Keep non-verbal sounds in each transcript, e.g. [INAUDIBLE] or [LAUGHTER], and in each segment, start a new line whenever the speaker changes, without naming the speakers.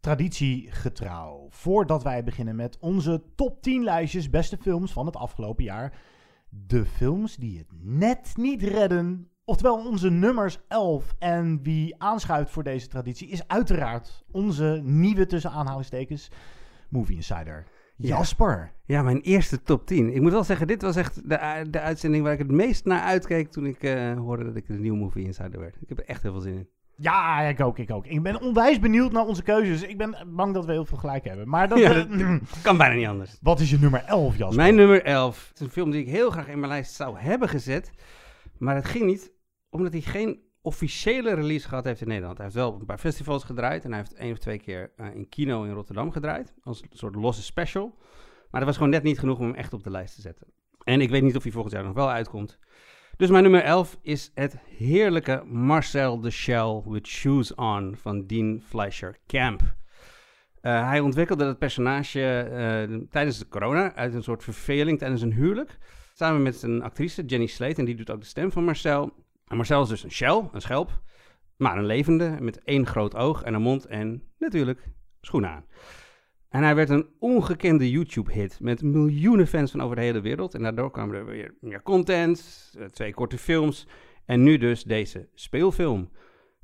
traditiegetrouw. Voordat wij beginnen met onze top 10 lijstjes beste films van het afgelopen jaar. De films die het net niet redden. Oftewel onze nummers 11. En wie aanschuift voor deze traditie is uiteraard onze nieuwe tussen aanhalingstekens Movie Insider.
Ja.
Jasper.
Ja, mijn eerste top 10. Ik moet wel zeggen, dit was echt de, de uitzending waar ik het meest naar uitkeek toen ik eh, hoorde dat ik een nieuwe Movie Insider werd. Ik heb er echt heel veel zin in.
Ja, ik ook, ik ook. Ik ben onwijs benieuwd naar onze keuzes. Ik ben bang dat we heel veel gelijk hebben. Maar dat, [LAUGHS]
Ja, [CLEARS THROAT] Kan bijna niet anders.
wat is je nummer 11, Jasper?
Mijn nummer 11. Het is een film die ik heel graag in mijn lijst zou hebben gezet. Maar het ging niet, omdat hij geen officiële release gehad heeft in Nederland. Hij heeft wel een paar festivals gedraaid. En hij heeft één of twee keer eh, in kino in Rotterdam gedraaid. Als een soort losse special. Maar dat was gewoon net niet genoeg om hem echt op de lijst te zetten. En ik weet niet of hij volgend jaar nog wel uitkomt. Dus mijn nummer 11 is het heerlijke Marcel the Shell with Shoes On van Dean Fleischer Camp. Eh, hij ontwikkelde het personage eh, tijdens de corona uit een soort verveling tijdens een huwelijk. Samen met een actrice, Jenny Slate, en die doet ook de stem van Marcel. En Marcel is dus een shell, een schelp, maar een levende met één groot oog en een mond en natuurlijk schoenen aan. En hij werd een ongekende YouTube-hit met miljoenen fans van over de hele wereld. En daardoor kwamen er weer meer content, eh, twee korte films en nu dus deze speelfilm.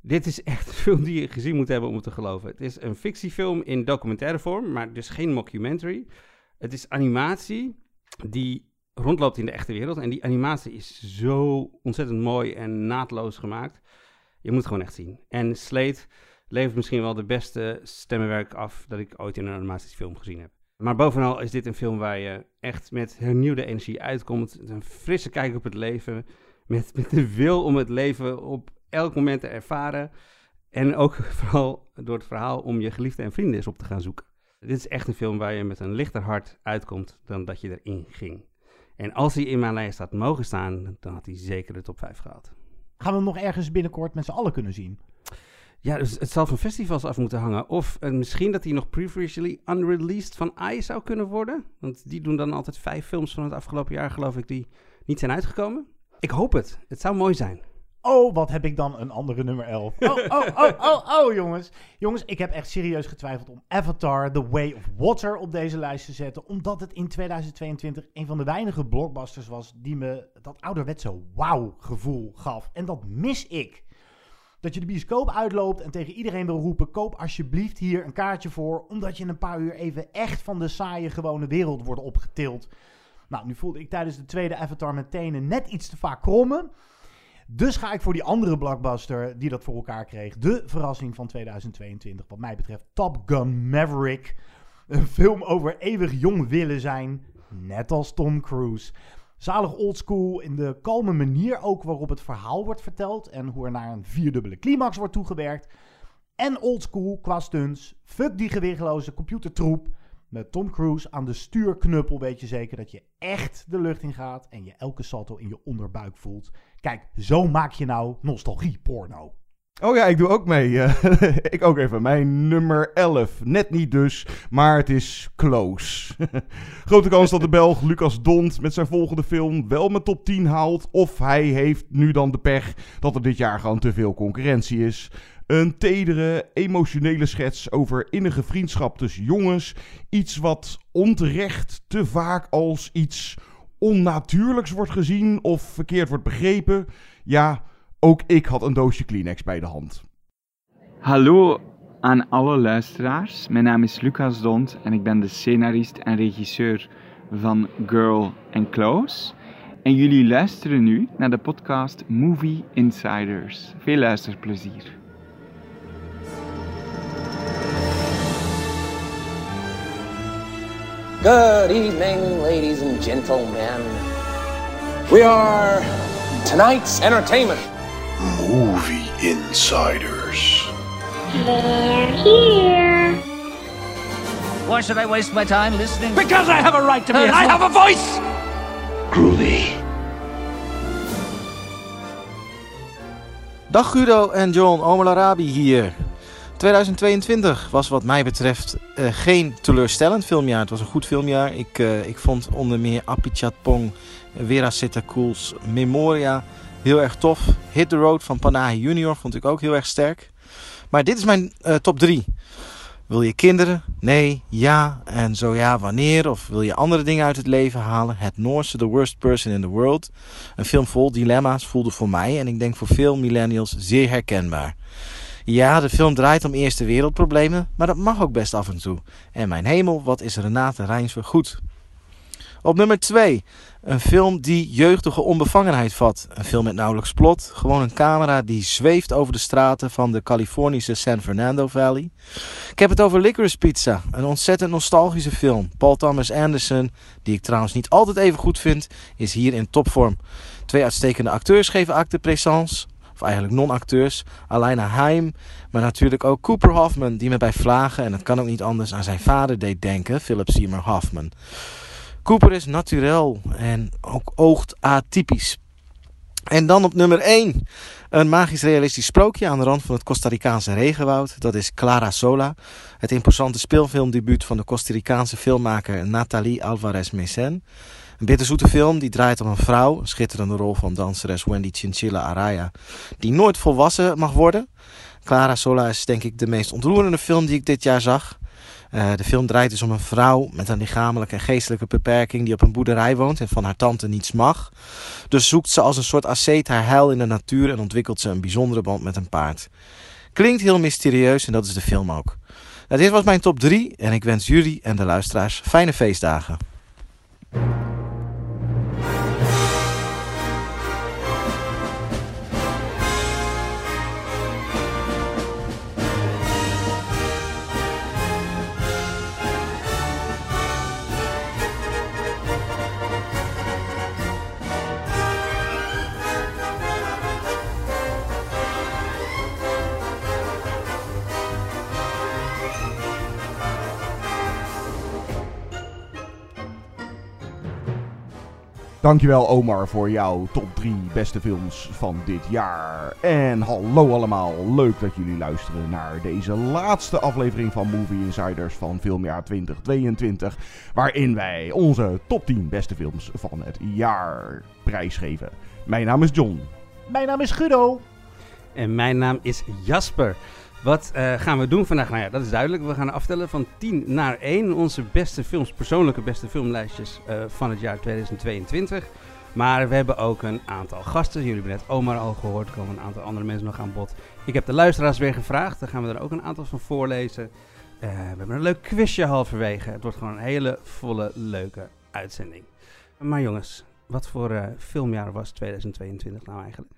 Dit is echt een film die je gezien moet hebben om het te geloven. Het is een fictiefilm in documentaire vorm, maar dus geen mockumentary. Het is animatie die rondloopt in de echte wereld. En die animatie is zo ontzettend mooi en naadloos gemaakt. Je moet het gewoon echt zien. En Slate levert misschien wel de beste stemmenwerk af dat ik ooit in een animatiefilm gezien heb. Maar bovenal is dit een film waar je echt met hernieuwde energie uitkomt. Een frisse kijk op het leven. Met, met de wil om het leven op elk moment te ervaren. En ook [LAUGHS] vooral door het verhaal om je geliefde en vrienden eens op te gaan zoeken. Dit is echt een film waar je met een lichter hart uitkomt dan dat je erin ging. En als hij in mijn lijst had mogen staan, dan had hij zeker de top 5 gehaald.
Gaan we hem nog ergens binnenkort met z'n allen kunnen zien?
Ja, dus het zal van festivals af moeten hangen. Of eh, misschien dat hij nog previously unreleased van AI zou kunnen worden. Want die doen dan altijd vijf films van het afgelopen jaar, geloof ik, die niet zijn uitgekomen. Ik hoop het. Het zou mooi zijn.
Oh, wat heb ik dan een andere nummer 11. Oh, oh, oh, oh, oh, jongens. Jongens, ik heb echt serieus getwijfeld om Avatar The Way of Water op deze lijst te zetten. Omdat het in 2022 een van de weinige blockbusters was die me dat ouderwetse wauw-gevoel gaf. En dat mis ik. Dat je de bioscoop uitloopt en tegen iedereen wil roepen: koop alsjeblieft hier een kaartje voor. Omdat je in een paar uur even echt van de saaie gewone wereld wordt opgetild. Nou, nu voelde ik tijdens de tweede Avatar met tenen net iets te vaak krommen. Dus ga ik voor die andere blockbuster die dat voor elkaar kreeg. De verrassing van 2022, wat mij betreft, Top Gun Maverick. Een film over eeuwig jong willen zijn, net als Tom Cruise. Zalig oldschool in de kalme manier ook waarop het verhaal wordt verteld en hoe er naar een vierdubbele climax wordt toegewerkt. En oldschool qua stunts. Fuck die gewichtloze computertroep. Met Tom Cruise aan de stuurknuppel weet je zeker dat je echt de lucht in gaat en je elke salto in je onderbuik voelt. Kijk, zo maak je nou nostalgie porno.
Oh ja, ik doe ook mee. eh, [LAUGHS] ik ook even. Mijn nummer 11. Net niet dus, maar het is close. [LAUGHS] Grote kans dat de Belg Lucas Dont met zijn volgende film wel mijn top 10 haalt. Of hij heeft nu dan de pech dat er dit jaar gewoon te veel concurrentie is. Een tedere, emotionele schets over innige vriendschap tussen jongens. Iets wat onterecht te vaak als iets onnatuurlijks wordt gezien of verkeerd wordt begrepen. Ja, ook ik had een doosje Kleenex bij de hand.
Hallo aan alle luisteraars. Mijn naam is Lucas Dont en ik ben de scenarist en regisseur van Girl and Close. En jullie luisteren nu naar de podcast Movie Insiders. Veel luisterplezier.
Good evening, ladies and gentlemen. We are tonight's entertainment.
Movie Insiders.
They're here.
Why should I waste my time listening?
Because I have a right to be. I have a voice.
Groovy.
Dag Guido en John, Omar Arabi hier. 2022 was wat mij betreft eh, geen teleurstellend filmjaar. Het was een goed filmjaar. Ik, eh, ik vond onder meer Apichatpong, Vera Setakuls, Memoria heel erg tof. Hit the Road van Panahi Junior vond ik ook heel erg sterk. Maar dit is mijn eh, top 3. Wil je kinderen? Nee, ja. En zo ja, wanneer? Of wil je andere dingen uit het leven halen? Het Noorse, The Worst Person in the World. Een film vol dilemma's voelde voor mij en ik denk voor veel millennials zeer herkenbaar. Ja, de film draait om eerste wereldproblemen, maar dat mag ook best af en toe. En mijn hemel, wat is Renate Rijnsver goed. Op nummer 2. Een film die jeugdige onbevangenheid vat. Een film met nauwelijks plot. Gewoon een camera die zweeft over de straten van de Californische San Fernando Valley. Ik heb het over Licorice Pizza. Een ontzettend nostalgische film. Paul Thomas Anderson, die ik trouwens niet altijd even goed vind, is hier in topvorm. Twee uitstekende acteurs geven acte présence. Of eigenlijk non-acteurs. Alaina Haim, maar natuurlijk ook Cooper Hoffman, die me bij Vlagen, en het kan ook niet anders, aan zijn vader deed denken, Philip Seymour Hoffman. Cooper is naturel en ook oogt atypisch. En dan op nummer 1. Een magisch realistisch sprookje aan de rand van het Costa Ricaanse regenwoud. Dat is Clara Sola. Het imposante speelfilmdebuut van de Costa Ricaanse filmmaker Nathalie Alvarez Mesen. Een bitterzoete film die draait om een vrouw, schitterende rol van danseres Wendy Chinchilla Araya, die nooit volwassen mag worden. Clara Sola is denk ik de meest ontroerende film die ik dit jaar zag. Uh, de film draait dus om een vrouw met een lichamelijke en geestelijke beperking die op een boerderij woont en van haar tante niets mag. Dus zoekt ze als een soort asceet haar heil in de natuur en ontwikkelt ze een bijzondere band met een paard. Klinkt heel mysterieus en dat is de film ook. Nou, dit was mijn top 3 en ik wens jullie en de luisteraars fijne feestdagen.
Dankjewel Omar voor jouw top 3 beste films van dit jaar. En hallo allemaal, leuk dat jullie luisteren naar deze laatste aflevering van Movie Insiders van filmjaar 2022. Waarin wij onze top 10 beste films van het jaar prijsgeven. Mijn naam is John.
Mijn naam is Guido.
En mijn naam is Jasper. Wat uh, gaan we doen vandaag? Nou ja, dat is duidelijk. We gaan aftellen van 10 naar 1. Onze beste films, persoonlijke beste filmlijstjes uh, van het jaar 2022. Maar we hebben ook een aantal gasten. Jullie hebben net Omar al gehoord. Er komen een aantal andere mensen nog aan bod. Ik heb de luisteraars weer gevraagd. Daar gaan we er ook een aantal van voorlezen. Uh, we hebben een leuk quizje halverwege. Het wordt gewoon een hele volle, leuke uitzending. Maar jongens, wat voor filmjaar was 2022 nou eigenlijk?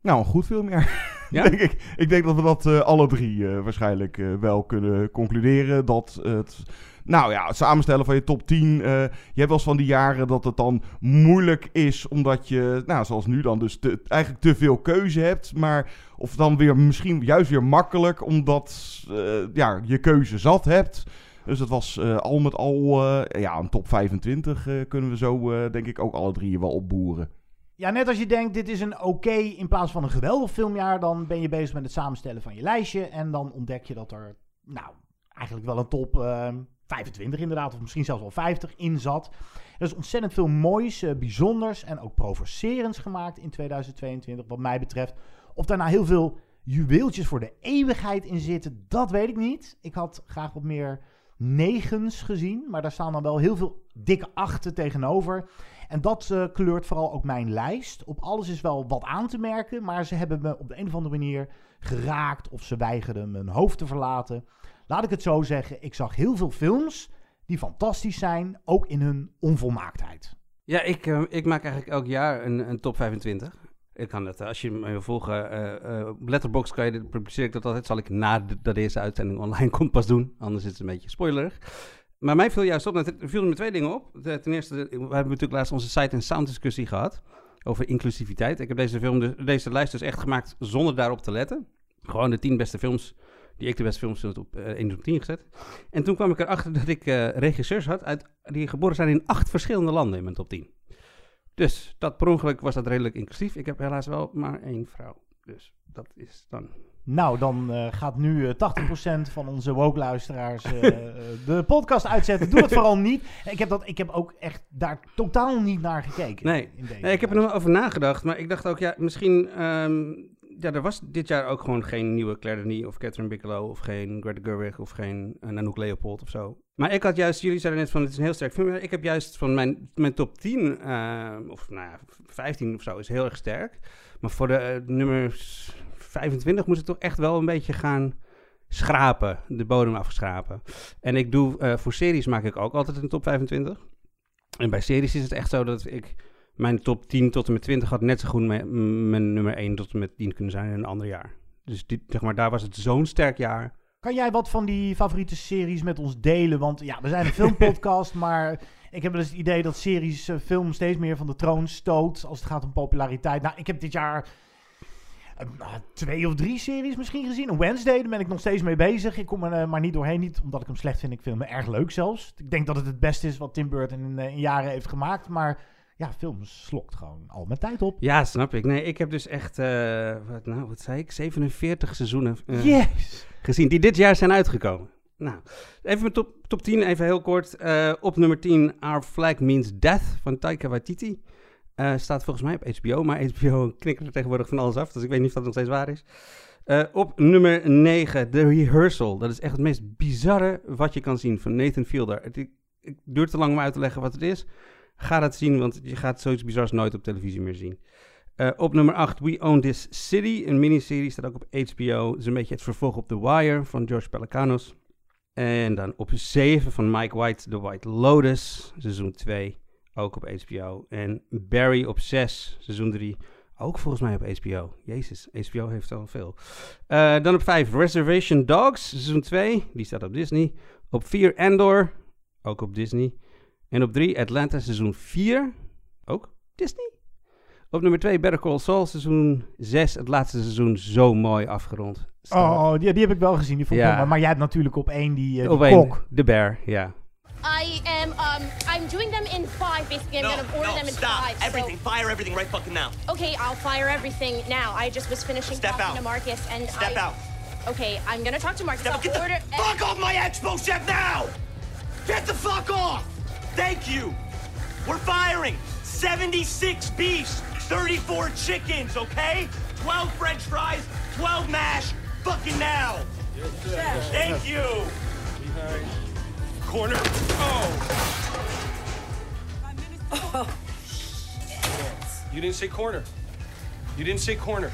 Nou, een goed filmjaar. [LAUGHS] Ja? [LAUGHS] ik. ik denk dat we dat uh, alle drie uh, waarschijnlijk uh, wel kunnen concluderen. Dat het, nou ja, het samenstellen van je top 10. je hebt wel eens van die jaren dat het dan moeilijk is. Omdat je, nou zoals nu dan, dus eigenlijk te veel keuze hebt. Maar of dan weer misschien juist weer makkelijk. Omdat ja, je keuze zat hebt. Dus het was al met al ja, een top 25 kunnen we zo denk ik ook alle drie wel opboeren.
Ja, net als je denkt, dit is een oké in plaats van een geweldig filmjaar, dan ben je bezig met het samenstellen van je lijstje. En dan ontdek je dat er, nou, eigenlijk wel een top uh, 25 inderdaad, of misschien zelfs wel 50 in zat. Er is ontzettend veel moois, uh, bijzonders en ook provocerends gemaakt in 2022, wat mij betreft. Of daar nou heel veel juweeltjes voor de eeuwigheid in zitten, dat weet ik niet. Ik had graag wat meer negens gezien, maar daar staan dan wel heel veel dikke achten tegenover. En dat uh, kleurt vooral ook mijn lijst. Op alles is wel wat aan te merken, maar ze hebben me op de een of andere manier geraakt of ze weigerden mijn hoofd te verlaten. Laat ik het zo zeggen, ik zag heel veel films die fantastisch zijn, ook in hun onvolmaaktheid.
Ja, ik, uh, ik maak eigenlijk elk jaar een, een top 25. Ik kan het, als je me volgen, uh, uh, kan je, publiceer ik dat altijd. Zal ik na dat deze uitzending online [LAUGHS] komt pas doen, anders is het een beetje spoilerig. Maar mij viel juist op, er viel me twee dingen op. Ten eerste, we hebben natuurlijk laatst onze site- en sound discussie gehad over inclusiviteit. Ik heb deze, film, dus, deze lijst dus echt gemaakt zonder daarop te letten. Gewoon de tien beste films die ik de beste films vind op uh, 1 op 10 gezet. En toen kwam ik erachter dat ik uh, regisseurs had uit, die geboren zijn in acht verschillende landen in mijn top 10. Dus dat per ongeluk was dat redelijk inclusief. Ik heb helaas wel maar één vrouw. Dus dat is dan
nou, dan uh, gaat nu uh, 80% van onze woke-luisteraars uh, de podcast uitzetten. Doe het vooral niet. Ik heb, dat, ik heb ook echt daar totaal niet naar gekeken.
Nee, nee ik heb er nog over nagedacht. Maar ik dacht ook, ja, misschien... Um, ja, er was dit jaar ook gewoon geen nieuwe Claire Denis of Catherine Bigelow of geen Greta Gerwig of geen Nanook Leopold of zo. Maar ik had juist, jullie zeiden net van het is een heel sterk film. Ik heb juist van mijn, mijn top 10 uh, of nou ja, 15 of zo is heel erg sterk. Maar voor de uh, nummer 25 moest ik toch echt wel een beetje gaan schrapen, de bodem afschrapen. En ik doe, uh, voor series maak ik ook altijd een top 25. En bij series is het echt zo dat ik mijn top 10 tot en met 20 had net zo goed mijn, mijn nummer 1 tot en met 10 kunnen zijn in een ander jaar. Dus dit, zeg maar, daar was het zo'n sterk jaar.
Kan jij wat van die favoriete series met ons delen? Want ja, we zijn een filmpodcast, [LAUGHS] maar ik heb eens het idee dat series uh, film steeds meer van de troon stoot als het gaat om populariteit. Nou, ik heb dit jaar uh, twee of drie series misschien gezien. Een Wednesday, daar ben ik nog steeds mee bezig. Ik kom er uh, maar niet doorheen, niet omdat ik hem slecht vind. Ik vind hem erg leuk zelfs. Ik denk dat het het beste is wat Tim Burton in, in jaren heeft gemaakt, maar ja, film slokt gewoon al mijn tijd op.
Ja, snap ik. Nee, ik heb dus echt, uh, wat, nou, wat zei ik, 47 seizoenen
yes.
gezien die dit jaar zijn uitgekomen. Nou, even mijn top, top 10, even heel kort. Op nummer 10, Our Flag Means Death van Taika Waititi. Staat volgens mij op HBO, maar [LAUGHS] HBO knikt er tegenwoordig van alles af, dus ik weet niet of dat nog steeds waar is. op nummer 9, The Rehearsal. Dat is echt het meest bizarre wat je kan zien van Nathan Fielder. Het, het duurt te lang om uit te leggen wat het is. Ga dat zien, want je gaat zoiets bizars nooit op televisie meer zien. Uh, op nummer 8, We Own This City. Een miniserie, staat ook op HBO. Het is een beetje het vervolg op The Wire van George Pelecanos. En dan op 7 van Mike White, The White Lotus, seizoen 2. Ook op HBO. En Barry op 6, seizoen 3. Ook volgens mij op HBO. Jezus, HBO heeft al veel. Uh, dan op 5, Reservation Dogs, seizoen 2. Die staat op Disney. Op 4, Endor. Ook op Disney. En op 3 Atlanta seizoen 4. Ook Disney. Op nummer 2 Better Call Saul seizoen 6. Het laatste seizoen zo mooi afgerond.
Oh, die, die heb ik wel gezien. Die vond
Ja.
ik wel- maar jij hebt natuurlijk op één die,
Op
die
één,
kok.
De Bear, ja.
I am, um, I'm doing them in five, basically. I'm
no,
gonna order
no,
them in
stop.
five. so-
Everything. Fire everything right fucking now.
Okay, I'll fire everything now. I just was finishing
Step
talking
out.
to Marcus and
Step
I...
out.
Okay, I'm gonna talk to Marcus.
Step
I'll
Get the fuck off my expo chef now! Get the fuck off! Thank you. We're firing 76 beefs, 34 chickens, okay? 12 french fries, 12 mash, fucking now. Thank you. Corner. Oh.
You didn't say corner. You didn't say corner.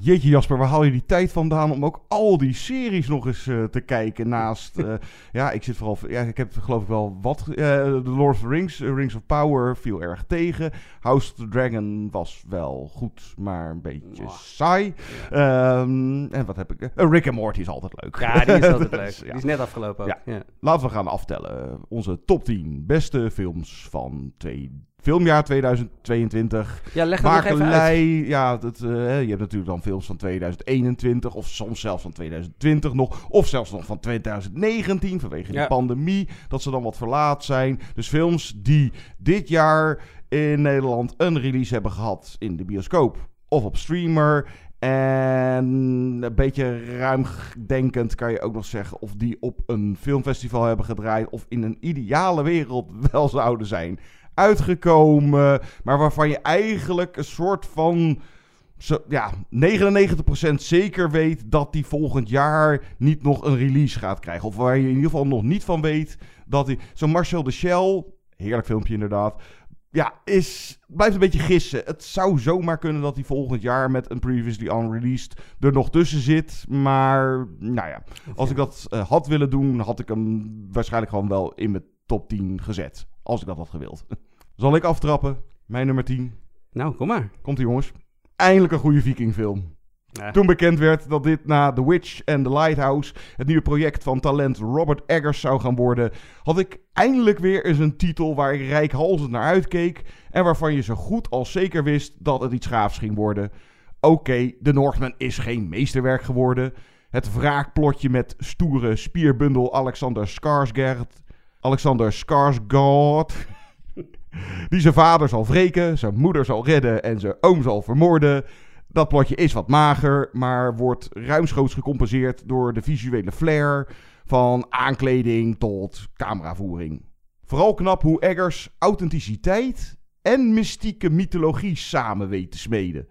Jeetje Jasper, waar haal je die tijd vandaan om ook al die series nog eens eh, te kijken naast... [LAUGHS] eh, ja, ik zit vooral... Ja, ik heb geloof ik wel wat... eh, The Lord of the Rings, Rings of Power viel erg tegen. House of the Dragon was wel goed, maar een beetje saai. Ehm, en wat heb ik... Rick and Morty is altijd leuk.
Ja, die is [LAUGHS] altijd leuk.
Dus,
Die is net afgelopen ook, ja.
Laten we gaan aftellen. Onze top 10 beste films van twee, filmjaar 2022.
Ja, leg dat
Makelij, Ja, dat, eh, je hebt natuurlijk dan films van 2021 of soms zelfs van 2020 nog. Of zelfs nog van 2019 vanwege
Ja.
pandemie. Dat ze dan wat verlaat zijn. Dus films die dit jaar in Nederland een release hebben gehad in de bioscoop of op streamer. En een beetje ruimdenkend kan je ook nog zeggen of die op een filmfestival hebben gedraaid of in een ideale wereld [LAUGHS] wel zouden zijn uitgekomen. Maar waarvan je eigenlijk een soort van zo, ja, 99% zeker weet dat die volgend jaar niet nog een release gaat krijgen. Of waar je in ieder geval nog niet van weet dat hij... Zo'n Marcel de Shell, heerlijk filmpje inderdaad... Ja, is, blijft een beetje gissen. Het zou zomaar kunnen dat hij volgend jaar met een previously unreleased er nog tussen zit. Maar, nou ja, als ik dat eh, had willen doen, had ik hem waarschijnlijk gewoon wel in mijn top 10 gezet. Als ik dat had gewild. [LAUGHS] Zal ik aftrappen? Mijn nummer 10.
Nou, kom maar.
Komt ie jongens. Eindelijk een goede vikingfilm.
Ja.
Toen bekend werd dat dit na The Witch en The Lighthouse het nieuwe project van talent Robert Eggers zou gaan worden, had ik eindelijk weer eens een titel waar ik rijkhalsend naar uitkeek en waarvan je zo goed als zeker wist dat het iets gaafs ging worden. Oké, The Northman is geen meesterwerk geworden. Het wraakplotje met stoere spierbundel Alexander Skarsgård. Alexander Skarsgård. Die zijn vader zal wreken, zijn moeder zal redden en zijn oom zal vermoorden. Dat plotje is wat mager, maar wordt ruimschoots gecompenseerd door de visuele flair van aankleding tot cameravoering. Vooral knap hoe Eggers authenticiteit en mystieke mythologie samen weet te smeden.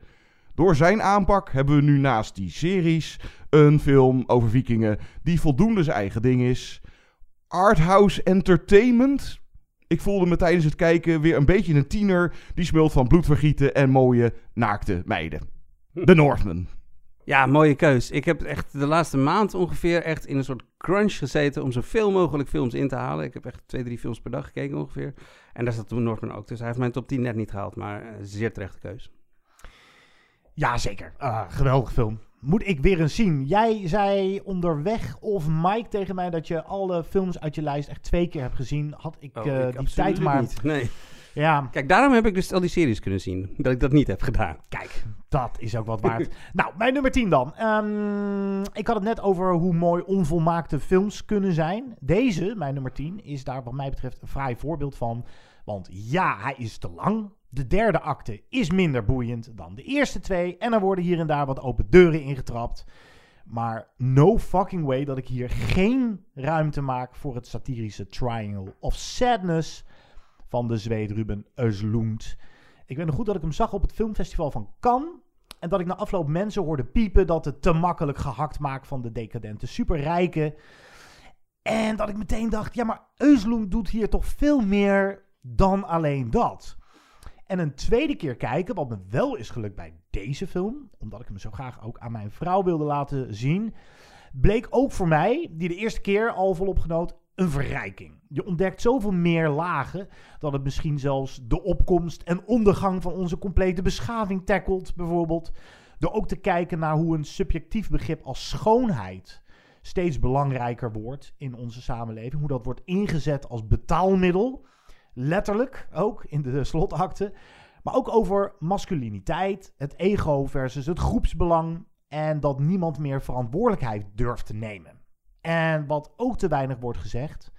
Door zijn aanpak hebben we nu naast die series een film over vikingen die voldoende zijn eigen ding is. Arthouse entertainment? Ik voelde me tijdens het kijken weer een beetje een tiener die smult van bloedvergieten en mooie naakte meiden. The Northman.
Ja, mooie keus. Ik heb echt de laatste maand ongeveer echt in een soort crunch gezeten om zoveel mogelijk films in te halen. Ik heb echt twee, drie films per dag gekeken ongeveer. En daar zat toen Northman ook. Dus hij heeft mijn top 10 net niet gehaald, maar zeer terechte keus.
Ja, zeker. Uh, geweldig film. Moet ik weer eens zien. Jij zei onderweg of Mike tegen mij dat je alle films uit je lijst echt twee keer hebt gezien. Had ik,
oh,
uh,
ik
die tijd maar...
Niet. Nee.
Ja.
Kijk, daarom heb ik dus al die series kunnen zien. Dat ik dat niet heb gedaan.
Kijk, dat is ook wat waard. [LAUGHS] nou, mijn nummer 10 dan. Um, ik had het net over hoe mooi onvolmaakte films kunnen zijn. Deze, mijn nummer 10, is daar wat mij betreft een fraai voorbeeld van. Want ja, hij is te lang. De derde acte is minder boeiend dan de eerste twee. En er worden hier en daar wat open deuren ingetrapt. Maar no fucking way dat ik hier geen ruimte maak voor het satirische Triangle of Sadness van de Zweed Ruben. Ik weet nog goed dat ik hem zag op het filmfestival van Cannes. En dat ik na afloop mensen hoorde piepen dat het te makkelijk gehakt maakt van de decadente superrijken. En dat ik meteen dacht, ja maar Östlund doet hier toch veel meer dan alleen dat. En een tweede keer kijken, wat me wel is gelukt bij deze film, omdat ik hem zo graag ook aan mijn vrouw wilde laten zien, bleek ook voor mij, die de eerste keer al volop genoot, een verrijking. Je ontdekt zoveel meer lagen dat het misschien zelfs de opkomst en ondergang van onze complete beschaving tackelt, bijvoorbeeld. Door ook te kijken naar hoe een subjectief begrip als schoonheid steeds belangrijker wordt in onze samenleving. Hoe dat wordt ingezet als betaalmiddel. Letterlijk ook in de slotakte. Maar ook over masculiniteit, het ego versus het groepsbelang. En dat niemand meer verantwoordelijkheid durft te nemen. En wat ook te weinig wordt gezegd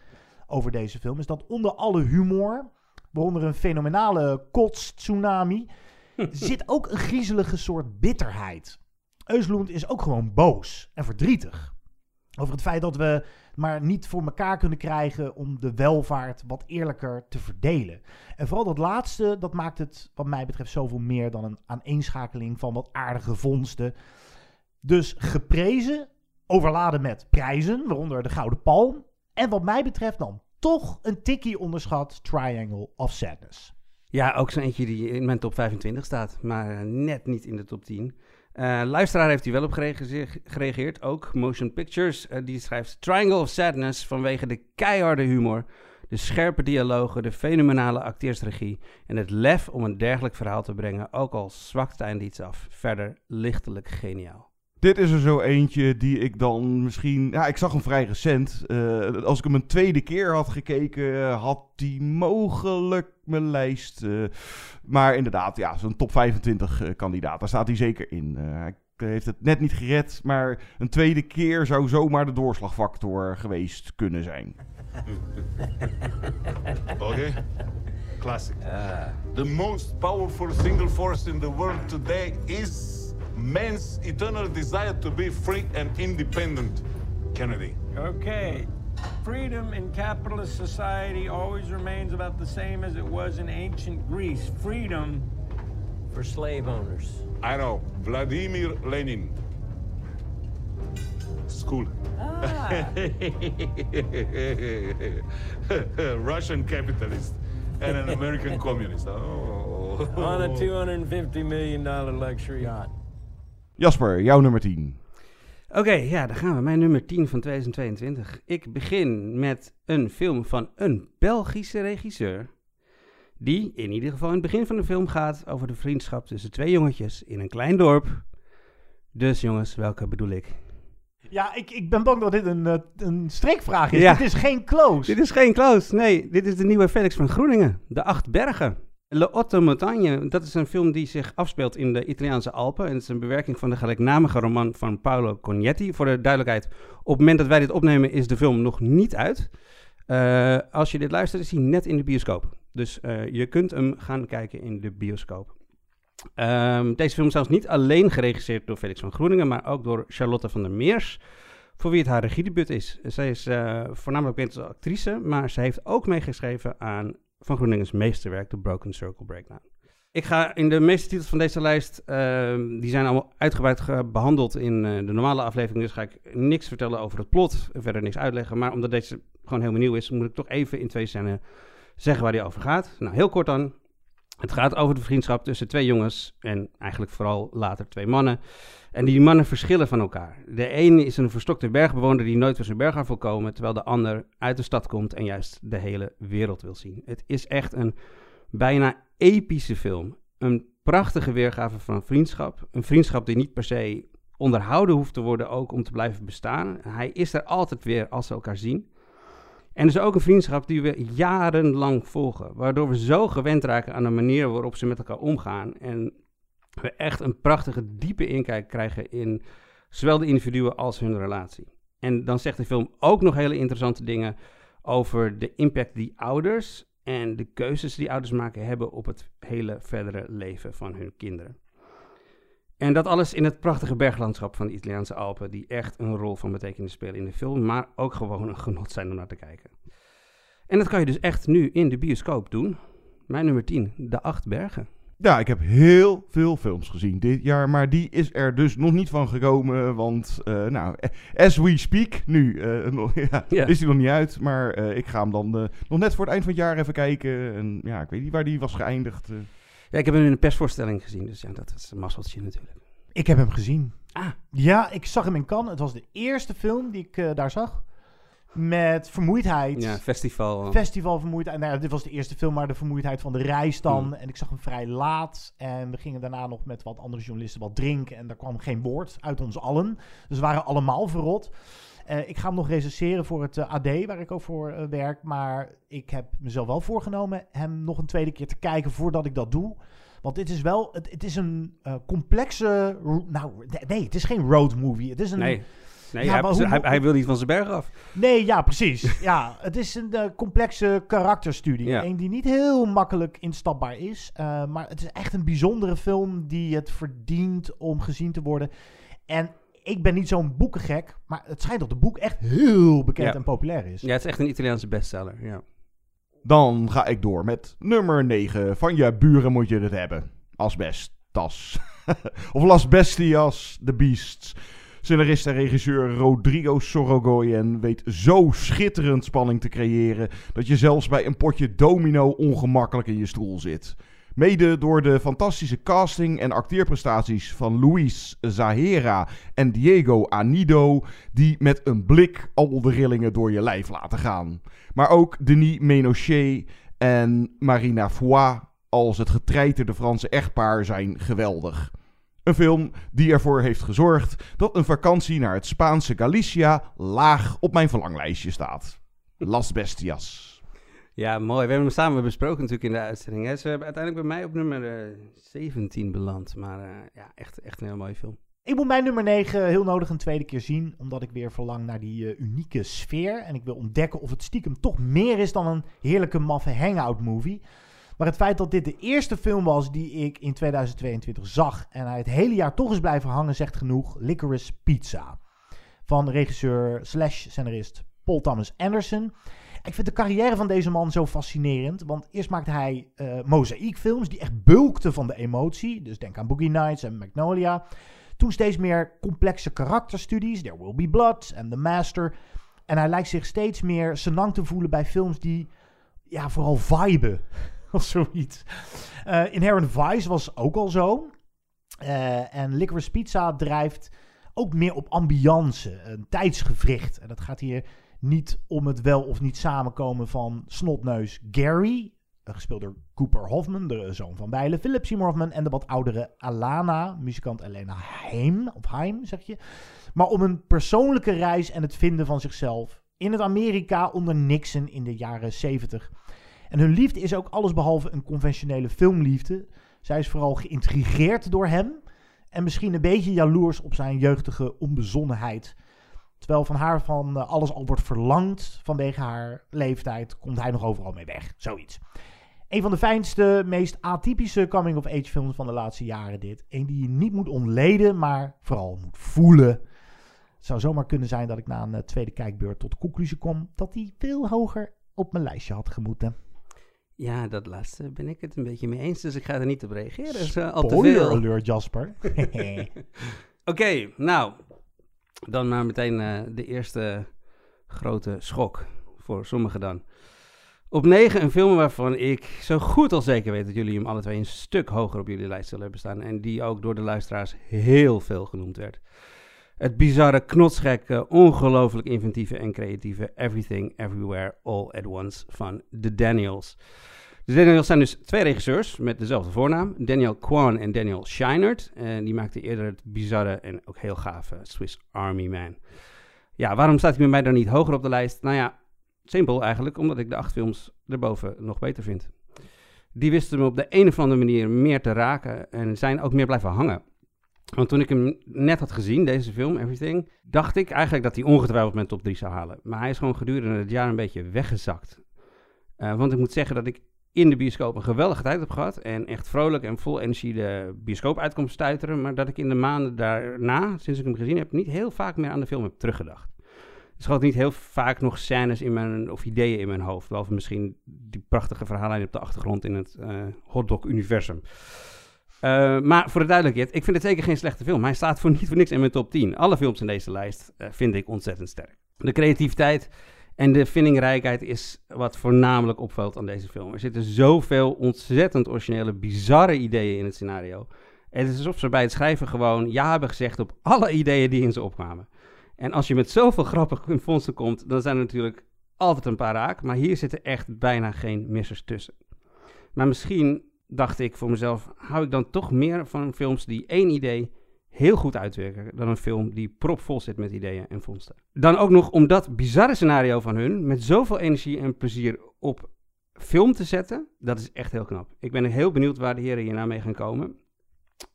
over deze film, is dat onder alle humor, waaronder een fenomenale kots-tsunami, [LAUGHS] zit ook een griezelige soort bitterheid. Eusloend is ook gewoon boos en verdrietig. Over het feit dat we maar niet voor elkaar kunnen krijgen om de welvaart wat eerlijker te verdelen. En vooral dat laatste, dat maakt het wat mij betreft zoveel meer dan een aaneenschakeling van wat aardige vondsten. Dus geprezen overladen met prijzen, waaronder de Gouden Palm. En wat mij betreft dan toch een tikkie onderschat Triangle of Sadness.
Ja, ook zo'n eentje die in mijn top 25 staat, maar net niet in de top 10. Uh, luisteraar heeft hier wel op gereageerd, ook Motion Pictures. Uh, die schrijft Triangle of Sadness vanwege de keiharde humor, de scherpe dialogen, de fenomenale acteersregie en het lef om een dergelijk verhaal te brengen, ook al zwakt het iets af. Verder lichtelijk geniaal.
Dit is er zo eentje die ik dan misschien... Ja, ik zag hem vrij recent. Uh, als ik hem een tweede keer had gekeken, had die mogelijk mijn lijst. Uh, maar inderdaad, ja, zo'n top 25 uh, kandidaat. Daar staat hij zeker in. hij heeft het net niet gered, maar een tweede keer zou zomaar de doorslagfactor geweest kunnen zijn. [LAUGHS]
Oké. Okay. Classic. The most powerful single force in the world today is man's eternal desire to be free and independent. Kennedy.
Okay. Freedom in capitalist society always remains about the same as it was in ancient Greece. Freedom for slave owners.
I know. Vladimir Lenin. School.
Ah. [LAUGHS]
Russian capitalist and an American [LAUGHS] communist. Oh.
On a $250 million luxury yacht.
Jasper, jouw nummer 10.
Oké, okay, ja, dan gaan we. Mijn nummer 10 van 2022. Ik begin met een film van een Belgische regisseur. Die in ieder geval in het begin van de film gaat over de vriendschap tussen twee jongetjes in een klein dorp. Dus jongens, welke bedoel ik?
Ja, ik, ik ben bang dat dit een, uh, een streekvraag is. Ja. Dit is geen close.
Dit is geen close, nee. Dit is de nieuwe Felix van Groeningen. De Acht Bergen. Le Otto Montagne, dat is een film die zich afspeelt in de Italiaanse Alpen. En het is een bewerking van de gelijknamige roman van Paolo Cognetti. Voor de duidelijkheid, op het moment dat wij dit opnemen is de film nog niet uit. Uh, als je dit luistert is hij net in de bioscoop. Dus uh, je kunt hem gaan kijken in de bioscoop. Um, deze film is zelfs niet alleen geregisseerd door Felix van Groeningen, maar ook door Charlotte van der Meers. Voor wie het haar regiedebuut is. Zij is uh, voornamelijk bekend als actrice, maar ze heeft ook meegeschreven aan van Groeningens meesterwerk, The Broken Circle Breakdown. Ik ga in de meeste titels van deze lijst, ehm, die zijn allemaal uitgebreid ge- behandeld in eh, de normale aflevering. Dus ga ik niks vertellen over het plot, verder niks uitleggen. Maar omdat deze gewoon helemaal nieuw is, moet ik toch even in twee zinnen zeggen waar die over gaat. Nou, heel kort dan. Het gaat over de vriendschap tussen twee jongens en eigenlijk vooral later twee mannen. En die mannen verschillen van elkaar. De ene is een verstokte bergbewoner die nooit van zijn berg af wil komen, terwijl de ander uit de stad komt en juist de hele wereld wil zien. Het is echt een bijna epische film. Een prachtige weergave van vriendschap. Een vriendschap die niet per se onderhouden hoeft te worden, ook om te blijven bestaan. Hij is er altijd weer als ze elkaar zien. En is ook een vriendschap die we jarenlang volgen, waardoor we zo gewend raken aan de manier waarop ze met elkaar omgaan. En we echt een prachtige, diepe inkijk krijgen in zowel de individuen als hun relatie. En dan zegt de film ook nog hele interessante dingen over de impact die ouders en de keuzes die ouders maken hebben op het hele verdere leven van hun kinderen. En dat alles in het prachtige berglandschap van de Italiaanse Alpen, die echt een rol van betekenis spelen in de film, maar ook gewoon een genot zijn om naar te kijken. En dat kan je dus echt nu in de bioscoop doen. Mijn nummer 10, De Acht Bergen.
Ja, ik heb heel veel films gezien dit jaar, maar die is er dus nog niet van gekomen, want, eh, nou, as we speak, nu eh, [LAUGHS] nog- ja, is die nog niet uit, maar eh, ik ga hem dan eh, nog net voor het eind van het jaar even kijken. En ja, ik weet niet waar die was geëindigd.
Ja, ik heb hem in een persvoorstelling gezien, dus ja, dat is een mazzeltje natuurlijk.
Ik heb hem gezien.
Ah.
Ja, ik zag hem in Cannes. Het was de eerste film die ik eh, daar zag. Met vermoeidheid.
Ja, festival.
Festivalvermoeidheid. Nou ja, dit was de eerste film, maar de vermoeidheid van de reis dan.
Hmm.
En ik zag hem vrij laat. En we gingen daarna nog met wat andere journalisten wat drinken. En daar kwam geen woord uit ons allen. Dus we waren allemaal verrot. Eh, ik ga hem nog recenseren voor het eh, AD, waar ik ook voor eh, werk. Maar ik heb mezelf wel voorgenomen hem nog een tweede keer te kijken voordat ik dat doe. Want dit is wel, het, het is een complexe, nou nee, het is geen road movie. Het is een,
Nee, nee
Ja,
hij,
hoe-
hij, hij wil niet van zijn berg af.
Nee, ja, precies. [LAUGHS] ja, het is een complexe karakterstudie.
Ja.
Eén die niet heel makkelijk instapbaar is. maar het is echt een bijzondere film die het verdient om gezien te worden. En ik ben niet zo'n boekengek, maar het schijnt dat het boek echt heel bekend
Ja.
en populair is.
Ja, het is echt een Italiaanse bestseller, ja.
Dan ga ik door met nummer 9. Van je buren moet je het hebben. Asbestas. [LAUGHS] of Las Bestias, The Beasts. Scenarist en regisseur Rodrigo Sorogoyen weet zo schitterend spanning te creëren... dat je zelfs bij een potje domino ongemakkelijk in je stoel zit. Mede door de fantastische casting en acteerprestaties van Luis Zahera en Diego Anido... die met een blik al de rillingen door je lijf laten gaan. Maar ook Denis Ménochet en Marina Foy als het getreiterde Franse echtpaar zijn geweldig. Een film die ervoor heeft gezorgd dat een vakantie naar het Spaanse Galicia laag op mijn verlanglijstje staat. Las Bestias.
Ja, mooi. We hebben hem samen besproken natuurlijk in de uitzending. Ze hebben uiteindelijk bij mij op nummer eh, 17 beland. Maar eh, ja, echt, echt een hele mooie film.
Ik moet mijn nummer 9 heel nodig een tweede keer zien, omdat ik weer verlang naar die eh, unieke sfeer. En ik wil ontdekken of het stiekem toch meer is dan een heerlijke maffe hangout movie. Maar het feit dat dit de eerste film was die ik in 2022 zag en hij het hele jaar toch is blijven hangen, zegt genoeg. Licorice Pizza. Van regisseur slash scenarist Paul Thomas Anderson. Ik vind de carrière van deze man zo fascinerend. Want eerst maakte hij eh mozaïekfilms die echt bulkten van de emotie. Dus denk aan Boogie Nights en Magnolia. Toen steeds meer complexe karakterstudies. There Will Be Blood en The Master. En hij lijkt zich steeds meer senang te voelen bij films die ja, vooral viben. [LAUGHS] of zoiets. Eh, Inherent Vice was ook al zo. Eh, en Licorice Pizza drijft ook meer op ambiance, een tijdsgevricht. En dat gaat hier niet om het wel of niet samenkomen van snotneus Gary, gespeeld door Cooper Hoffman, de zoon van Bijlen, Philip Hoffman en de wat oudere Alana, muzikant Elena Heim, of Heim zeg je. Maar om een persoonlijke reis en het vinden van zichzelf in het Amerika onder Nixon in de jaren 70. En hun liefde is ook allesbehalve een conventionele filmliefde. Zij is vooral geïntrigeerd door hem en misschien een beetje jaloers op zijn jeugdige onbezonnenheid. Terwijl van haar van eh, alles al wordt verlangd vanwege haar leeftijd, komt hij nog overal mee weg. Zoiets. Een van de fijnste, meest atypische coming-of-age films van de laatste jaren dit. Eén die je niet moet ontleden, maar vooral moet voelen. Het zou zomaar kunnen zijn dat ik na een eh, tweede kijkbeurt tot de conclusie kom dat hij veel hoger op mijn lijstje had gemoeten.
Ja, dat laatste ben ik het een beetje mee eens, dus ik ga er niet op reageren. Eh, al te
Spoiler
veel.
alert, Jasper. [LAUGHS] [LAUGHS]
Oké, nou, dan maar meteen eh, de eerste grote schok voor sommigen dan. Op 9 een film waarvan ik zo goed als zeker weet dat jullie hem alle twee een stuk hoger op jullie lijst zullen hebben staan. En die ook door de luisteraars heel veel genoemd werd. Het bizarre, knotsgekke, ongelooflijk inventieve en creatieve Everything, Everywhere, All at Once van The Daniels. De Daniels zijn dus twee regisseurs met dezelfde voornaam. Daniel Kwan en Daniel Scheinert. En die maakten eerder het bizarre en ook heel gave Swiss Army Man. Ja, waarom staat hij bij mij dan niet hoger op de lijst? Nou ja, simpel eigenlijk, omdat ik de acht films erboven nog beter vind. Die wisten me op de een of andere manier meer te raken en zijn ook meer blijven hangen. Want toen ik hem net had gezien, deze film, Everything, dacht ik eigenlijk dat hij ongetwijfeld mijn top 3 zou halen. Maar hij is gewoon gedurende het jaar een beetje weggezakt. Uh, want ik moet zeggen dat ik in de bioscoop een geweldige tijd heb gehad. En echt vrolijk en vol energie de bioscoop uit kon stuiteren. Maar dat ik in de maanden daarna, sinds ik hem gezien heb, niet heel vaak meer aan de film heb teruggedacht. Er schoot niet heel vaak nog scènes in mijn, of ideeën in mijn hoofd. Behalve misschien die prachtige verhaallijn op de achtergrond in het uh, hotdog-universum. Uh, maar voor de duidelijkheid, ik vind het zeker geen slechte film. Hij staat voor niet voor niks in mijn top 10. Alle films in deze lijst uh, vind ik ontzettend sterk. De creativiteit en de vindingrijkheid is wat voornamelijk opvalt aan deze film. Er zitten zoveel ontzettend originele, bizarre ideeën in het scenario. Het is alsof ze bij het schrijven gewoon ja hebben gezegd op alle ideeën die in ze opkwamen. En als je met zoveel grappige vondsten komt, dan zijn er natuurlijk altijd een paar raak. Maar hier zitten echt bijna geen missers tussen. Maar misschien dacht ik voor mezelf, hou ik dan toch meer van films die één idee heel goed uitwerken dan een film die propvol zit met ideeën en vondsten. Dan ook nog om dat bizarre scenario van hun met zoveel energie en plezier op film te zetten, dat is echt heel knap. Ik ben heel benieuwd waar de heren hierna mee gaan komen.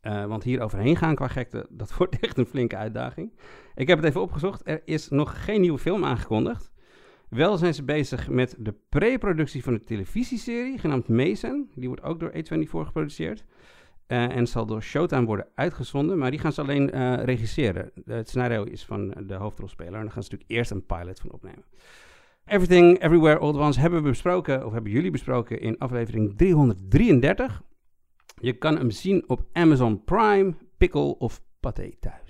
Uh, want hier overheen gaan qua gekte, dat [LAUGHS] wordt echt een flinke uitdaging. Ik heb het even opgezocht. Er is nog geen nieuwe film aangekondigd. Wel zijn ze bezig met de pre-productie van een televisieserie genaamd Mason. Die wordt ook door A24 geproduceerd. Uh, en zal door Showtime worden uitgezonden, maar die gaan ze alleen uh, regisseren. Het scenario is van de hoofdrolspeler en daar gaan ze natuurlijk eerst een pilot van opnemen. Everything, Everywhere, All at Once hebben we besproken, of hebben jullie besproken in aflevering 333. Je kan hem zien op Amazon Prime, Pickle of Pathé thuis.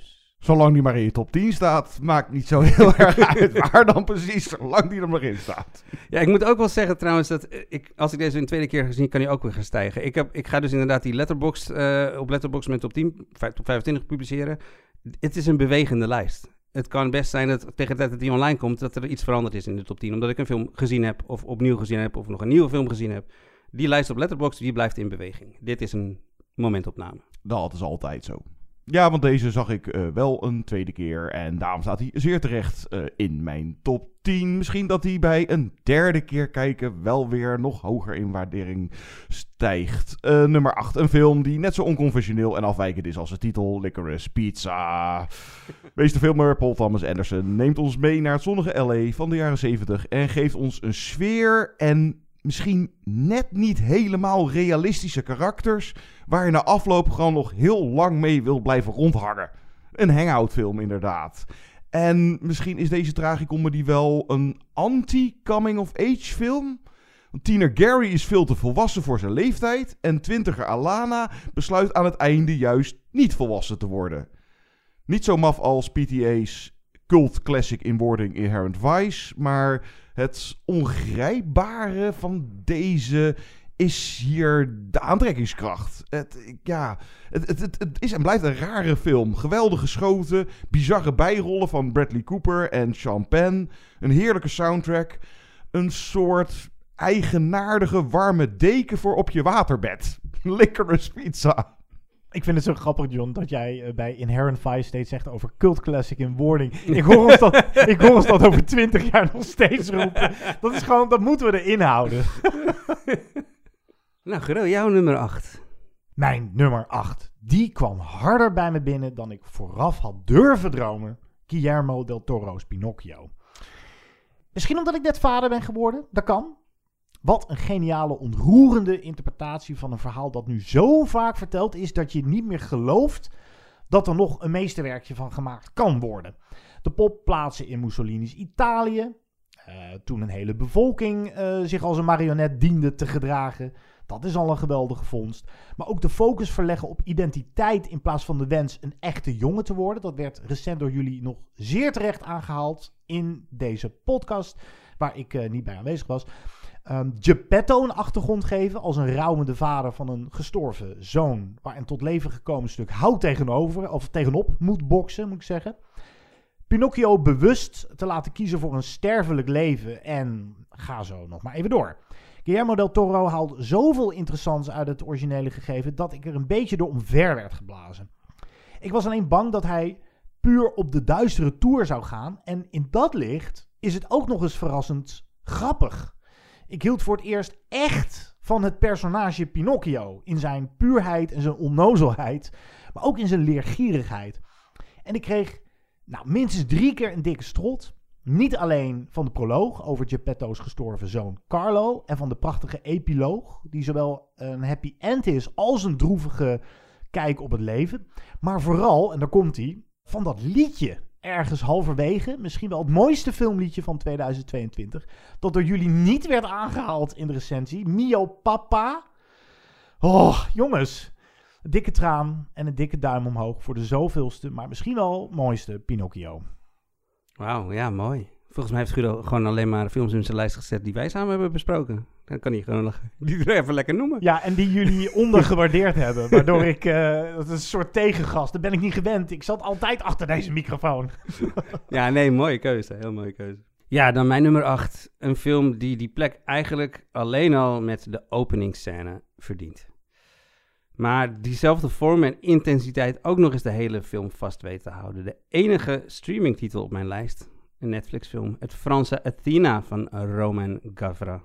Zolang die maar in je top 10 staat, maakt niet zo heel [LAUGHS] erg uit waar dan precies, zolang die er maar in staat.
Ja, ik moet ook wel zeggen trouwens dat ik, als ik deze een tweede keer gezien, kan hij ook weer gaan stijgen. Ik, heb, ik ga dus inderdaad die letterbox uh, op letterbox met top 10, top 25 publiceren. Het is een bewegende lijst. Het kan best zijn dat tegen de tijd dat die online komt, dat er iets veranderd is in de top 10. Omdat ik een film gezien heb, of opnieuw gezien heb, of nog een nieuwe film gezien heb. Die lijst op letterbox, die blijft in beweging. Dit is een momentopname.
Dat is altijd zo. Ja, want deze zag ik uh, wel een tweede keer. En daarom staat hij zeer terecht uh, in mijn top 10. Misschien dat hij bij een derde keer kijken wel weer nog hoger in waardering stijgt. Uh, nummer 8. Een film die net zo onconventioneel en afwijkend is als de titel Licorice Pizza. [LAUGHS] Meesterfilmer Paul Thomas Anderson neemt ons mee naar het zonnige LA van de jaren 70. En geeft ons een sfeer en misschien net niet helemaal realistische karakters, waar je na afloop gewoon nog heel lang mee wil blijven rondhangen. Een hangout-film, inderdaad. En misschien is deze tragicomedy wel een anti-coming-of-age film. Tiener Gary is veel te volwassen voor zijn leeftijd. En twintiger Alana besluit aan het einde juist niet volwassen te worden. Niet zo maf als PTA's cult classic in wording Inherent Vice. Maar het ongrijpbare van deze is hier de aantrekkingskracht. Het, ja, het, het, het, is en blijft een rare film. Geweldig geschoten, bizarre bijrollen van Bradley Cooper en Sean Penn. Een heerlijke soundtrack. Een soort eigenaardige warme deken voor op je waterbed. [LAUGHS] Licorice pizza.
Ik vind het zo grappig, John, dat jij uh, bij Inherent Vice steeds zegt over cult classic in wording. Ik hoor, ons dat, [LAUGHS] ik hoor ons dat over twintig jaar nog steeds roepen. Dat is gewoon, dat moeten we erin houden. [LAUGHS]
nou, Gero, jouw nummer 8.
Mijn nummer 8. Die kwam harder bij me binnen dan ik vooraf had durven dromen. Guillermo del Toro's Pinocchio. Misschien omdat ik net vader ben geworden, dat kan. Wat een geniale, ontroerende interpretatie van een verhaal dat nu zo vaak verteld is dat je niet meer gelooft dat er nog een meesterwerkje van gemaakt kan worden. De pop plaatsen in Mussolini's Italië. Eh, toen een hele bevolking eh, zich als een marionet diende te gedragen. Dat is al een geweldige vondst. Maar ook de focus verleggen op identiteit in plaats van de wens een echte jongen te worden. Dat werd recent door jullie nog zeer terecht aangehaald in deze podcast, waar ik eh, niet bij aanwezig was. Um, Geppetto een achtergrond geven als een rouwende vader van een gestorven zoon. Waar een tot leven gekomen stuk hout tegenover, of tegenop moet boksen, moet ik zeggen. Pinocchio bewust te laten kiezen voor een sterfelijk leven en ga zo nog maar even door. Guillermo del Toro haalt zoveel interessants uit het originele gegeven dat ik er een beetje door omver werd geblazen. Ik was alleen bang dat hij puur op de duistere tour zou gaan en in dat licht is het ook nog eens verrassend grappig. Ik hield voor het eerst echt van het personage Pinocchio in zijn puurheid en zijn onnozelheid, maar ook in zijn leergierigheid. En ik kreeg nou, minstens drie keer een dikke strot. Niet alleen van de proloog over Geppetto's gestorven zoon Carlo en van de prachtige epiloog, die zowel een happy end is als een droevige kijk op het leven, maar vooral, en daar komt hij, van dat liedje ergens halverwege, misschien wel het mooiste filmliedje van 2022, dat door jullie niet werd aangehaald in de recensie, Mio Papa. Oh, jongens, een dikke traan en een dikke duim omhoog voor de zoveelste, maar misschien wel mooiste Pinocchio.
Wauw, ja, mooi. Volgens mij heeft Guido gewoon alleen maar films in zijn lijst gezet die wij samen hebben besproken. Dan kan hij gewoon [LAUGHS] die er even lekker noemen.
Ja, en die jullie [LAUGHS] ondergewaardeerd hebben. Waardoor ik, uh, dat is een soort tegengast. Dat ben ik niet gewend. Ik zat altijd achter deze microfoon. [LAUGHS]
ja, nee, mooie keuze. Heel mooie keuze. Ja, dan mijn nummer 8. Een film die die plek eigenlijk alleen al met de openingsscène verdient. Maar diezelfde vorm en intensiteit ook nog eens de hele film vast weet te houden. De enige streamingtitel op mijn lijst, een Netflix-film. Het Franse Athena van Romain Gavra.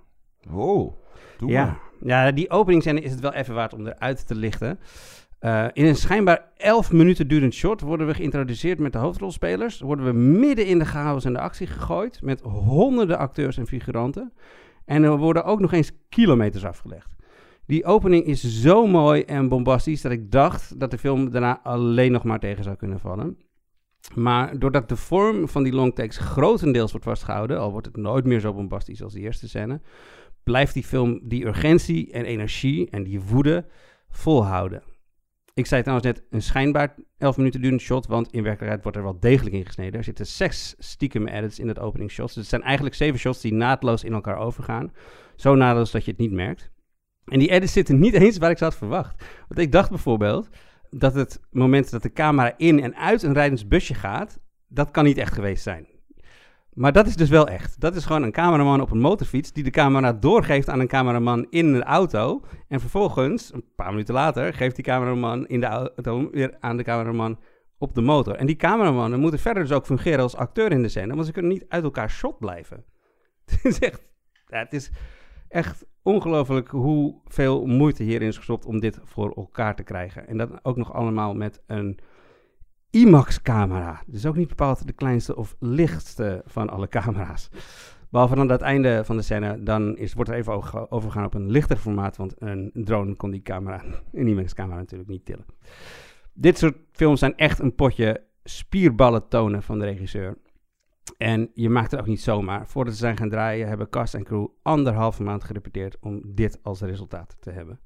Oh, doe
ja.
maar.
Ja, die openingscène is het wel even waard om eruit te lichten. Uh, in een schijnbaar 11 minuten durend shot worden we geïntroduceerd met de hoofdrolspelers. Worden we midden in de chaos en de actie gegooid met honderden acteurs en figuranten. En er worden ook nog eens kilometers afgelegd. Die opening is zo mooi en bombastisch dat ik dacht dat de film daarna alleen nog maar tegen zou kunnen vallen. Maar doordat de vorm van die longtakes grotendeels wordt vastgehouden, al wordt het nooit meer zo bombastisch als de eerste scène, blijft die film die urgentie en energie en die woede volhouden. Ik zei trouwens net een schijnbaar 11 minuten durende shot, want in werkelijkheid wordt er wel degelijk ingesneden. Er zitten zes stiekem edits in het opening shots. Dus het zijn eigenlijk zeven shots die naadloos in elkaar overgaan. Zo naadloos dat je het niet merkt. En die edits zitten niet [LAUGHS] eens waar ik ze had verwacht. Want ik dacht bijvoorbeeld dat het moment dat de camera in en uit een rijdend busje gaat, dat kan niet echt geweest zijn. Maar dat is dus wel echt. Dat is gewoon een cameraman op een motorfiets die de camera doorgeeft aan een cameraman in een auto. En vervolgens, een paar minuten later, geeft die cameraman in de auto weer aan de cameraman op de motor. En die cameramannen moeten verder dus ook fungeren als acteur in de scène, want ze kunnen niet uit elkaar shot blijven. [LAUGHS] Het is echt, het is echt ongelooflijk hoeveel moeite hierin is gestopt om dit voor elkaar te krijgen. En dat ook nog allemaal met een IMAX-camera. Dus ook niet bepaald de kleinste of lichtste van alle camera's. Behalve dan dat einde van de scène, dan is, wordt er even overgegaan op een lichter formaat, want een drone kon die camera, een IMAX-camera natuurlijk niet tillen. Dit soort films zijn echt een potje spierballen tonen van de regisseur. En je maakt het ook niet zomaar. Voordat ze zijn gaan draaien, hebben cast en crew anderhalve maand gerepeteerd om dit als resultaat te hebben.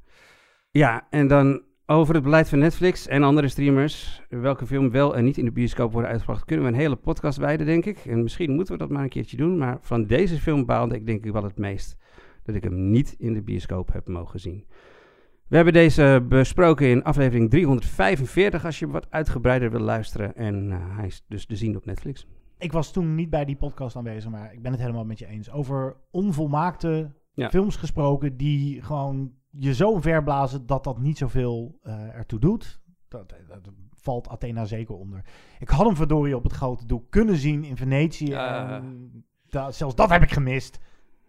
Ja, en dan over het beleid van Netflix en andere streamers. Welke film wel en niet in de bioscoop worden uitgebracht, kunnen we een hele podcast wijden, denk ik. En misschien moeten we dat maar een keertje doen. Maar van deze film baalde ik denk ik wel het meest dat ik hem niet in de bioscoop heb mogen zien. We hebben deze besproken in aflevering 345 als je wat uitgebreider wil luisteren. En uh, hij is dus te zien op Netflix
ik was toen niet bij die podcast aanwezig, maar ik ben het helemaal met je eens. Over onvolmaakte films gesproken die gewoon je zo verblazen dat dat niet zoveel uh, ertoe doet. Dat, dat, valt Athena zeker onder. Ik had hem verdorie op het grote doek kunnen zien in Venetië. Uh, zelfs dat heb ik gemist.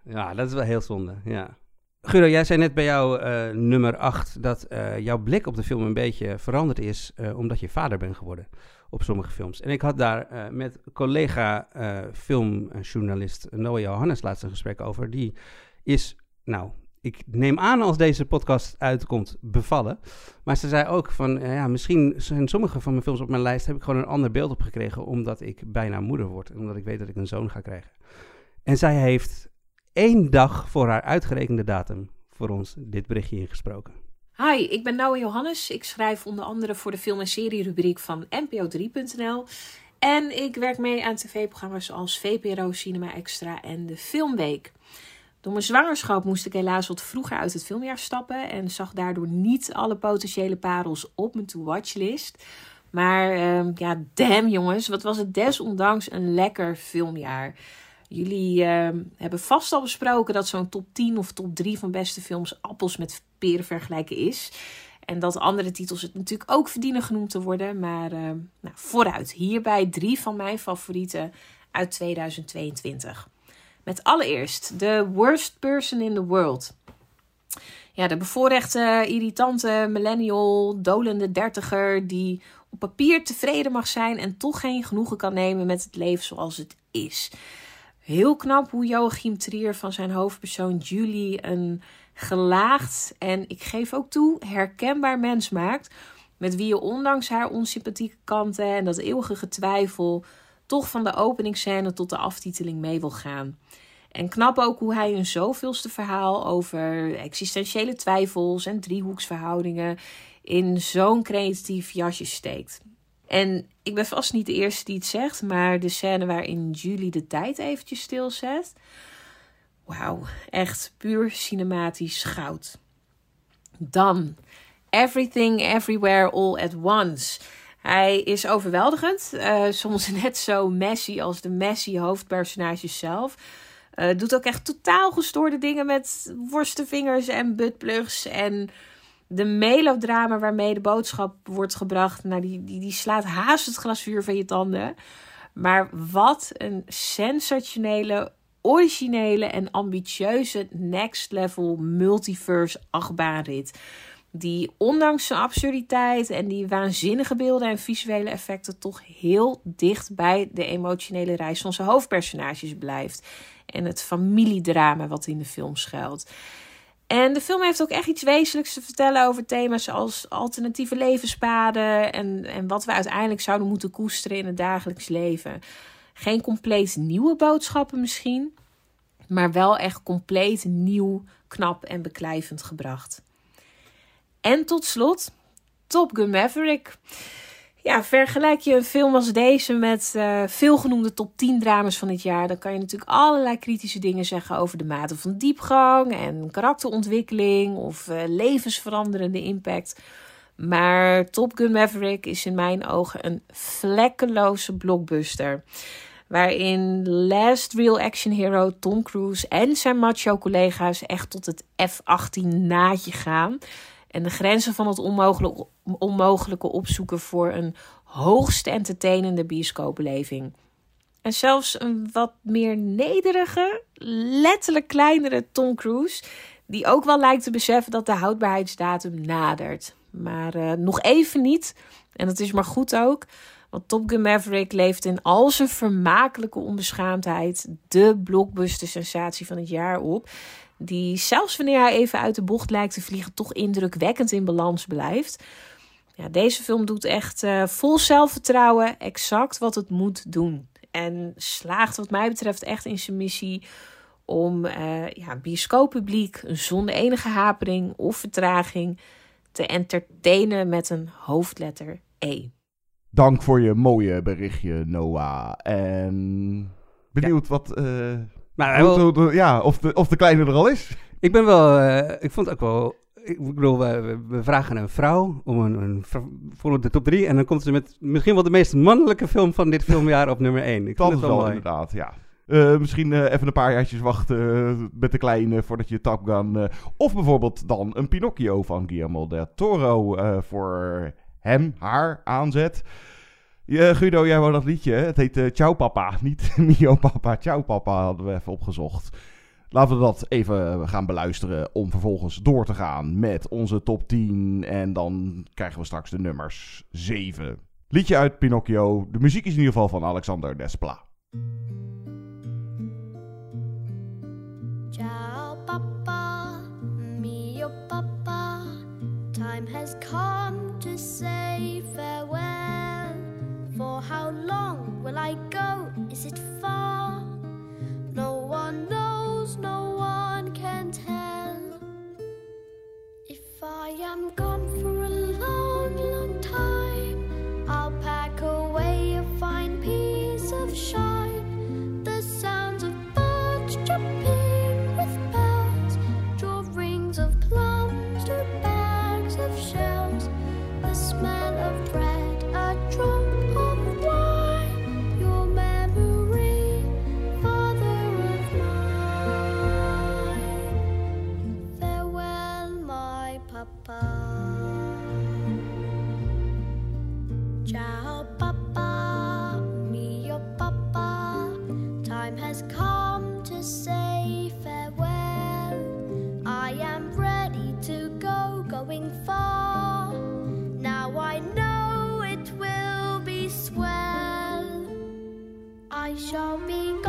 Ja, dat is wel heel zonde, ja. Guido, jij zei net bij jou uh, nummer 8 dat uh, jouw blik op de film een beetje veranderd is omdat je vader bent geworden op sommige films. En ik had daar met collega filmjournalist Noah Johannes laatst een gesprek over. Die is, nou, ik neem aan als deze podcast uitkomt, bevallen. Maar ze zei ook van, uh, ja, misschien zijn sommige van mijn films op mijn lijst... heb ik gewoon een ander beeld op gekregen... omdat ik bijna moeder word. En omdat ik weet dat ik een zoon ga krijgen. En zij heeft één dag voor haar uitgerekende datum voor ons dit berichtje ingesproken.
Hi, ik ben Noah Johannes. Ik schrijf onder andere voor de film- en serie-rubriek van NPO3.nl. En ik werk mee aan tv-programma's als VPRO Cinema Extra en de Filmweek. Door mijn zwangerschap moest ik helaas wat vroeger uit het filmjaar stappen en zag daardoor niet alle potentiële parels op mijn to-watchlist. Maar uh, ja, damn jongens, wat was het desondanks een lekker filmjaar. Jullie uh, hebben vast al besproken dat zo'n top 10 of top 3 van beste films appels met peren vergelijken is. En dat andere titels het natuurlijk ook verdienen genoemd te worden. Maar uh, nou, vooruit, hierbij drie van mijn favorieten uit 2022. Met allereerst The Worst Person in the World. Ja, de bevoorrechte, irritante millennial, dolende dertiger die op papier tevreden mag zijn en toch geen genoegen kan nemen met het leven zoals het is. Heel knap hoe Joachim Trier van zijn hoofdpersoon Julie een gelaagd en ik geef ook toe herkenbaar mens maakt. Met wie je ondanks haar onsympathieke kanten en dat eeuwige getwijfel toch van de openingsscène tot de aftiteling mee wil gaan. En knap ook hoe hij een zoveelste verhaal over existentiële twijfels en driehoeksverhoudingen in zo'n creatief jasje steekt. En ik ben vast niet de eerste die het zegt, maar de scène waarin Julie de tijd eventjes stilzet. Wauw, echt puur cinematisch goud. Dan Everything Everywhere All at Once. Hij is overweldigend, uh, soms [LAUGHS] net zo messy als de messy hoofdpersonages zelf. Uh, doet ook echt totaal gestoorde dingen met worstenvingers en buttplugs. En de melodrama waarmee de boodschap wordt gebracht, nou, die, die, die slaat haast het glazuur van je tanden. Maar wat een sensationele, originele en ambitieuze next level multiverse achtbaanrit. Die ondanks zijn absurditeit en die waanzinnige beelden en visuele effecten toch heel dicht bij de emotionele reis van zijn hoofdpersonages blijft. En het familiedrama wat in de film schuilt. En de film heeft ook echt iets wezenlijks te vertellen over thema's als alternatieve levenspaden en, en wat we uiteindelijk zouden moeten koesteren in het dagelijks leven. Geen compleet nieuwe boodschappen misschien, maar wel echt compleet nieuw, knap en beklijvend gebracht. En tot slot, Top Gun Maverick. Ja, vergelijk je een film als deze met uh, veelgenoemde top 10 dramas van dit jaar, dan kan je natuurlijk allerlei kritische dingen zeggen over de mate van diepgang en karakterontwikkeling of uh, levensveranderende impact. Maar Top Gun Maverick is in mijn ogen een vlekkeloze blockbuster. Waarin Last Real Action Hero Tom Cruise en zijn macho collega's echt tot het F-18 naadje gaan en de grenzen van het onmogelijke, onmogelijke opzoeken voor een hoogst entertainende bioscoopbeleving. En zelfs een wat meer nederige, letterlijk kleinere Tom Cruise, die ook wel lijkt te beseffen dat de houdbaarheidsdatum nadert. Maar uh, nog even niet, en dat is maar goed ook, want Top Gun Maverick leeft in al zijn vermakelijke onbeschaamdheid de blockbuster sensatie van het jaar op die zelfs wanneer hij even uit de bocht lijkt te vliegen, toch indrukwekkend in balans blijft. Ja, deze film doet echt uh, vol zelfvertrouwen exact wat het moet doen. En slaagt wat mij betreft echt in zijn missie om uh, ja, bioscooppubliek zonder enige hapering of vertraging te entertainen met een hoofdletter E.
Dank voor je mooie berichtje, Noah. En benieuwd ja. wat... Uh
maar
hoe, hoe, hoe, ja, of de, of de kleine er al is.
Ik ben wel, uh, ik vond het ook wel, ik bedoel, we, we vragen een vrouw om een, een voor de top 3 en dan komt ze met misschien wel de meest mannelijke film van dit filmjaar op nummer 1. Ik
dat
vind
is
het
wel inderdaad, ja. Uh, misschien uh, even een paar jaartjes wachten met de kleine voordat je Top Gun... of bijvoorbeeld dan een Pinocchio van Guillermo del Toro voor hem, haar aanzet. Ja, Guido, jij wou dat liedje. Het heet uh, Ciao Papa, [LAUGHS] niet [LAUGHS] Mio Papa. Ciao Papa hadden we even opgezocht. Laten we dat even gaan beluisteren om vervolgens door te gaan met onze top 10. En dan krijgen we straks de nummers 7. Liedje uit Pinocchio. De muziek is in ieder geval van Alexander Despla.
Ciao Papa, Mio Papa. Time has come to say farewell. For how long will I go? Is it far? No one
knows, no one can tell. If I am gone for a long, long time, I'll pack away a fine piece of shine. 哨兵。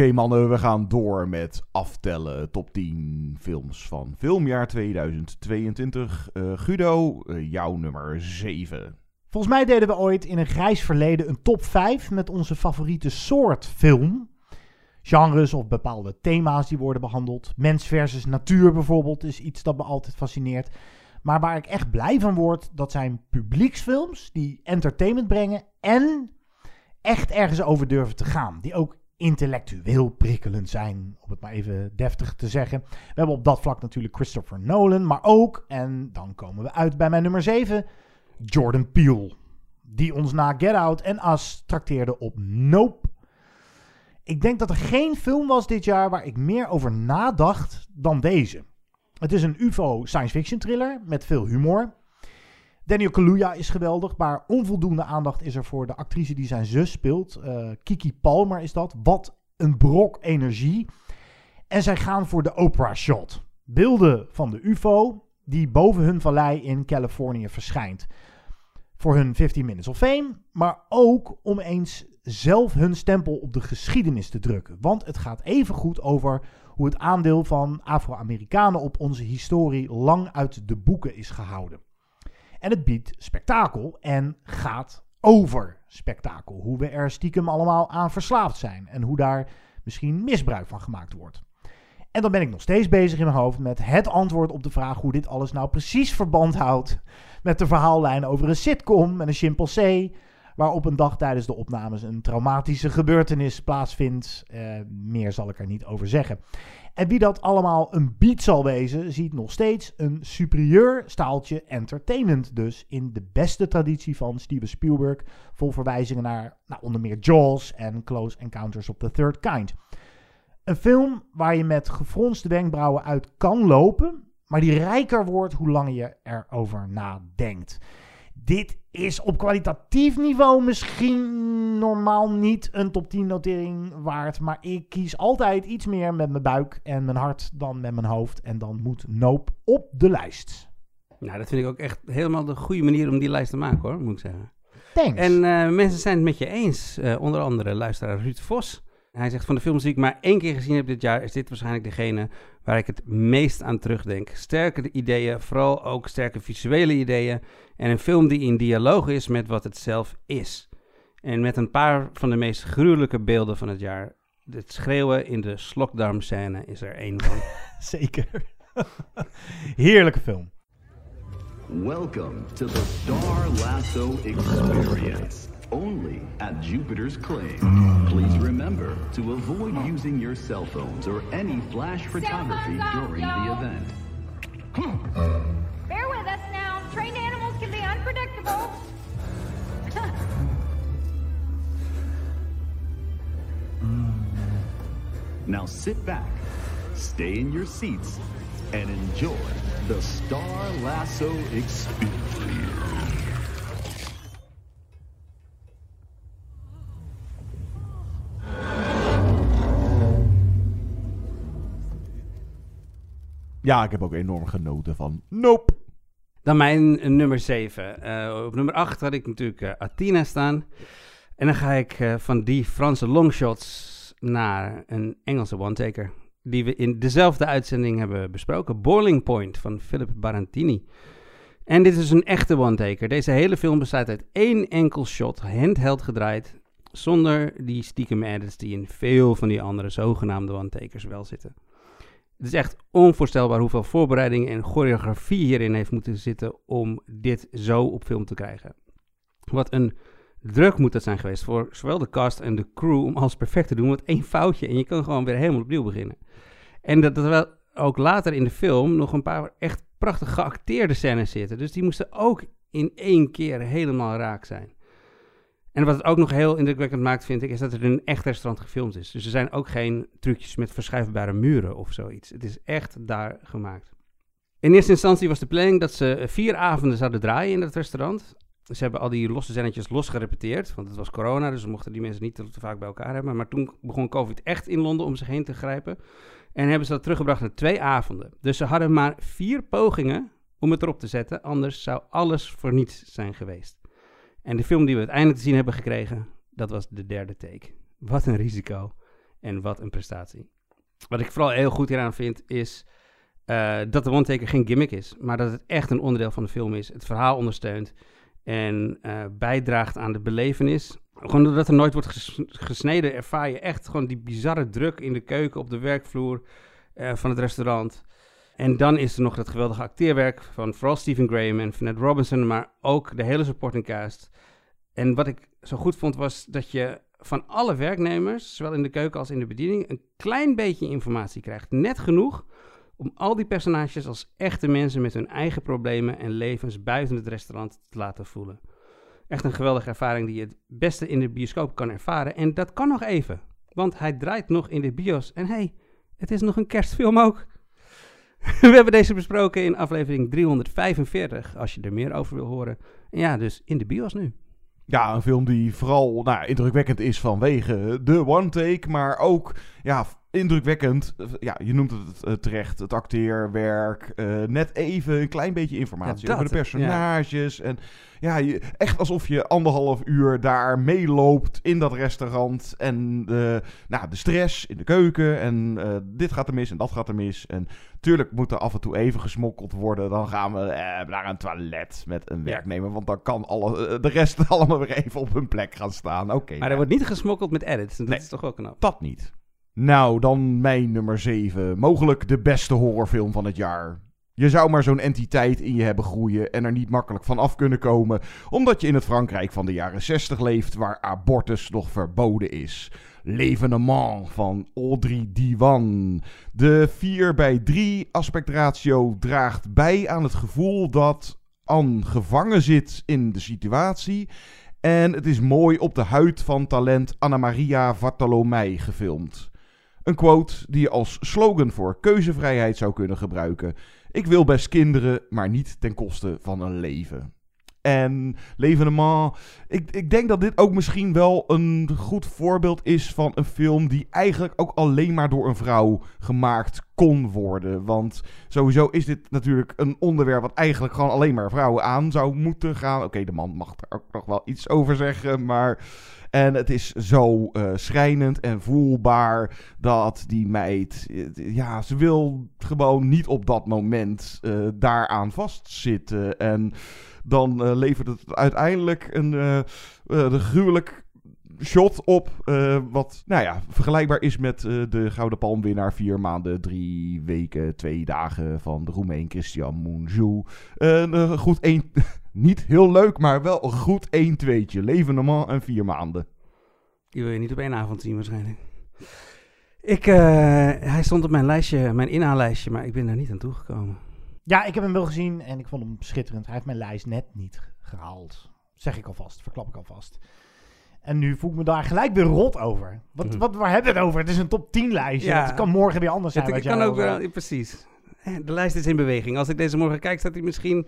Oké mannen, we gaan door met aftellen. Top 10 films van filmjaar 2022. Uh, Guido, uh, jouw nummer 7.
Volgens mij deden we ooit in een grijs verleden een top 5 met onze favoriete soort film. Genres of bepaalde thema's die worden behandeld. Mens versus natuur bijvoorbeeld is iets dat me altijd fascineert. Maar waar ik echt blij van word, dat zijn publieksfilms die entertainment brengen en echt ergens over durven te gaan. Die ook intellectueel prikkelend zijn, om het maar even deftig te zeggen. We hebben op dat vlak natuurlijk Christopher Nolan, maar ook, en dan komen we uit bij mijn nummer 7, Jordan Peele. Die ons na Get Out en Us trakteerde op Nope. Ik denk dat er geen film was dit jaar waar ik meer over nadacht dan deze. Het is een UFO science fiction thriller met veel humor. Daniel Kaluuya is geweldig, maar onvoldoende aandacht is er voor de actrice die zijn zus speelt. Uh, Kiki Palmer is dat. Wat een brok energie. En zij gaan voor de Oprah shot. Beelden van de UFO die boven hun vallei in Californië verschijnt. Voor hun 15 Minutes of Fame, maar ook om eens zelf hun stempel op de geschiedenis te drukken. Want het gaat even goed over hoe het aandeel van Afro-Amerikanen op onze historie lang uit de boeken is gehouden. En het biedt spektakel en gaat over spektakel. Hoe we er stiekem allemaal aan verslaafd zijn en hoe daar misschien misbruik van gemaakt wordt. En dan ben ik nog steeds bezig in mijn hoofd met het antwoord op de vraag hoe dit alles nou precies verband houdt met de verhaallijn over een sitcom met een chimpansee, waar op een dag tijdens de opnames een traumatische gebeurtenis plaatsvindt. Uh, meer zal ik er niet over zeggen. En wie dat allemaal een beat zal wezen, ziet nog steeds een superieur staaltje entertainment. Dus in de beste traditie van Steven Spielberg, vol verwijzingen naar nou, onder meer Jaws en Close Encounters of the Third Kind. Een film waar je met gefronste wenkbrauwen uit kan lopen, maar die rijker wordt hoe langer je erover nadenkt. Dit is op kwalitatief niveau misschien normaal niet een top 10 notering waard. Maar ik kies altijd iets meer met mijn buik en mijn hart dan met mijn hoofd. En dan moet Nope op de lijst.
Nou, dat vind ik ook echt helemaal de goede manier om die lijst te maken hoor, moet ik zeggen.
Thanks.
En uh, mensen zijn het met je eens. Uh, onder andere luisteraar Ruud Vos. Hij zegt van de films die ik maar één keer gezien heb dit jaar, is dit waarschijnlijk degene waar ik het meest aan terugdenk. Sterke ideeën, vooral ook sterke visuele ideeën. En een film die in dialoog is met wat het zelf is. En met een paar van de meest gruwelijke beelden van het jaar. Het schreeuwen in de slokdarmscène is er één van. [LAUGHS]
Zeker. [LAUGHS] Heerlijke film.
Welcome to the Star Lasso Experience. Only at Jupiter's Claim. Mm. Please remember to avoid using your cell phones or any flash photography during the event. Uh.
Bear with us now. Trained animals can be unpredictable. [LAUGHS]
Now sit back, stay in your seats, and enjoy the Star Lasso experience.
Ja, ik heb ook enorm genoten van Nope.
Dan mijn nummer 7. Uh, op nummer 8 had ik natuurlijk uh, Athena staan. En dan ga ik uh, van die Franse longshots naar een Engelse one-taker. Die we in dezelfde uitzending hebben besproken. Boiling Point van Philip Barantini. En dit is een echte one-taker. Deze hele film bestaat uit één enkel shot, handheld gedraaid. Zonder die stiekem edits die in veel van die andere zogenaamde one-takers wel zitten. Het is echt onvoorstelbaar hoeveel voorbereiding en choreografie hierin heeft moeten zitten om dit zo op film te krijgen. Wat een druk moet dat zijn geweest voor zowel de cast en de crew om alles perfect te doen. Want één foutje en je kan gewoon weer helemaal opnieuw beginnen. En dat er wel ook later in de film nog een paar echt prachtig geacteerde scènes zitten. Dus die moesten ook in één keer helemaal raak zijn. En wat het ook nog heel indrukwekkend maakt, vind ik, is dat het een echt restaurant gefilmd is. Dus er zijn ook geen trucjes met verschuifbare muren of zoiets. Het is echt daar gemaakt. In eerste instantie was de planning dat ze vier avonden zouden draaien in het restaurant. Ze hebben al die losse zinnetjes los gerepeteerd, want het was corona, dus mochten die mensen niet te, vaak bij elkaar hebben. Maar toen begon COVID echt in Londen om zich heen te grijpen. En hebben ze dat teruggebracht naar twee avonden. Dus ze hadden maar vier pogingen om het erop te zetten, anders zou alles voor niets zijn geweest. En de film die we uiteindelijk te zien hebben gekregen, dat was de derde take. Wat een risico. En wat een prestatie. Wat ik vooral heel goed hieraan vind, is uh, dat de one-taker geen gimmick is. Maar dat het echt een onderdeel van de film is. Het verhaal ondersteunt. En uh, bijdraagt aan de belevenis. Gewoon doordat er nooit wordt ges gesneden, ervaar je echt gewoon die bizarre druk in de keuken, op de werkvloer uh, van het restaurant. En dan is er nog dat geweldige acteerwerk van vooral Stephen Graham en Vanette Robinson, maar ook de hele supporting cast. En wat ik zo goed vond was dat je van alle werknemers, zowel in de keuken als in de bediening, een klein beetje informatie krijgt. Net genoeg om al die personages als echte mensen met hun eigen problemen en levens buiten het restaurant te laten voelen. Echt een geweldige ervaring die je het beste in de bioscoop kan ervaren. En dat kan nog even, want hij draait nog in de bios. En hey, het is nog een kerstfilm ook. [LAUGHS] We hebben deze besproken in aflevering 345, als je er meer over wil horen. En ja, dus in de bios nu.
Ja, een film die vooral nou, indrukwekkend is vanwege de one take, maar ook ja, indrukwekkend. Ja, je noemt het uh, terecht, het acteerwerk. Uh, net even een klein beetje informatie ja, over de personages. Ja. En ja, je, echt alsof je anderhalf uur daar meeloopt in dat restaurant. En de, nou, de stress in de keuken. En uh, dit gaat er mis en dat gaat er mis. En tuurlijk moet er af en toe even gesmokkeld worden. Dan gaan we naar een toilet met een werknemer. Want dan kan alle, de rest [LAUGHS] allemaal weer even op hun plek gaan staan. Oké. Okay,
maar er wordt niet gesmokkeld met edits. Dat nee, is toch wel knap.
Dat niet. Nou, dan mijn nummer 7. Mogelijk de beste horrorfilm van het jaar. Je zou maar zo'n entiteit in je hebben groeien en er niet makkelijk van af kunnen komen, omdat je in het Frankrijk van de jaren 60 leeft, waar abortus nog verboden is. L'Evenement van Audrey Diwan. De 4 bij 3 aspectratio draagt bij aan het gevoel dat Anne gevangen zit in de situatie. En het is mooi op de huid van talent Anna Maria Bartolomei gefilmd. Een quote die je als slogan voor keuzevrijheid zou kunnen gebruiken. Ik wil best kinderen, maar niet ten koste van een leven. En L'Evenement, ik, ik denk dat dit ook misschien wel een goed voorbeeld is van een film die eigenlijk ook alleen maar door een vrouw gemaakt kon worden. Want sowieso is dit natuurlijk een onderwerp wat eigenlijk gewoon alleen maar vrouwen aan zou moeten gaan. Oké, de man mag er ook nog wel iets over zeggen, maar en het is zo uh, schrijnend en voelbaar dat die meid, uh, ja, ze wil gewoon niet op dat moment uh, daaraan vastzitten. En dan levert het uiteindelijk een gruwelijk shot op. Wat nou ja, vergelijkbaar is met de Gouden Palmwinnaar. Vier maanden, drie weken, twee dagen van de Roemeen Christian Mounjou. Uh, goed één. Niet heel leuk, maar wel een goed 1-2'tje. Leven normaal en vier maanden.
Die wil je niet op één avond zien waarschijnlijk. Ik, hij stond op mijn lijstje, mijn inhaallijstje, maar ik ben daar niet aan toegekomen.
Ja, ik heb hem wel gezien en ik vond hem schitterend. Hij heeft mijn lijst net niet gehaald. Zeg ik alvast, verklap ik alvast. En nu voel ik me daar gelijk weer rot over. Wat, mm. wat, waar hebben we het over? Het is een top 10 lijstje. Ja. Het kan morgen weer anders zijn.
Het kan ook wel, precies. De lijst is in beweging. Als ik deze morgen kijk, staat hij misschien...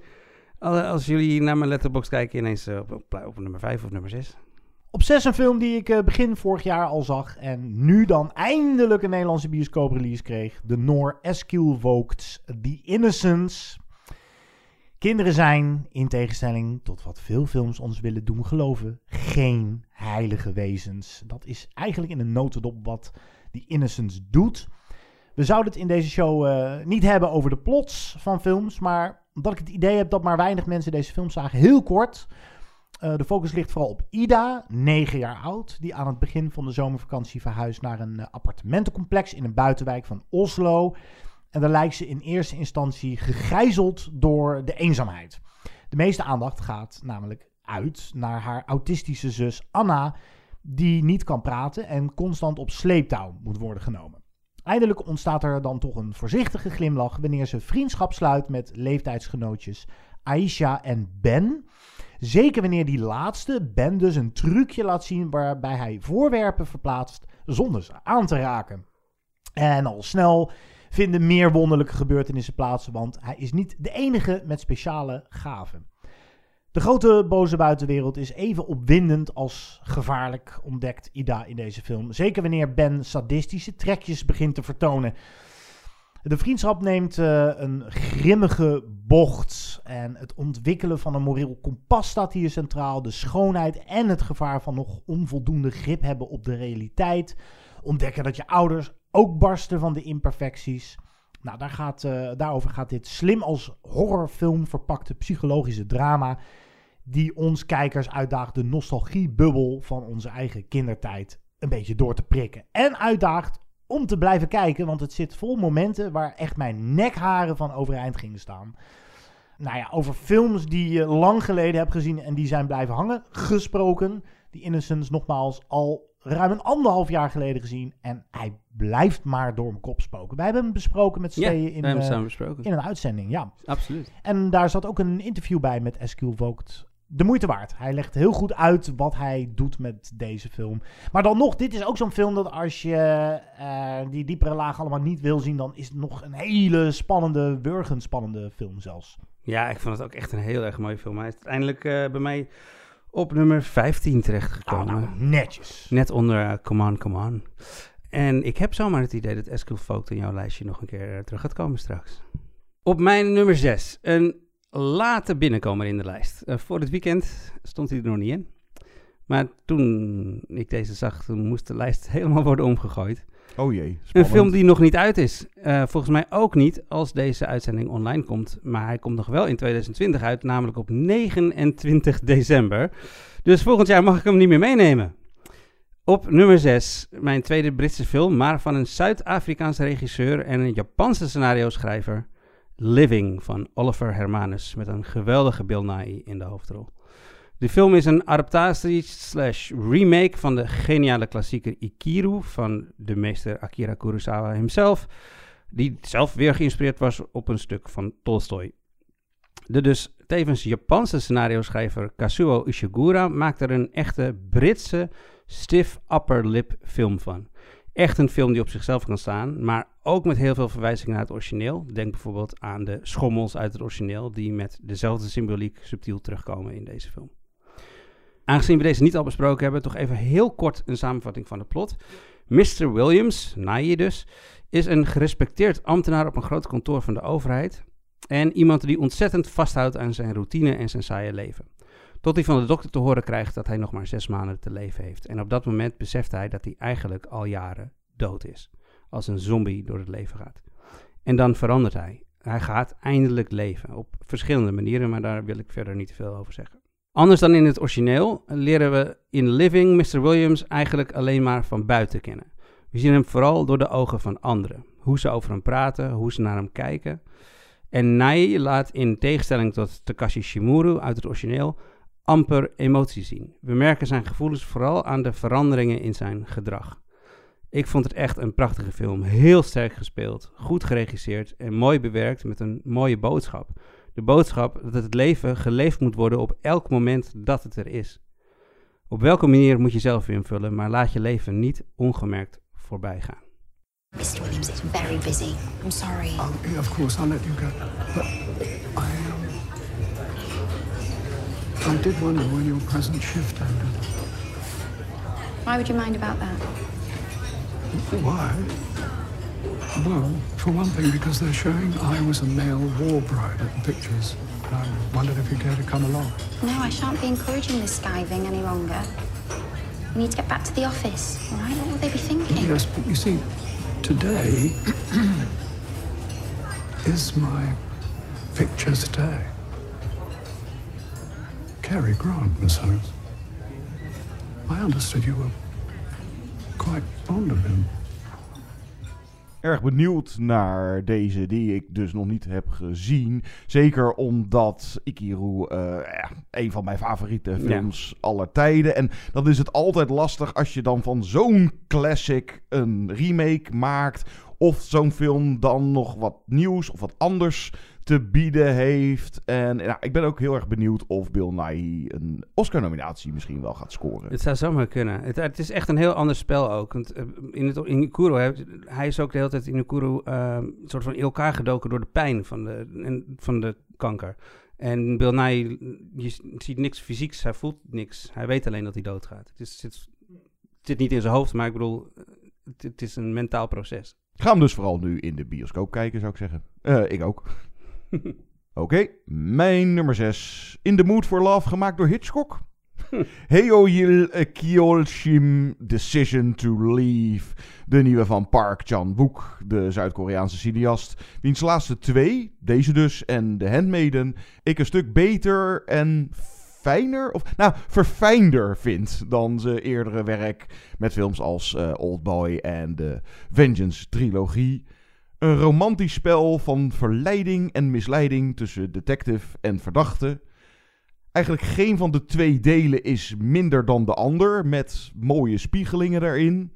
Als jullie naar mijn letterbox kijken, ineens op, op, op nummer 5 of nummer 6.
Op 6 een film die ik uh, begin vorig jaar al zag. En nu dan eindelijk een Nederlandse bioscoop-release kreeg. De Noor Eskil Voogts The Innocence. Kinderen zijn, in tegenstelling tot wat veel films ons willen doen geloven, geen heilige wezens. Dat is eigenlijk in een notendop wat die Innocence doet. We zouden het in deze show uh, niet hebben over de plots van films, maar omdat ik het idee heb dat maar weinig mensen deze film zagen, heel kort. Uh, de focus ligt vooral op Ida, 9 jaar oud, die aan het begin van de zomervakantie verhuist naar een uh, appartementencomplex in een buitenwijk van Oslo. En daar lijkt ze in eerste instantie gegijzeld door de eenzaamheid. De meeste aandacht gaat namelijk uit naar haar autistische zus Anna, die niet kan praten en constant op sleeptouw moet worden genomen. Eindelijk ontstaat er dan toch een voorzichtige glimlach wanneer ze vriendschap sluit met leeftijdsgenootjes Aisha en Ben. Zeker wanneer die laatste, Ben, dus een trucje laat zien waarbij hij voorwerpen verplaatst zonder ze aan te raken. En al snel vinden meer wonderlijke gebeurtenissen plaats, want hij is niet de enige met speciale gaven. De grote boze buitenwereld is even opwindend als gevaarlijk, ontdekt Ida in deze film. Zeker wanneer Ben sadistische trekjes begint te vertonen. De vriendschap neemt uh, een grimmige bocht en het ontwikkelen van een moreel kompas staat hier centraal. De schoonheid en het gevaar van nog onvoldoende grip hebben op de realiteit Ontdekken dat je ouders ook barsten van de imperfecties. Nou, daar gaat, eh, daarover gaat dit slim als horrorfilm verpakte psychologische drama. Die ons kijkers uitdaagt de nostalgiebubbel van onze eigen kindertijd een beetje door te prikken. En uitdaagt om te blijven kijken, want het zit vol momenten waar echt mijn nekharen van overeind gingen staan. Nou ja, over films die je lang geleden hebt gezien en die zijn blijven hangen, gesproken. Die Innocence nogmaals al ruim een anderhalf jaar geleden gezien. En hij blijft maar door mijn kop spoken. Wij hebben hem besproken met
Ja,
Stee
we
in, in een uitzending. Ja,
Absoluut.
en daar zat ook een interview bij met Eskil Vogt. De moeite waard. Hij legt heel goed uit wat hij doet met deze film. Maar dan nog, dit is ook zo'n film dat als je eh, die diepere laag allemaal niet wil zien, dan is het nog een hele spannende, wurgend spannende film zelfs.
Ja, ik vond het ook echt een heel erg mooie film. Hij is uiteindelijk eh, bij mij op nummer 15 terechtgekomen.
Ah, nou, netjes.
Net onder eh, Come On, Come On. En ik heb zomaar het idee dat Eskil Vogt in jouw lijstje nog een keer eh, terug gaat komen straks. Op mijn nummer 6. Een late binnenkomer in de lijst. Eh, voor het weekend stond hij er nog niet in. Maar toen ik deze zag, toen moest de lijst [LAUGHS] helemaal worden omgegooid.
Oh jee,
Een film die nog niet uit is. Eh, volgens mij ook niet als deze uitzending online komt. Maar hij komt nog wel in 2020 uit, namelijk op 29 december. Dus volgend jaar mag ik hem niet meer meenemen. Op nummer 6, mijn tweede Britse film, maar van een Zuid-Afrikaanse regisseur en een Japanse scenario-schrijver. Living van Oliver Hermanus met een geweldige Bill Nighy in de hoofdrol. De film is een adaptatie slash remake van de geniale klassieker Ikiru van de meester Akira Kurosawa himself, die zelf weer geïnspireerd was op een stuk van Tolstoy. De dus tevens Japanse scenario-schrijver Kazuo Ishiguro maakt er een echte Britse stiff upper lip film van. Echt een film die op zichzelf kan staan, maar ook met heel veel verwijzingen naar het origineel. Denk bijvoorbeeld aan de schommels uit het origineel, die met dezelfde symboliek subtiel terugkomen in deze film. Aangezien we deze niet al besproken hebben, toch even heel kort een samenvatting van het plot. Mr. Williams, Nighy dus, is een gerespecteerd ambtenaar op een groot kantoor van de overheid. En iemand die ontzettend vasthoudt aan zijn routine en zijn saaie leven. Tot hij van de dokter te horen krijgt dat hij nog maar zes maanden te leven heeft. En op dat moment beseft hij dat hij eigenlijk al jaren dood is. Als een zombie door het leven gaat. En dan verandert hij. Hij gaat eindelijk leven. Op verschillende manieren, maar daar wil ik verder niet te veel over zeggen. Anders dan in het origineel leren we in Living Mr. Williams eigenlijk alleen maar van buiten kennen. We zien hem vooral door de ogen van anderen. Hoe ze over hem praten, hoe ze naar hem kijken. En Nai laat in tegenstelling tot Takashi Shimuru uit het origineel amper emotie zien. We merken zijn gevoelens vooral aan de veranderingen in zijn gedrag. Ik vond het echt een prachtige film. Heel sterk gespeeld, goed geregisseerd en mooi bewerkt met een mooie boodschap. De boodschap dat het leven geleefd moet worden op elk moment dat het er is. Op welke manier moet je zelf invullen, maar laat je leven niet ongemerkt voorbij gaan.
Mr. Williams is very busy. I'm sorry.
Oh, yeah, of course, I'll let you go. But I, um, I did wonder when your present shift ended.
Why would you mind about that?
Why? Well, for one thing, because they're showing I was a male war bride at the pictures. And I wondered if you'd care to come along.
No, I shan't be encouraging this skiving any longer. We need to get back to the office, all right? What will they be thinking?
Yes, but you see, today [CLEARS THROAT] is my pictures day. Cary Grant, Miss Holmes. I understood you were quite fond of him.
Erg benieuwd naar deze die ik dus nog niet heb gezien. Zeker omdat Ikiru eh, ja, een van mijn favoriete films aller tijden. En dan is het altijd lastig als je dan van zo'n classic een remake maakt. Of zo'n film dan nog wat nieuws of wat anders te bieden heeft. En ik ben ook heel erg benieuwd of Bill Nighy een Oscar-nominatie misschien wel gaat scoren.
Het zou zomaar kunnen. Het, het is echt een heel ander spel ook. Want eh, in, het, in hij, hij is ook de hele tijd in Ikuro uh, een soort van in elkaar gedoken door de pijn van de, en, van de kanker. En Bill Nighy, je ziet niks fysieks, hij voelt niks. Hij weet alleen dat hij doodgaat. Het, is, het, zit, het zit niet in zijn hoofd, maar ik bedoel, het, het is een mentaal proces.
Ga hem dus vooral nu in de bioscoop kijken, zou ik zeggen. Uh, ik ook. [LAUGHS] Oké, mijn nummer 6. In the Mood for Love, gemaakt door Hitchcock. [LAUGHS] Heoil Kyeolshim Decision to Leave. De nieuwe van Park Chan-wook, de Zuid-Koreaanse cineast. Wiens laatste twee, deze dus en The Handmaiden, ik een stuk beter en fijner, of nou, verfijnder vind dan zijn eerdere werk met films als uh, Old Boy en de Vengeance trilogie. Een romantisch spel van verleiding en misleiding tussen detective en verdachte. Eigenlijk geen van de twee delen is minder dan de ander, met mooie spiegelingen daarin.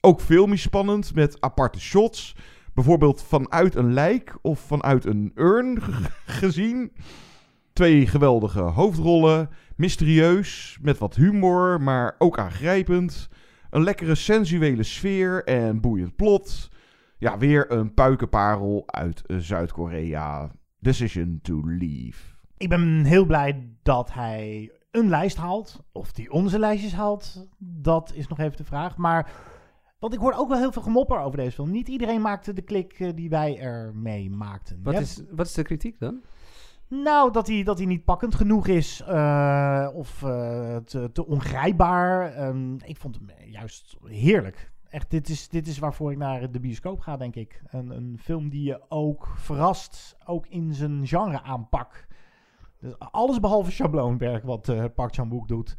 Ook filmisch spannend, met aparte shots. Bijvoorbeeld vanuit een lijk of vanuit een urn [LAUGHS] gezien. Twee geweldige hoofdrollen. Mysterieus, met wat humor, maar ook aangrijpend. Een lekkere sensuele sfeer en boeiend plot. Ja, weer een puikenparel uit Zuid-Korea. Decision to Leave.
Ik ben heel blij dat hij een lijst haalt. Of die onze lijstjes haalt, dat is nog even de vraag. Maar, want ik hoor ook wel heel veel gemopper over deze film. Niet iedereen maakte de klik eh, die wij ermee maakten.
Wat, is, wat is de kritiek dan?
Nou, dat hij, dat hij niet pakkend genoeg is. Uh, of uh, te, te, ongrijpbaar. Um, ik vond hem juist heerlijk. Echt, dit is, dit is waarvoor ik naar de bioscoop ga, denk ik. Een, een film die je ook verrast. Ook in zijn genre aanpak. Dus alles behalve schabloonwerk wat uh, Park Chan-wook doet.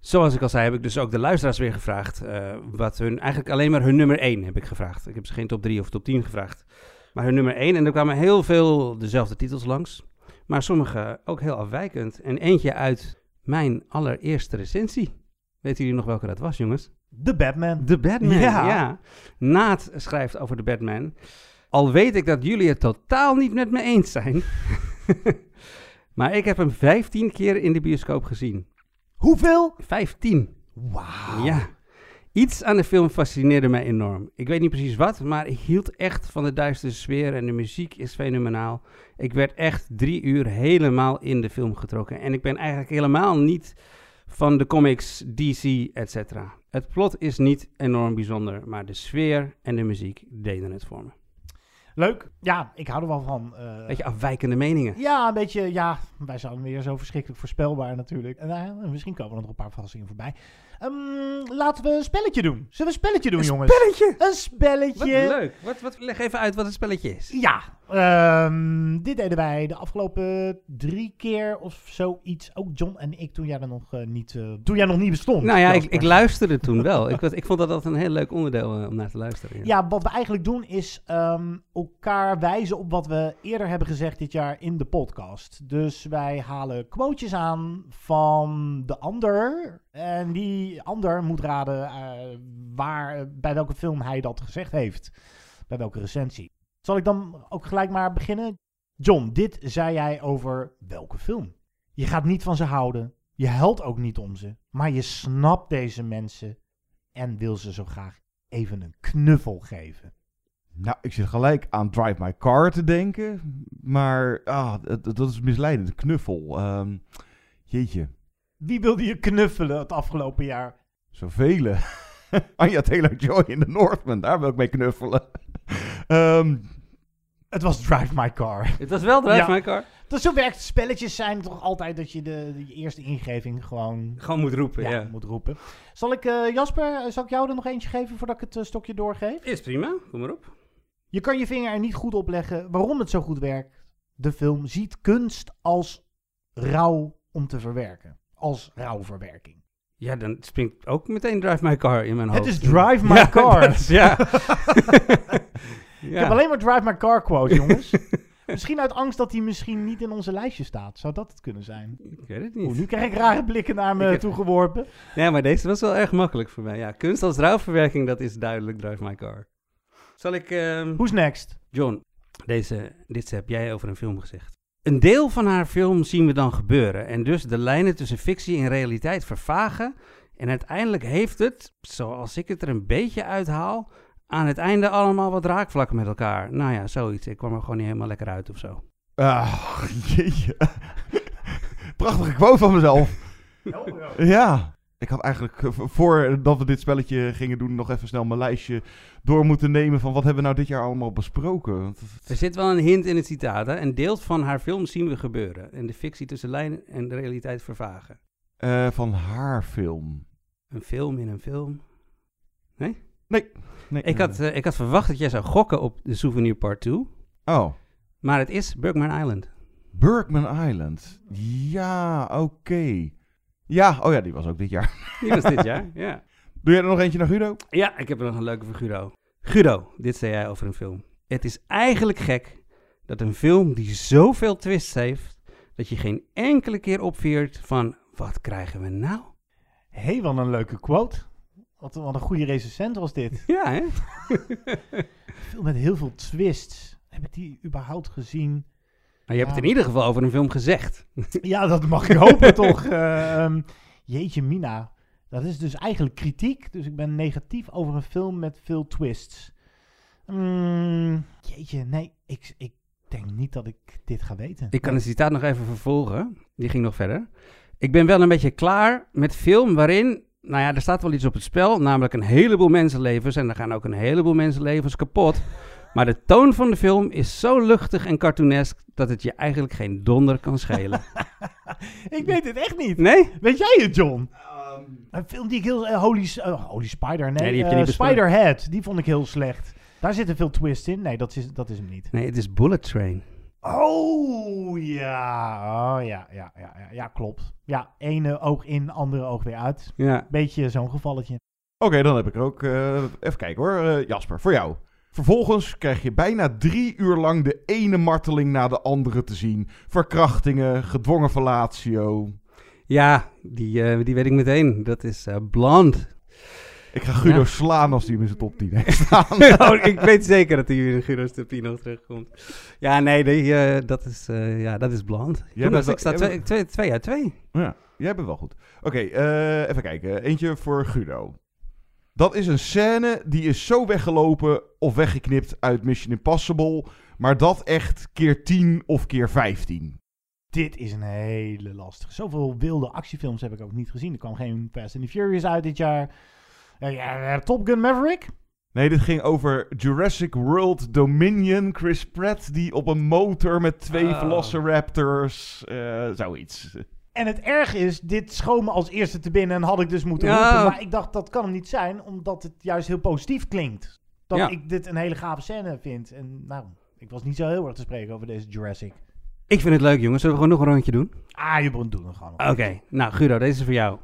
Zoals ik al zei, heb ik dus ook de luisteraars weer gevraagd. Uh, wat hun, eigenlijk alleen maar hun nummer 1 heb ik gevraagd. Ik heb ze geen top 3 of top 10 gevraagd. Maar hun nummer 1. En er kwamen heel veel dezelfde titels langs. Maar sommige ook heel afwijkend. En eentje uit mijn allereerste recensie. Weten jullie nog welke dat was, jongens?
The Batman.
The Batman, ja. ja. Naat schrijft over de Batman. Al weet ik dat jullie het totaal niet met me eens zijn. [LAUGHS] maar ik heb hem 15 keer in de bioscoop gezien.
Hoeveel?
15.
Wauw.
Ja. Iets aan de film fascineerde mij enorm. Ik weet niet precies wat, maar ik hield echt van de duistere sfeer en de muziek is fenomenaal. Ik werd echt drie uur helemaal in de film getrokken. En ik ben eigenlijk helemaal niet van de comics, DC, etc. Het plot is niet enorm bijzonder, maar de sfeer en de muziek deden het voor me.
Leuk. Ja, ik hou er wel van. Uh,
beetje afwijkende meningen.
Ja, een beetje. Ja, wij zouden weer zo verschrikkelijk voorspelbaar natuurlijk. En uh, misschien komen er nog een paar verrassingen voorbij. Um, laten we een spelletje doen. Zullen we een spelletje doen,
een
jongens?
Spelletje?
Een spelletje.
Wat leuk. Wat, wat, leg even uit wat een spelletje is.
Ja, um, dit deden wij de afgelopen drie keer of zoiets. Ook John en ik toen jij er nog uh, niet, uh, toen jij nog niet bestond.
Nou ja, ik, ik, luisterde toen wel. ik, ik vond dat altijd een heel leuk onderdeel uh, om naar te luisteren.
Ja. ja. wat we eigenlijk doen is um, elkaar wijzen op wat we eerder hebben gezegd dit jaar in de podcast. Dus wij halen quotejes aan van de ander. En die ander moet raden uh, waar, bij welke film hij dat gezegd heeft. Bij welke recensie. Zal ik dan ook gelijk maar beginnen? John, dit zei jij over welke film? Je gaat niet van ze houden. Je huilt ook niet om ze. Maar je snapt deze mensen en wil ze zo graag even een knuffel geven.
Nou, ik zit gelijk aan Drive My Car te denken. Maar ah, dat, is misleidend. Knuffel. Um, jeetje.
Wie wilde je knuffelen het afgelopen jaar?
Zoveel. [LAUGHS] Anja Taylor-Joy in The Northman. Daar wil ik mee knuffelen. um,
het was Drive My Car.
Het was wel Drive ja. My Car?
Dus zo werkt Spelletjes zijn toch altijd dat je de, de eerste ingeving gewoon...
Gewoon moet roepen, ja. ja.
moet roepen. Zal ik, uh, Jasper, zal ik jou er nog eentje geven voordat ik het uh, stokje doorgeef?
Is prima, kom maar op.
Je kan je vinger er niet goed op leggen waarom het zo goed werkt. De film ziet kunst als rouw om te verwerken. Als rouwverwerking.
Ja, dan springt ook meteen Drive My Car in mijn hoofd.
Het is Drive My [LAUGHS] ja, [LAUGHS] Car.
Is, ja. [LAUGHS]
Ik heb alleen maar Drive My Car quote, jongens. misschien uit angst dat hij misschien niet in onze lijstje staat. Zou dat het kunnen zijn?
Ik weet het niet.
Nu krijg ik rare blikken naar me heb... toegeworpen.
Ja, maar deze was wel erg makkelijk voor mij. Ja, kunst als rouwverwerking, dat is duidelijk Drive My Car. Zal ik... Um...
Who's next?
John, deze, dit heb jij over een film gezegd. Een deel van haar film zien we dan gebeuren en dus de lijnen tussen fictie en realiteit vervagen. En uiteindelijk heeft het, zoals ik het er een beetje uithaal, aan het einde allemaal wat raakvlakken met elkaar. Nou ja, zoiets. Ik kwam er gewoon niet helemaal lekker uit of zo.
Ah, [LAUGHS] jeetje. Prachtige quote van mezelf. ja. Ik had eigenlijk, eh, voordat we dit spelletje gingen doen, nog even snel mijn lijstje door moeten nemen van wat hebben we nou dit jaar allemaal besproken.
Er zit wel een hint in het citaat. Hè? Een deel van haar film zien we gebeuren. En de fictie tussen lijn en de realiteit vervagen.
Eh, van haar film.
Een film in een film. Nee?
Nee. nee
Ik had, eh, ik had verwacht dat jij zou gokken op de Souvenir Part 2.
Oh.
Maar het is Bergman Island.
Bergman Island. Ja, oké. Ja, oh ja, die was ook dit jaar.
Die was dit jaar, [LAUGHS] ja.
Doe jij er nog eentje naar Guido?
Ja, ik heb er nog een leuke voor Guido. Guido, dit zei jij over een film. Het is eigenlijk gek dat een film die zoveel twists heeft, dat je geen enkele keer opveert van, wat krijgen we nou?
Hé, hey, wat een leuke quote. Wat, wat een goede recensent was dit.
Ja, hè? [LAUGHS]
film met heel veel twists. Heb ik die überhaupt gezien?
Maar je hebt
Ja.
het in ieder geval over een film gezegd. [LAUGHS]
Ja, dat mag ik hopen [LAUGHS] toch. Eh, ehm, jeetje mina. Dat is dus eigenlijk kritiek. Dus ik ben negatief over een film met veel twists. Mm, jeetje, nee. Ik, ik denk niet dat ik dit ga weten.
Ik kan het citaat nog even vervolgen. Die ging nog verder. Ik ben wel een beetje klaar met film waarin, nou ja, er staat wel iets op het spel, namelijk een heleboel mensenlevens en er gaan ook een heleboel mensenlevens kapot. Maar de toon van de film is zo luchtig en cartoonesk dat het je eigenlijk geen donder kan schelen. [LAUGHS]
Ik weet het echt niet.
Nee?
Weet jij het, John? een film die ik heel... eh, Holy, eh, Holy Spider, nee.
Nee, die heb je
eh,
niet.
Spiderhead, die vond ik heel slecht. Daar zitten veel twists in. Nee, dat is, dat is hem niet.
Nee, het is Bullet Train.
Oh, ja. Oh, ja, ja, ja, ja, ja, klopt. Ja, ene oog in, andere oog weer uit.
Ja.
Beetje zo'n gevalletje.
Oké, dan heb ik er ook. eh, even kijken hoor. Eh, Jasper, voor jou. Vervolgens krijg je bijna drie uur lang de ene marteling na de andere te zien. Verkrachtingen, gedwongen fellatio.
Ja, die, eh, die weet ik meteen. Dat is Blonde.
Ik ga Guido
Ja.
slaan als hij hem in zijn top 10 heeft [LAUGHS] staan. [LAUGHS]
oh, ik weet zeker dat hij in Guido's top 10 nog terugkomt. Ja, nee, die, eh, dat, is, ja, dat is Blonde.
Jij bent
ik sta twee, uit twee.
Ja, jij bent wel goed. Oké, even kijken. Eentje voor Guido. Dat is een scène die is zo weggelopen of weggeknipt uit Mission Impossible. Maar dat echt keer 10 of keer 15.
Dit is een hele lastige. Zoveel wilde actiefilms heb ik ook niet gezien. Er kwam geen Fast and the Furious uit dit jaar. Eh, ja, Top Gun Maverick?
Nee, dit ging over Jurassic World Dominion. Chris Pratt die op een motor met twee
Oh.
Velociraptors. eh zoiets.
En het erg is, dit schoon me als eerste te binnen en had ik dus moeten
Ja.
roepen. Maar ik dacht, dat kan hem niet zijn, omdat het juist heel positief klinkt. Dat
Ja.
ik dit een hele gave scène vind. En nou, ik was niet zo heel erg te spreken over deze Jurassic.
Ik vind het leuk, jongens. Zullen we gewoon nog een rondje doen?
Ah, je moet doen gewoon. nog.
Oké, nou Guido, deze is voor jou.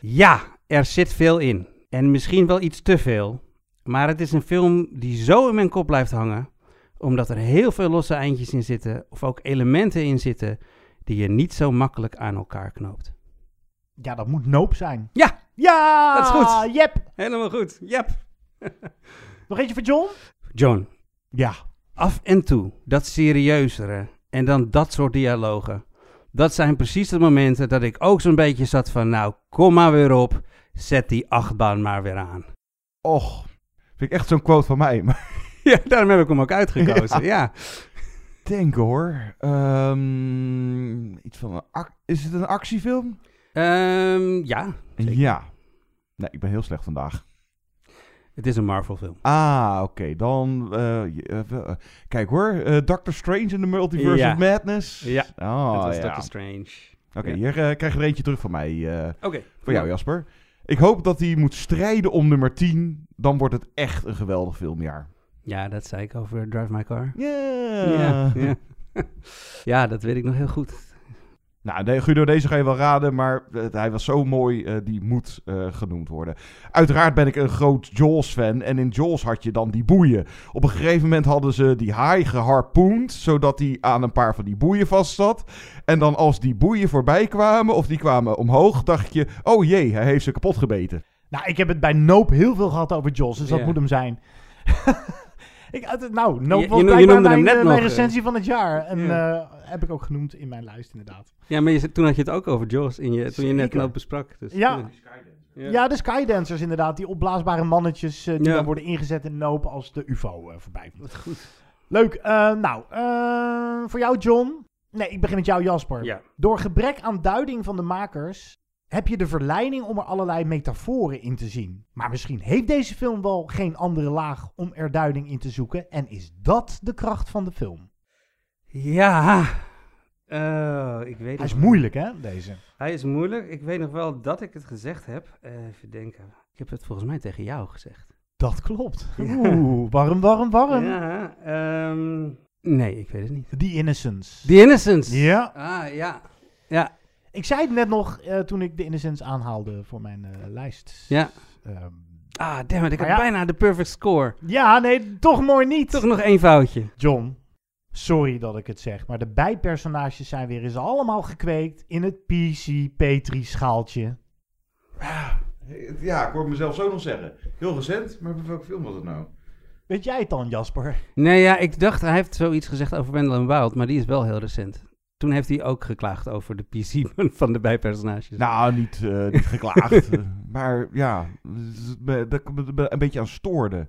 Ja, er zit veel in. En misschien wel iets te veel. Maar het is een film die zo in mijn kop blijft hangen. Omdat er heel veel losse eindjes in zitten. Of ook elementen in zitten. Die je niet zo makkelijk aan elkaar knoopt.
Ja, dat moet Nope zijn.
Ja!
Ja!
Dat is goed.
Yep!
Helemaal goed. Yep. [LAUGHS]
Nog eentje voor John?
John.
Ja.
Af en toe, dat serieuzere. En dan dat soort dialogen. Dat zijn precies de momenten dat ik ook zo'n beetje zat van... Nou, kom maar weer op. Zet die achtbaan maar weer aan.
Och, vind ik echt zo'n quote van mij. Maar [LAUGHS]
Ja, daarom heb ik hem ook [LAUGHS] uitgekozen. ja.
Denken hoor. Ehm, iets van een Is het een actiefilm?
Ehm, ja, zeker.
Ja. Nee, ik ben heel slecht vandaag.
Het is een Marvel film.
Ah, oké. Dan, eh, eh, eh, kijk hoor. eh, Doctor Strange in the Multiverse
Ja.
of Madness.
Ja,
oh,
het was
ja.
Doctor Strange.
Oké,
Ja.
hier krijg je er eentje terug van mij.
Oké.
Voor jou,
Ja.
Jasper. Ik hoop dat hij moet strijden om nummer 10. Dan wordt het echt een geweldig filmjaar.
Ja, dat zei ik over Drive My Car.
Ja.
Ja, ja. [LAUGHS] ja, dat weet ik nog heel goed.
Nou, nee, Guido, deze ga je wel raden, maar eh, hij was zo mooi, eh, die moet eh, genoemd worden. Uiteraard ben ik een groot Jaws-fan en in Jaws had je dan die boeien. Op een gegeven moment hadden ze die haai geharpoend, zodat hij aan een paar van die boeien vast zat. En dan als die boeien voorbij kwamen, of die kwamen omhoog, dacht je, oh jee, hij heeft ze kapot gebeten.
Nou, ik heb het bij Nope heel veel gehad over Joss, dus dat moet hem zijn. [LAUGHS] ik, nou,
Je- je no- je
blijkbaar
noemde hem
mijn,
net
eh, mijn
nog, eh.
recensie van het jaar. En
Ja.
eh, heb ik ook genoemd in mijn lijst, inderdaad.
Ja, maar je, toen had je het ook over Jaws in je, toen je net. Nope besprak. Dus,
Ja.
Ja.
Ja, de Skydancers inderdaad. Die opblaasbare mannetjes die
Ja.
dan worden ingezet in Nope als de UFO eh, voorbij goed. Leuk. eh, nou, eh, voor jou John. Nee, ik begin met jou Jasper.
Ja.
Door gebrek aan duiding van de makers heb je de verleiding om er allerlei metaforen in te zien. Maar misschien heeft deze film wel geen andere laag om er duiding in te zoeken. En is dat de kracht van de film?
Ja, Oh, ik weet
Hij is
wel.
moeilijk, hè, deze?
Hij is moeilijk. Ik weet nog wel dat ik het gezegd heb. Eh, even denken. Ik heb het volgens mij tegen jou gezegd.
Dat klopt. Oeh, warm, warm, warm.
Ja, ehm, nee, ik weet het niet.
The Innocence.
The Innocence.
Ja.
Ah, ja. Ja.
Ik zei het net nog eh, toen ik The Innocence aanhaalde voor mijn eh, lijst.
Ja.
Ehm,
Ah, damn it. Ik had
ja.
bijna de perfect score.
ja, nee, toch mooi niet.
Toch nog één foutje.
John, sorry dat ik het zeg, maar de bijpersonages zijn weer eens allemaal gekweekt in het PC Petri schaaltje.
Ja, ik hoor mezelf zo nog zeggen. Heel recent, maar bij welke film was het nou?
Weet jij het dan, Jasper?
Nee, ja, ik dacht, hij heeft zoiets gezegd over Wendell Wild, maar die is wel heel recent. Toen heeft hij ook geklaagd over de PC van de bijpersonages.
Nou, niet, eh, niet geklaagd. eh, [LAUGHS] maar ja, dat ik me een beetje aan stoorde.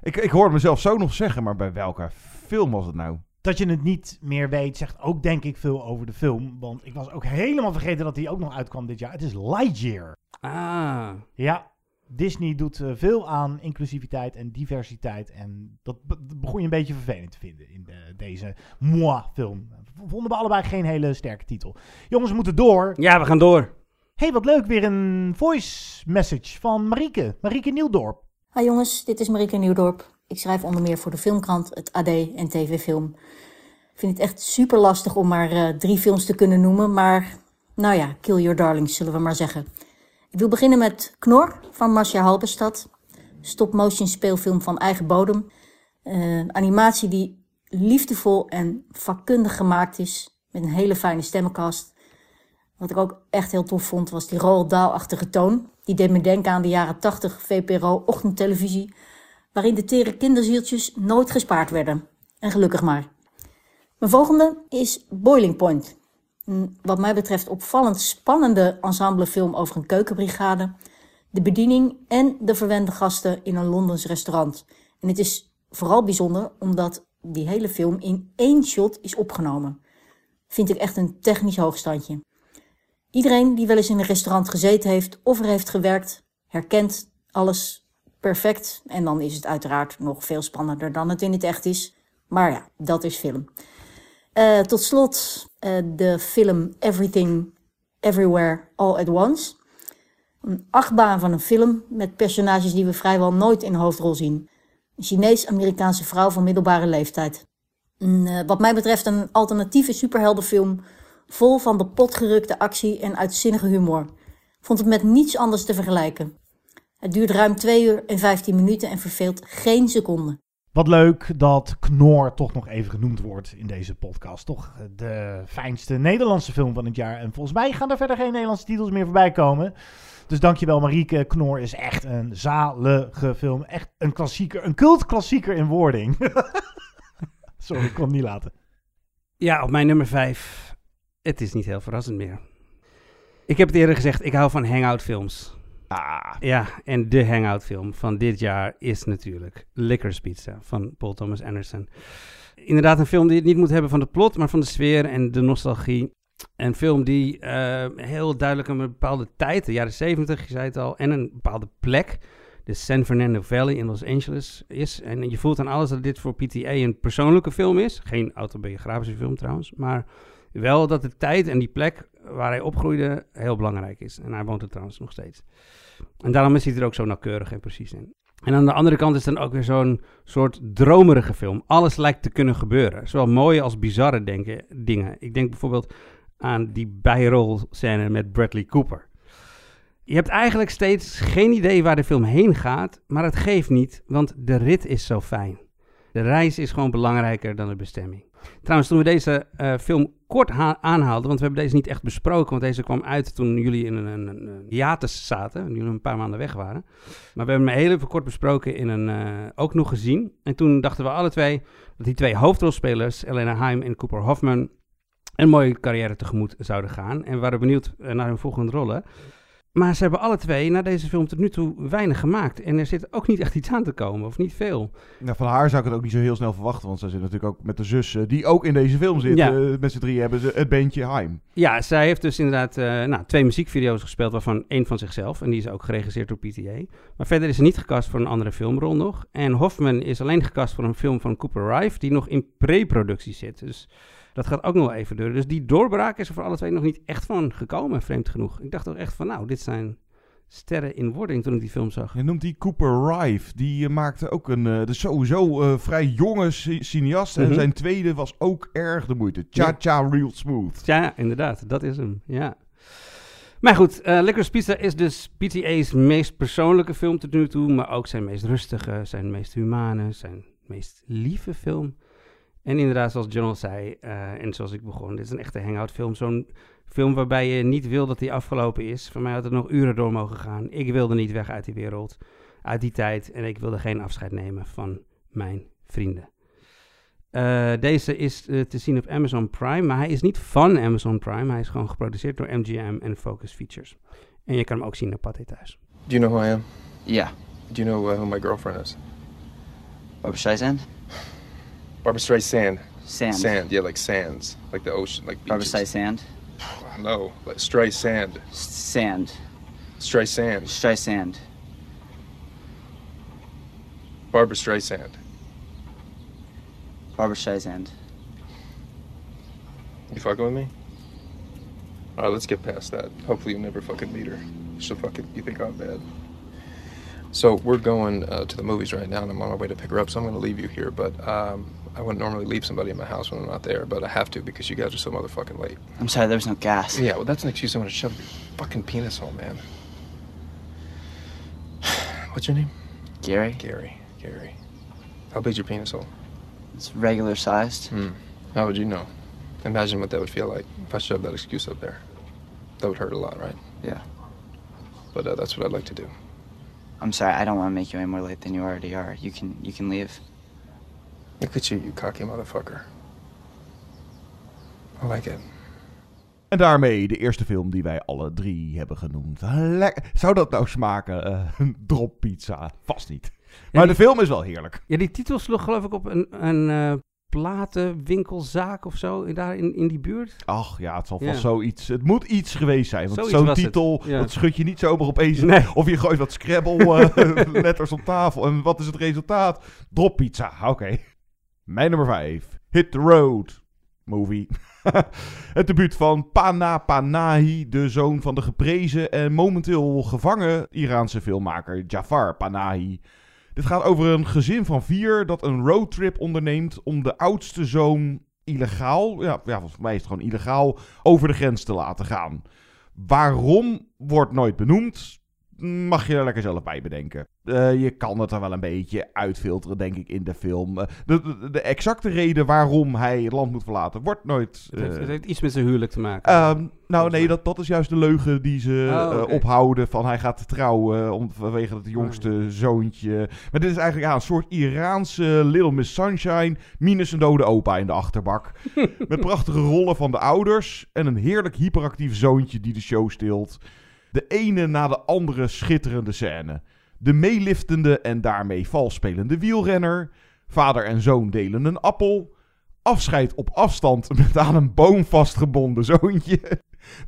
Ik, ik hoorde mezelf zo nog zeggen, maar bij welke film was het nou?
Dat je het niet meer weet, zegt ook denk ik veel over de film. Want ik was ook helemaal vergeten dat die ook nog uitkwam dit jaar. Het is Lightyear.
Ah.
Ja, Disney doet eh, veel aan inclusiviteit en diversiteit. En dat, be- dat begon je een beetje vervelend te vinden in de- deze moi-film. Vonden we allebei geen hele sterke titel. Jongens, we moeten door.
Ja, we gaan door.
hey, wat leuk. Weer een voice message van Marieke. Marieke Nieuwdorp.
Hi jongens, dit is Marieke Nieuwdorp. Ik schrijf onder meer voor de Filmkrant, het AD en TV Film. Ik vind het echt super lastig om maar eh, drie films te kunnen noemen, maar nou ja, kill your darlings zullen we maar zeggen. Ik wil beginnen met Knor van Marcia Halberstad. Stop-motion speelfilm van eigen bodem. Een animatie die liefdevol en vakkundig gemaakt is, met een hele fijne stemmenkast. Wat ik ook echt heel tof vond, was die Roald Dahl-achtige toon. Die deed me denken aan de jaren 80 VPRO-ochtendtelevisie, waarin de tere kinderzieltjes nooit gespaard werden. En gelukkig maar. Mijn volgende is Boiling Point. Een wat mij betreft opvallend spannende ensemblefilm over een keukenbrigade, de bediening en de verwende gasten in een Londens restaurant. En het is vooral bijzonder omdat die hele film in één shot is opgenomen. Vind ik echt een technisch hoogstandje. Iedereen die wel eens in een restaurant gezeten heeft of er heeft gewerkt, herkent alles perfect. En dan is het uiteraard nog veel spannender dan het in het echt is. Maar ja, dat is film. Eh, tot slot eh, de film Everything, Everywhere, All at Once. Een achtbaan van een film met personages die we vrijwel nooit in de hoofdrol zien. Een Chinees-Amerikaanse vrouw van middelbare leeftijd. Eh, wat mij betreft een alternatieve superheldenfilm vol van de potgerukte actie en uitzinnige humor. Vond het met niets anders te vergelijken. Het duurt ruim 2 uur en 15 minuten en verveelt geen seconde.
Wat leuk dat Knor toch nog even genoemd wordt in deze podcast. Toch de fijnste Nederlandse film van het jaar. En volgens mij gaan er verder geen Nederlandse titels meer voorbij komen. Dus dankjewel Marieke. Knor is echt een zalige film. Echt een klassieker, een cultklassieker in wording. [LAUGHS] Sorry, ik kon het niet laten.
Ja, op mijn nummer 5. Het is niet heel verrassend meer. Ik heb het eerder gezegd, ik hou van hangout films.
Ah.
Ja, en de hangout film van dit jaar is natuurlijk Licorice Pizza van Paul Thomas Anderson. Inderdaad een film die het niet moet hebben van de plot, maar van de sfeer en de nostalgie. Een film die eh, heel duidelijk een bepaalde tijd, de jaren 70, je zei het al, en een bepaalde plek, de San Fernando Valley in Los Angeles is. En je voelt aan alles dat dit voor PTA een persoonlijke film is. Geen autobiografische film trouwens, maar wel dat de tijd en die plek waar hij opgroeide heel belangrijk is. En hij woont er trouwens nog steeds. En daarom is hij er ook zo nauwkeurig en precies in. En aan de andere kant is dan ook weer zo'n soort dromerige film. Alles lijkt te kunnen gebeuren. Zowel mooie als bizarre denken, dingen. Ik denk bijvoorbeeld aan die bijrolscène met Bradley Cooper. Je hebt eigenlijk steeds geen idee waar de film heen gaat, maar het geeft niet, want de rit is zo fijn. De reis is gewoon belangrijker dan de bestemming. Trouwens, toen we deze uh, film kort aanhaalden, want we hebben deze niet echt besproken, want deze kwam uit toen jullie in een, een, een hiatus zaten, en jullie een paar maanden weg waren. Maar we hebben hem heel even kort besproken in een, uh, ook nog gezien. En toen dachten we alle twee dat die twee hoofdrolspelers, Elena Heim en Cooper Hoffman, een mooie carrière tegemoet zouden gaan. En we waren benieuwd naar hun volgende rollen. Maar ze hebben alle twee na deze film tot nu toe weinig gemaakt. En er zit ook niet echt iets aan te komen, of niet veel.
Nou, van haar zou ik het ook niet zo heel snel verwachten. Want zij zit natuurlijk ook met de zus, die ook in deze film zit.
Ja.
Uh, met z'n drie hebben ze het bandje Heim.
Ja, zij heeft dus inderdaad uh, nou, twee muziekvideo's gespeeld, waarvan één van zichzelf. En die is ook geregisseerd door PTA. Maar verder is ze niet gecast voor een andere filmrol nog. En Hoffman is alleen gecast voor een film van Cooper Rife, die nog in pre-productie zit. Dus Dat gaat ook nog wel even duren. Dus die doorbraak is er voor alle twee nog niet echt van gekomen, vreemd genoeg. Ik dacht toch echt van, nou, dit zijn sterren in wording toen ik die film zag.
Je noemt die Cooper Rife. Die eh, maakte ook een uh, dus sowieso uh, vrij jonge ci- cineast.
Mhm.
En zijn tweede was ook erg de moeite. Cha-cha real smooth.
Ja, inderdaad. Dat is hem. Ja. Maar goed, uh, Licorice Pizza is dus PTA's meest persoonlijke film tot nu toe. Maar ook zijn meest rustige, zijn meest humane, zijn meest lieve film. En inderdaad, zoals John al zei, uh, en zoals ik begon, dit is een echte hangout film. Zo'n film waarbij je niet wil dat die afgelopen is. Voor mij had het nog uren door mogen gaan. Ik wilde niet weg uit die wereld, uit die tijd. En ik wilde geen afscheid nemen van mijn vrienden. Uh, deze is uh, te zien op Amazon Prime, maar hij is niet van Amazon Prime. Hij is gewoon geproduceerd door MGM en Focus Features. En je kan hem ook zien op Pathé Thuis.
Do you know who I am?
Yeah.
Do you know uh, who my girlfriend is?
Barbara Streisand?
Barbara Streisand.
Sand.
Sand, yeah, like sands. Like the ocean, like
Barbara
beaches.
Streisand?
No, like Streisand.
Sand.
Streisand.
Streisand.
Barbara Streisand.
Barbara Streisand.
You fucking with me? Alright, let's get past that. Hopefully you never fucking meet her. She'll fucking, you think I'm bad. So we're going uh, to the movies right now and I'm on my way to pick her up, so I'm gonna leave you here, but um, I wouldn't normally leave somebody in my house when I'm not there, but I have to because you guys are so motherfucking late.
I'm sorry, there was no gas.
Yeah, well that's an excuse I'm gonna shove your fucking penis hole, man. [SIGHS] What's your name?
Gary.
Gary. Gary. How big's your penis hole?
It's regular sized.
Hmm. How would you know? Imagine what that would feel like if I shoved that excuse up there. That would hurt a lot, right?
Yeah.
But uh, that's what I'd like to do.
I'm sorry, I don't want to make you any more late than you already are. You can you can leave.
Look at you, you cocky motherfucker. I like it.
En daarmee de eerste film die wij alle drie hebben genoemd. Lekker. Zou dat nou smaken? Uh, [LAUGHS] een drop pizza? Vast niet. Maar
die,
de film is wel heerlijk.
Ja, die titel sloeg geloof ik op een, een uh, platenwinkelzaak of zo, daar in, in die buurt.
Ach ja, het zal vast
Ja.
zoiets... Het moet iets geweest zijn. Want
Zoiets
zo'n
was het,
titel,
ja.
dat schud je niet zomaar opeens.
Nee.
Of je gooit wat Scrabble-letters [LAUGHS] op tafel. En wat is het resultaat? Drop pizza. Oké. Mijn nummer 5. Hit the Road. Movie. [LAUGHS] het debuut van Pana Panahi, de zoon van de geprezen en momenteel gevangen Iraanse filmmaker Jafar Panahi. Dit gaat over een gezin van vier dat een roadtrip onderneemt om de oudste zoon illegaal, ja, ja volgens mij is het gewoon illegaal, over de grens te laten gaan. Waarom wordt nooit benoemd? Mag je er lekker zelf bij bedenken. Uh, je kan het er wel een beetje uitfilteren, denk ik, in de film. Uh, de, de, de, exacte reden waarom hij het land moet verlaten wordt nooit.
Uh, het, heeft,
eh,
het, heeft, iets met zijn huwelijk te maken.
Um, nou, nee, dat, dat is juist de leugen die ze
oh, okay.
ophouden. Van hij gaat trouwen om, vanwege het jongste oh, ja. zoontje. Maar dit is eigenlijk ja, een soort Iraanse Little Miss Sunshine. Minus een dode opa in de achterbak. [LAUGHS] met prachtige rollen van de ouders. En een heerlijk hyperactief zoontje die de show stilt. De ene na de andere schitterende scène. De meeliftende en daarmee valspelende wielrenner. Vader en zoon delen een appel. Afscheid op afstand met aan een boom vastgebonden zoontje.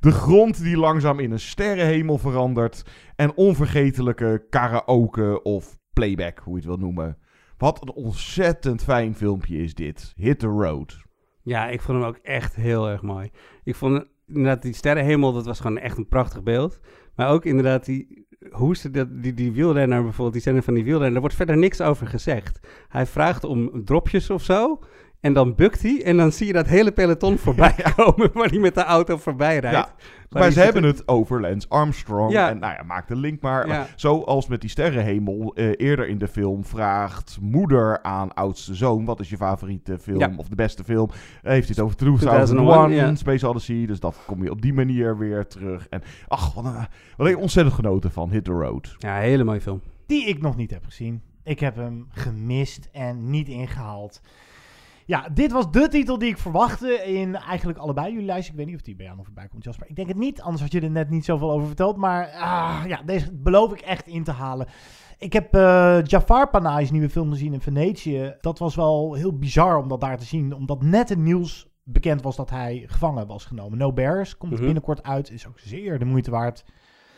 De grond die langzaam in een sterrenhemel verandert. En onvergetelijke karaoke of playback, hoe je het wil noemen. Wat een ontzettend fijn filmpje is dit. Hit the road.
Ja, ik vond hem ook echt heel erg mooi. Ik vond inderdaad die sterrenhemel, dat was gewoon echt een prachtig beeld. Maar ook inderdaad die, hoe ze die, die wielrenner bijvoorbeeld, die scène van die wielrenner, daar wordt verder niks over gezegd. Hij vraagt om dropjes of zo. En dan bukt hij en dan zie je dat hele peloton [LAUGHS] voorbij komen waar hij met de auto voorbij rijdt.
Ja. Maar ze hebben het over Lance Armstrong.
Ja.
En nou ja, maak de link maar.
Ja.
zoals met die sterrenhemel uh, eerder in de film vraagt moeder aan oudste zoon... wat is je favoriete film
Ja.
of de beste film? Uh, heeft hij het over 2001,
2001, ja.
Space Odyssey. Dus dat kom je op die manier weer terug. En ach, wat, een, wat heb ik ontzettend genoten van Hit the Road.
Ja, hele mooie film.
Die ik nog niet heb gezien. Ik heb hem gemist en niet ingehaald. Ja, dit was de titel die ik verwachtte in eigenlijk allebei jullie lijst. Ik weet niet of die bij jou nog voorbij komt, Jasper. Ik denk het niet, anders had je er net niet zoveel over verteld. Maar ah, ja, deze beloof ik echt in te halen. Ik heb uh, Jafar Panahi's nieuwe film gezien in Venetië. Dat was wel heel bizar om dat daar te zien. Omdat net het nieuws bekend was dat hij gevangen was genomen. No Bears komt
Mhm.
binnenkort uit. Is ook zeer de moeite waard.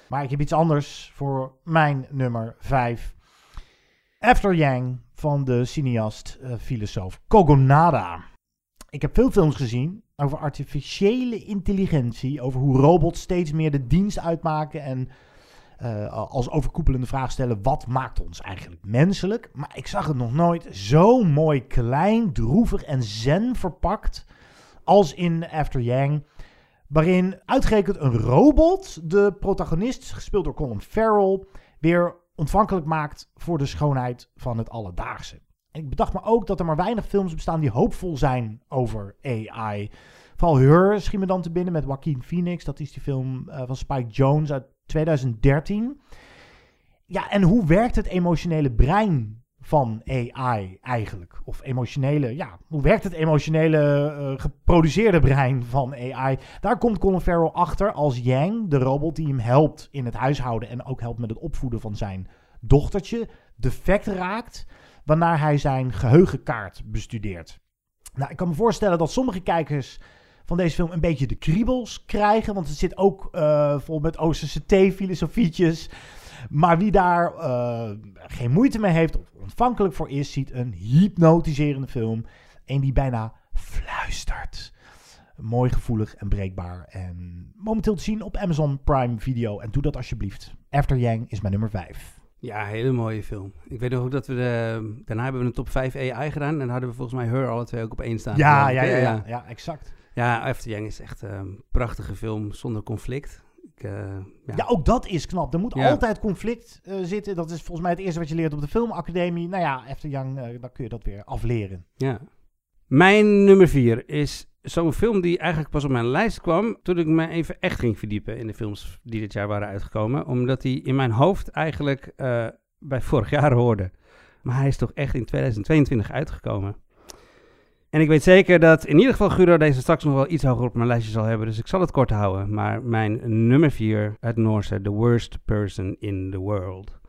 Maar ik heb iets anders voor mijn nummer 5. After Yang van de cineast, uh, filosoof Kogonada. Ik heb veel films gezien over artificiële intelligentie, over hoe robots steeds meer de dienst uitmaken en eh, als overkoepelende vraag stellen: wat maakt ons eigenlijk menselijk? Maar ik zag het nog nooit zo mooi klein, droevig en zen verpakt als in After Yang. Waarin uitgerekend een robot de protagonist, gespeeld door Colin Farrell, weer ontvankelijk maakt voor de schoonheid van het alledaagse. En ik bedacht me ook dat er maar weinig films bestaan die hoopvol zijn over AI. Vooral Her schiet me dan te binnen met Joaquin Phoenix. Dat is die film eh, van Spike Jones uit 2013. Ja, en hoe werkt het emotionele brein van AI eigenlijk? Of emotionele, ja, hoe werkt het emotionele eh, geproduceerde brein van AI? Daar komt Colin Farrell achter als Yang, de robot die hem helpt in het huishouden en ook helpt met het opvoeden van zijn dochtertje, defect raakt, waarna hij zijn geheugenkaart bestudeert. Nou, ik kan me voorstellen dat sommige kijkers van deze film een beetje de kriebels krijgen. Want het zit ook uh, vol met Oosterse thee-filosofietjes. Maar wie daar uh, geen moeite mee heeft of ontvankelijk voor is, ziet een hypnotiserende film. Een die bijna fluistert. Mooi, gevoelig en breekbaar. En momenteel te zien op Amazon Prime Video. En doe dat alsjeblieft. After Yang is mijn nummer 5.
Ja, hele mooie film. Ik weet nog ook dat we de, daarna hebben we een top 5 AI gedaan. En dan hadden we volgens mij Her alle twee ook op één staan.
Ja, ja, ja, ja, ja, exact.
Ja, After Yang is echt een prachtige film zonder conflict. Ik, uh,
ja. ja. ook dat is knap. Er moet ja. altijd conflict uh, zitten. Dat is volgens mij het eerste wat je leert op de filmacademie. Nou ja, After Young, uh, dan kun je dat weer afleren.
Ja. Mijn nummer vier is zo'n film die eigenlijk pas op mijn lijst kwam toen ik me even echt ging verdiepen in de films die dit jaar waren uitgekomen. Omdat die in mijn hoofd eigenlijk bij vorig jaar hoorde. Maar hij is toch echt in 2022 uitgekomen. En ik weet zeker dat in ieder geval Guido deze straks nog wel iets hoger op mijn lijstje zal hebben. Dus ik zal het kort houden. Maar mijn nummer 4 uit Noorse, The Worst Person in the World.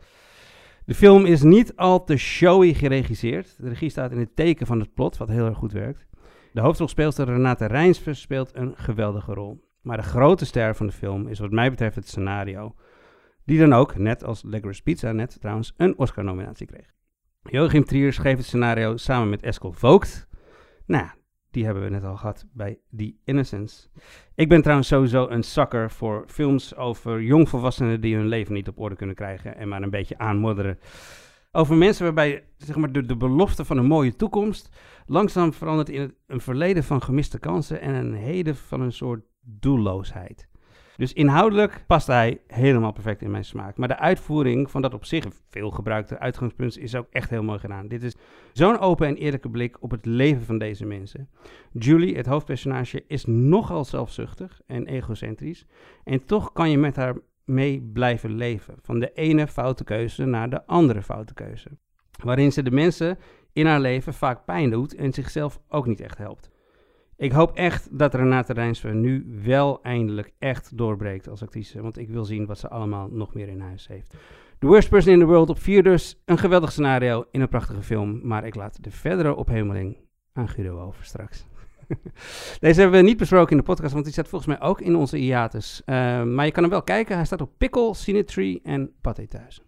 De film is niet al te showy geregisseerd. De regie staat in het teken van het plot, wat heel erg goed werkt. De hoofdrolspeelster Renate Rijnsvers speelt een geweldige rol. Maar de grote ster van de film is wat mij betreft het scenario. Die dan ook, net als Licorice Pizza net trouwens, een Oscar-nominatie kreeg. Joachim Trier schreef het scenario samen met Eskel Vogt, nou die hebben we net al gehad bij The Innocence. Ik ben trouwens sowieso een zakker voor films over jongvolwassenen die hun leven niet op orde kunnen krijgen en maar een beetje aanmodderen. Over mensen waarbij zeg maar, de, de belofte van een mooie toekomst langzaam verandert in een verleden van gemiste kansen en een heden van een soort doelloosheid. Dus inhoudelijk past hij helemaal perfect in mijn smaak. Maar de uitvoering van dat op zich veel gebruikte uitgangspunt is ook echt heel mooi gedaan. Dit is zo'n open en eerlijke blik op het leven van deze mensen. Julie, het hoofdpersonage, is nogal zelfzuchtig en egocentrisch. En toch kan je met haar mee blijven leven. Van de ene foute keuze naar de andere foute keuze. Waarin ze de mensen in haar leven vaak pijn doet en zichzelf ook niet echt helpt. Ik hoop echt dat Renate Rijnsver nu wel eindelijk echt doorbreekt als actrice. Want ik wil zien wat ze allemaal nog meer in huis heeft. The Worst Person in the World op 4 dus. Een geweldig scenario in een prachtige film. Maar ik laat de verdere ophemeling aan Guido over straks. [LAUGHS] Deze hebben we niet besproken in de podcast, want die staat volgens mij ook in onze hiatus. Uh, maar je kan hem wel kijken. Hij staat op Pickle, Cinetree en Pathé Thuis.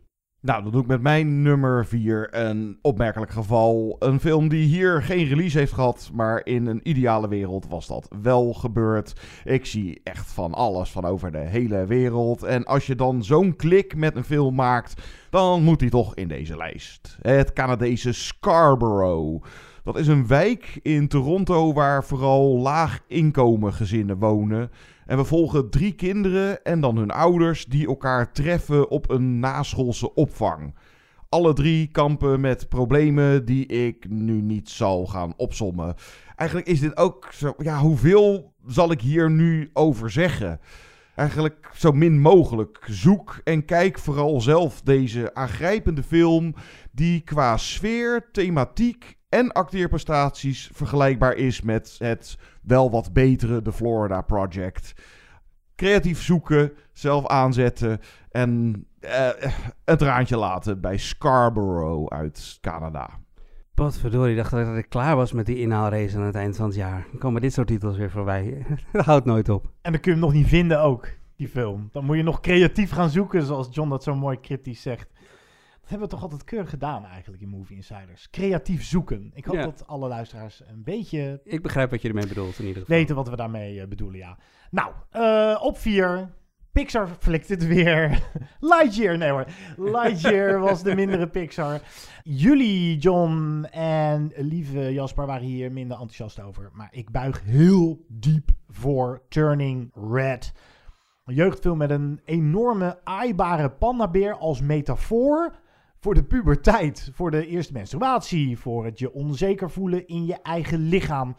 Nou, dan doe ik met mijn nummer 4 een opmerkelijk geval. Een film die hier geen release heeft gehad, maar in een ideale wereld was dat wel gebeurd. Ik zie echt van alles van over de hele wereld. En als je dan zo'n klik met een film maakt, dan moet hij toch in deze lijst. Het Canadese Scarborough. Dat is een wijk in Toronto waar vooral laag inkomen gezinnen wonen. En we volgen drie kinderen en dan hun ouders die elkaar treffen op een naschoolse opvang. Alle drie kampen met problemen die ik nu niet zal gaan opsommen. Eigenlijk is dit ook zo. Ja, hoeveel zal ik hier nu over zeggen? Eigenlijk zo min mogelijk. Zoek en kijk vooral zelf deze aangrijpende film, die qua sfeer, thematiek en acteerprestaties vergelijkbaar is met het wel wat betere The Florida Project. Creatief zoeken, zelf aanzetten en uh, een traantje laten bij Scarborough uit Canada.
Potverdorie, dacht dat ik klaar was met die inhaalrace aan het eind van het jaar. Dan komen dit soort titels weer voorbij. [LAUGHS] dat houdt nooit op.
En dan kun je hem nog niet vinden ook, die film. Dan moet je nog creatief gaan zoeken, zoals John dat zo mooi kritisch zegt. Hebben we toch altijd keurig gedaan eigenlijk in Movie Insiders. Creatief zoeken. Ik hoop
Ja.
dat alle luisteraars een beetje
Ik begrijp wat je ermee bedoelt in ieder geval.
weten wat we daarmee eh, bedoelen, ja. Nou, eh, op vier. Pixar flikt het weer. [LAUGHS] Lightyear, nee hoor. Lightyear [LAUGHS] was de mindere Pixar. Jullie, John en lieve Jasper, waren hier minder enthousiast over. Maar ik buig heel diep voor Turning Red. Een jeugdfilm met een enorme aaibare pandabeer als metafoor voor de puberteit. Voor de eerste menstruatie. Voor het je onzeker voelen in je eigen lichaam.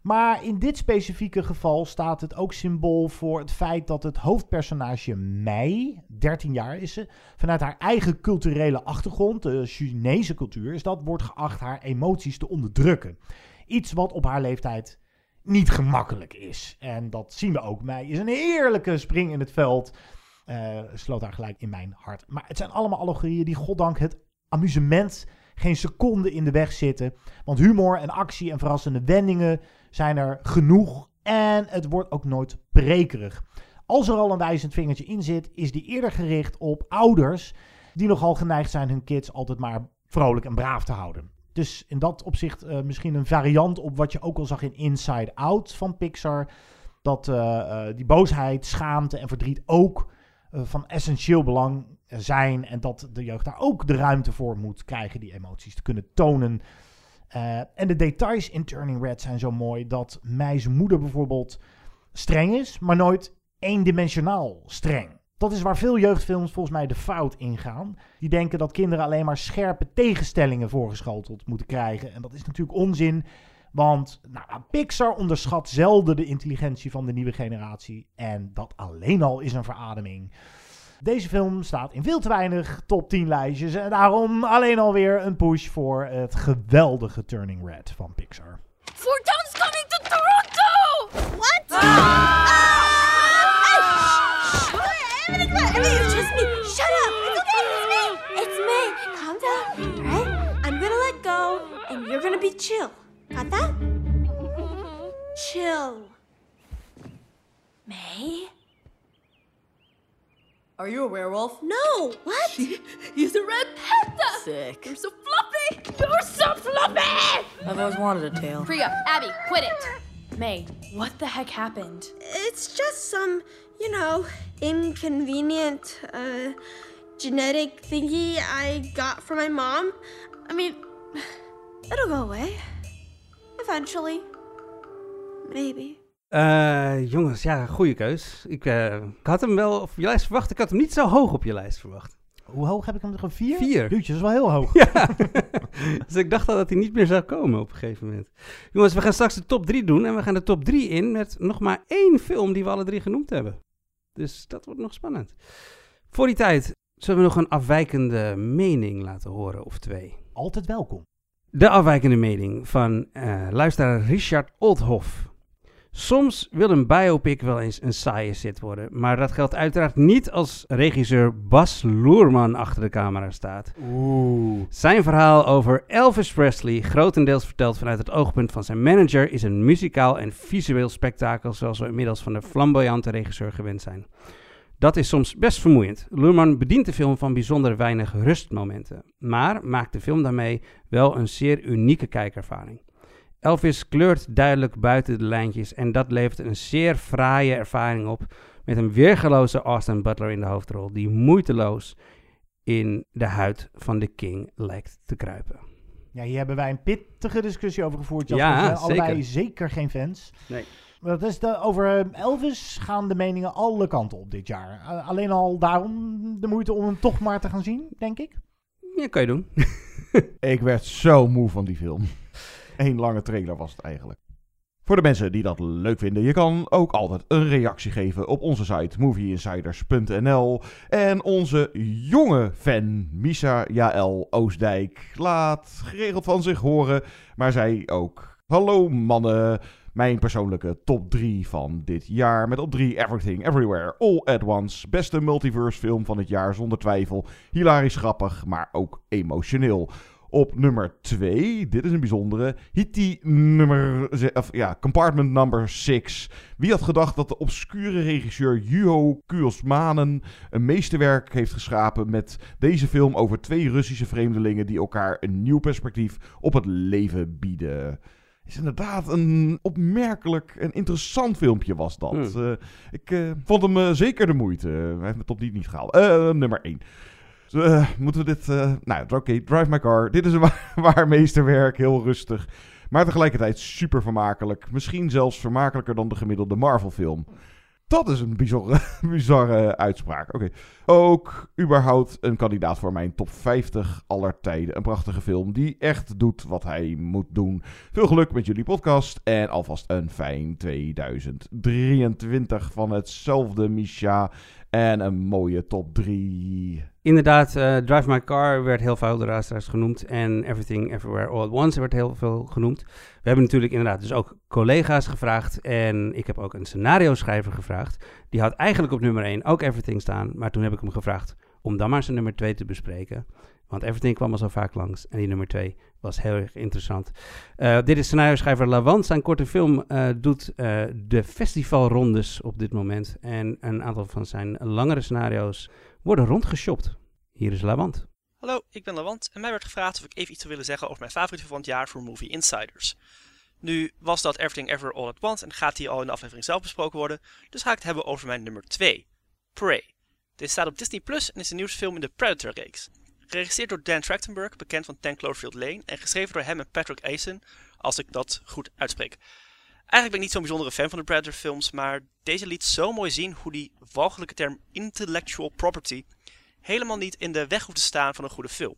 Maar in dit specifieke geval staat het ook symbool voor het feit dat het hoofdpersonage Mei, 13 jaar is ze, vanuit haar eigen culturele achtergrond, de Chinese cultuur, is dat wordt geacht haar emoties te onderdrukken. Iets wat op haar leeftijd niet gemakkelijk is. En dat zien we ook. Mei is een heerlijke spring in het veld. Eh, sloot daar gelijk in mijn hart. Maar het zijn allemaal allegorieën die goddank het amusement geen seconde in de weg zitten. Want humor en actie en verrassende wendingen zijn er genoeg. En het wordt ook nooit prekerig. Als er al een wijzend vingertje in zit, is die eerder gericht op ouders die nogal geneigd zijn hun kids altijd maar vrolijk en braaf te houden. Dus in dat opzicht eh, misschien een variant op wat je ook al zag in Inside Out van Pixar. Dat eh, die boosheid, schaamte en verdriet ook van essentieel belang zijn. En dat de jeugd daar ook de ruimte voor moet krijgen die emoties te kunnen tonen. Eh, en de details in Turning Red zijn zo mooi dat Meis moeder bijvoorbeeld streng is, maar nooit eendimensionaal streng. Dat is waar veel jeugdfilms volgens mij de fout ingaan. Die denken dat kinderen alleen maar scherpe tegenstellingen voorgeschoteld moeten krijgen. En dat is natuurlijk onzin. Want nou, Pixar onderschat zelden de intelligentie van de nieuwe generatie. En dat alleen al is een verademing. Deze film staat in veel te weinig top 10 lijstjes. En daarom alleen alweer een push voor het geweldige Turning Red van Pixar.
Fortun's coming to Toronto! What? It's just me. Shut up. It's me. It's me. Calm down. Right? I'm gonna let go, and you're gonna be chill. Got that? Chill. May?
Are you a werewolf?
No. What?
He's a red panda.
Sick.
You're so fluffy. You're so fluffy. I've always wanted a tail.
Priya, Abby, quit it. May, what the heck happened?
It's just some, you know, inconvenient, uh, genetic thingy I got from my mom. I mean, [SIGHS] it'll go away. Eventually. Maybe.
Eh, jongens, ja, goede keus. Ik, eh, ik had hem wel op je lijst verwacht. Ik had hem niet zo hoog op je lijst verwacht.
Hoe hoog heb ik hem? Gewoon vier?
Vier.
Duurtje, dat is wel heel hoog. [LAUGHS]
Ja. [LAUGHS] dus ik dacht al dat hij niet meer zou komen op een gegeven moment. Jongens, we gaan straks de top 3 doen. En we gaan de top 3 in met nog maar één film die we alle drie genoemd hebben. Dus dat wordt nog spannend. Voor die tijd zullen we nog een afwijkende mening laten horen of twee.
Altijd welkom.
De afwijkende mening van eh, luisteraar Richard Oldhoff. Soms wil een biopic wel eens een saaie zit worden, maar dat geldt uiteraard niet als regisseur Bas Loerman achter de camera staat.
Oeh.
Zijn verhaal over Elvis Presley, grotendeels verteld vanuit het oogpunt van zijn manager, is een muzikaal en visueel spektakel zoals we inmiddels van de flamboyante regisseur gewend zijn. Dat is soms best vermoeiend. Loerman bedient de film van bijzonder weinig rustmomenten, maar maakt de film daarmee wel een zeer unieke kijkervaring. Elvis kleurt duidelijk buiten de lijntjes en dat levert een zeer fraaie ervaring op met een weergeloze Austin Butler in de hoofdrol die moeiteloos in de huid van de king lijkt te kruipen.
Ja, hier hebben wij een pittige discussie over gevoerd. Jas.
Ja,
we zijn allebei
zeker.
zeker geen fans.
Nee.
Dat is de, over eh, Elvis gaan de meningen alle kanten op dit jaar. Alleen al daarom de moeite om hem toch maar te gaan zien, denk ik.
Ja, kan je doen. [LAUGHS]
Ik werd zo moe van die film. Eén lange trailer was het eigenlijk. Voor de mensen die dat leuk vinden, je kan ook altijd een reactie geven op onze site movieinsiders.nl. En onze jonge fan, Misa Jaël Oostdijk, laat geregeld van zich horen. Maar zij ook. Hallo mannen, mijn persoonlijke top 3 van dit jaar. Met op 3 Everything Everywhere All at Once. Beste multiverse film van het jaar zonder twijfel. Hilarisch grappig, maar ook emotioneel. Op nummer 2, dit is een bijzondere, Hitty nummer, of, ja, compartment number 6. Wie had gedacht dat de obscure regisseur Juho Kuosmanen een meesterwerk heeft geschapen met deze film over twee Russische vreemdelingen die elkaar een nieuw perspectief op het leven bieden. Is inderdaad een opmerkelijk en interessant filmpje was dat.
Hmm.
Eh, ik eh, vond hem eh, zeker de moeite. Hij heeft me top niet niet gehaald. Eh, nummer 1. Eh, moeten we dit... nou oké, Drive My Car. Dit is een [LAUGHS] waar, waar meesterwerk, heel rustig. Maar tegelijkertijd super vermakelijk. Misschien zelfs vermakelijker dan de gemiddelde Marvel film. Dat is een bizarre, [LAUGHS] bizarre uitspraak. Oké. Ook überhaupt een kandidaat voor mijn top 50 aller tijden. Een prachtige film die echt doet wat hij moet doen. Veel geluk met jullie podcast en alvast een fijn 2023 van hetzelfde Misha. En een mooie top 3.
Inderdaad, eh, Drive My Car werd heel veel de genoemd. En Everything Everywhere All at Once werd heel veel genoemd. We hebben natuurlijk inderdaad dus ook collega's gevraagd. En ik heb ook een scenario schrijver gevraagd. Die had eigenlijk op nummer 1 ook Everything staan. Maar toen heb ik hem gevraagd om dan maar zijn nummer 2 te bespreken. Want Everything kwam al zo vaak langs. En die nummer 2 was heel erg interessant. Eh, dit is scenario-schrijver Lavant. Zijn korte film eh, doet de festivalrondes op dit moment. En een aantal van zijn langere scenario's worden rondgeshopt. Hier is Lavant.
Hallo, ik ben Lawant en mij werd gevraagd of ik even iets zou willen zeggen over mijn favoriete van het jaar voor Movie Insiders. Nu was dat Everything Ever All at Once en gaat die al in de aflevering zelf besproken worden, dus ga ik het hebben over mijn nummer 2, Prey. Dit staat op Disney Plus en is de nieuwste film in de Predator-reeks. Geregisseerd door Dan Trachtenberg, bekend van 10 Cloverfield Lane, en geschreven door hem en Patrick Asen, als ik dat goed uitspreek. Eigenlijk ben ik niet zo'n bijzondere fan van de Predator films, maar deze liet zo mooi zien hoe die walgelijke term intellectual property helemaal niet in de weg hoeft te staan van een goede film.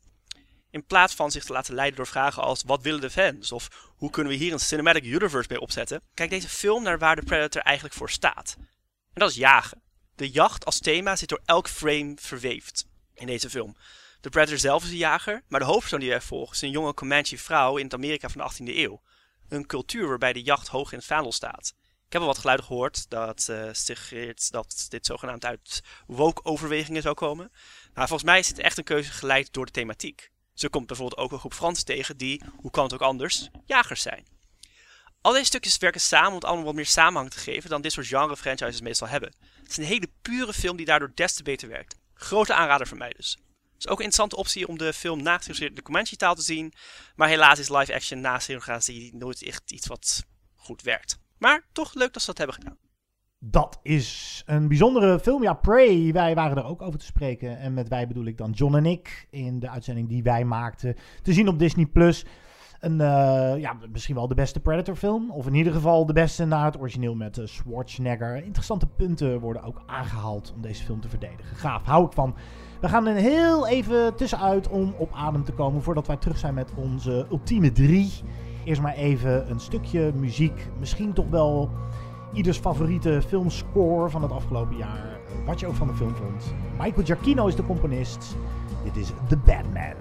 In plaats van zich te laten leiden door vragen als wat willen de fans of hoe kunnen we hier een cinematic universe mee opzetten, kijkt deze film naar waar de Predator eigenlijk voor staat. En dat is jagen. De jacht als thema zit door elk frame verweefd in deze film. De Predator zelf is een jager, maar de hoofdpersoon die wij volgen is een jonge Comanche vrouw in het Amerika van de 18e eeuw. Een cultuur waarbij de jacht hoog in het vaandel staat. Ik heb al wat geluiden gehoord dat eh suggereert dat dit zogenaamd uit woke-overwegingen zou komen. Maar volgens mij is dit echt een keuze geleid door de thematiek. Zo komt bijvoorbeeld ook een groep Fransen tegen die, hoe kan het ook anders, jagers zijn. Al deze stukjes werken samen om het allemaal wat meer samenhang te geven dan dit soort genre-franchises meestal hebben. Het is een hele pure film die daardoor des te beter werkt. Grote aanrader voor mij dus. Ook een interessante optie om de film in de Comanche-taal te zien, maar helaas is live-action na nooit echt iets wat goed werkt. Maar toch leuk dat ze dat hebben gedaan.
Dat is een bijzondere film. Ja, Prey, wij waren er ook over te spreken. En met wij bedoel ik dan John en ik in de uitzending die wij maakten. Te zien op Disney+. Plus. Een, eh, ja, misschien wel de beste Predator film. Of in ieder geval de beste naar het origineel met eh, Schwarzenegger. Interessante punten worden ook aangehaald om deze film te verdedigen. Gaaf, hou ik van. We gaan er heel even tussenuit om op adem te komen voordat wij terug zijn met onze ultieme drie. Eerst maar even een stukje muziek. Misschien toch wel ieders favoriete filmscore van het afgelopen jaar. Wat je ook van de film vond. Michael Giacchino is de componist. Dit is The Batman.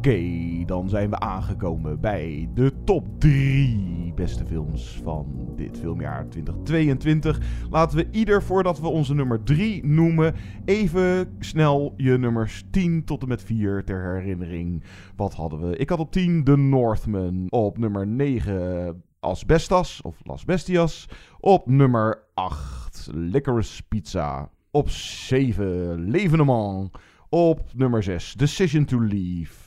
Oké, dan zijn we aangekomen bij de top 3 beste films van dit filmjaar 2022. Laten we ieder voordat we onze nummer 3 noemen, even snel je nummers 10 tot en met 4 ter herinnering. Wat hadden we? Ik had op 10 The Northman, op nummer 9 Asbestas of Las Bestias, op nummer 8 Licorice Pizza, op 7 L'Evenement. Op nummer 6 Decision to Leave.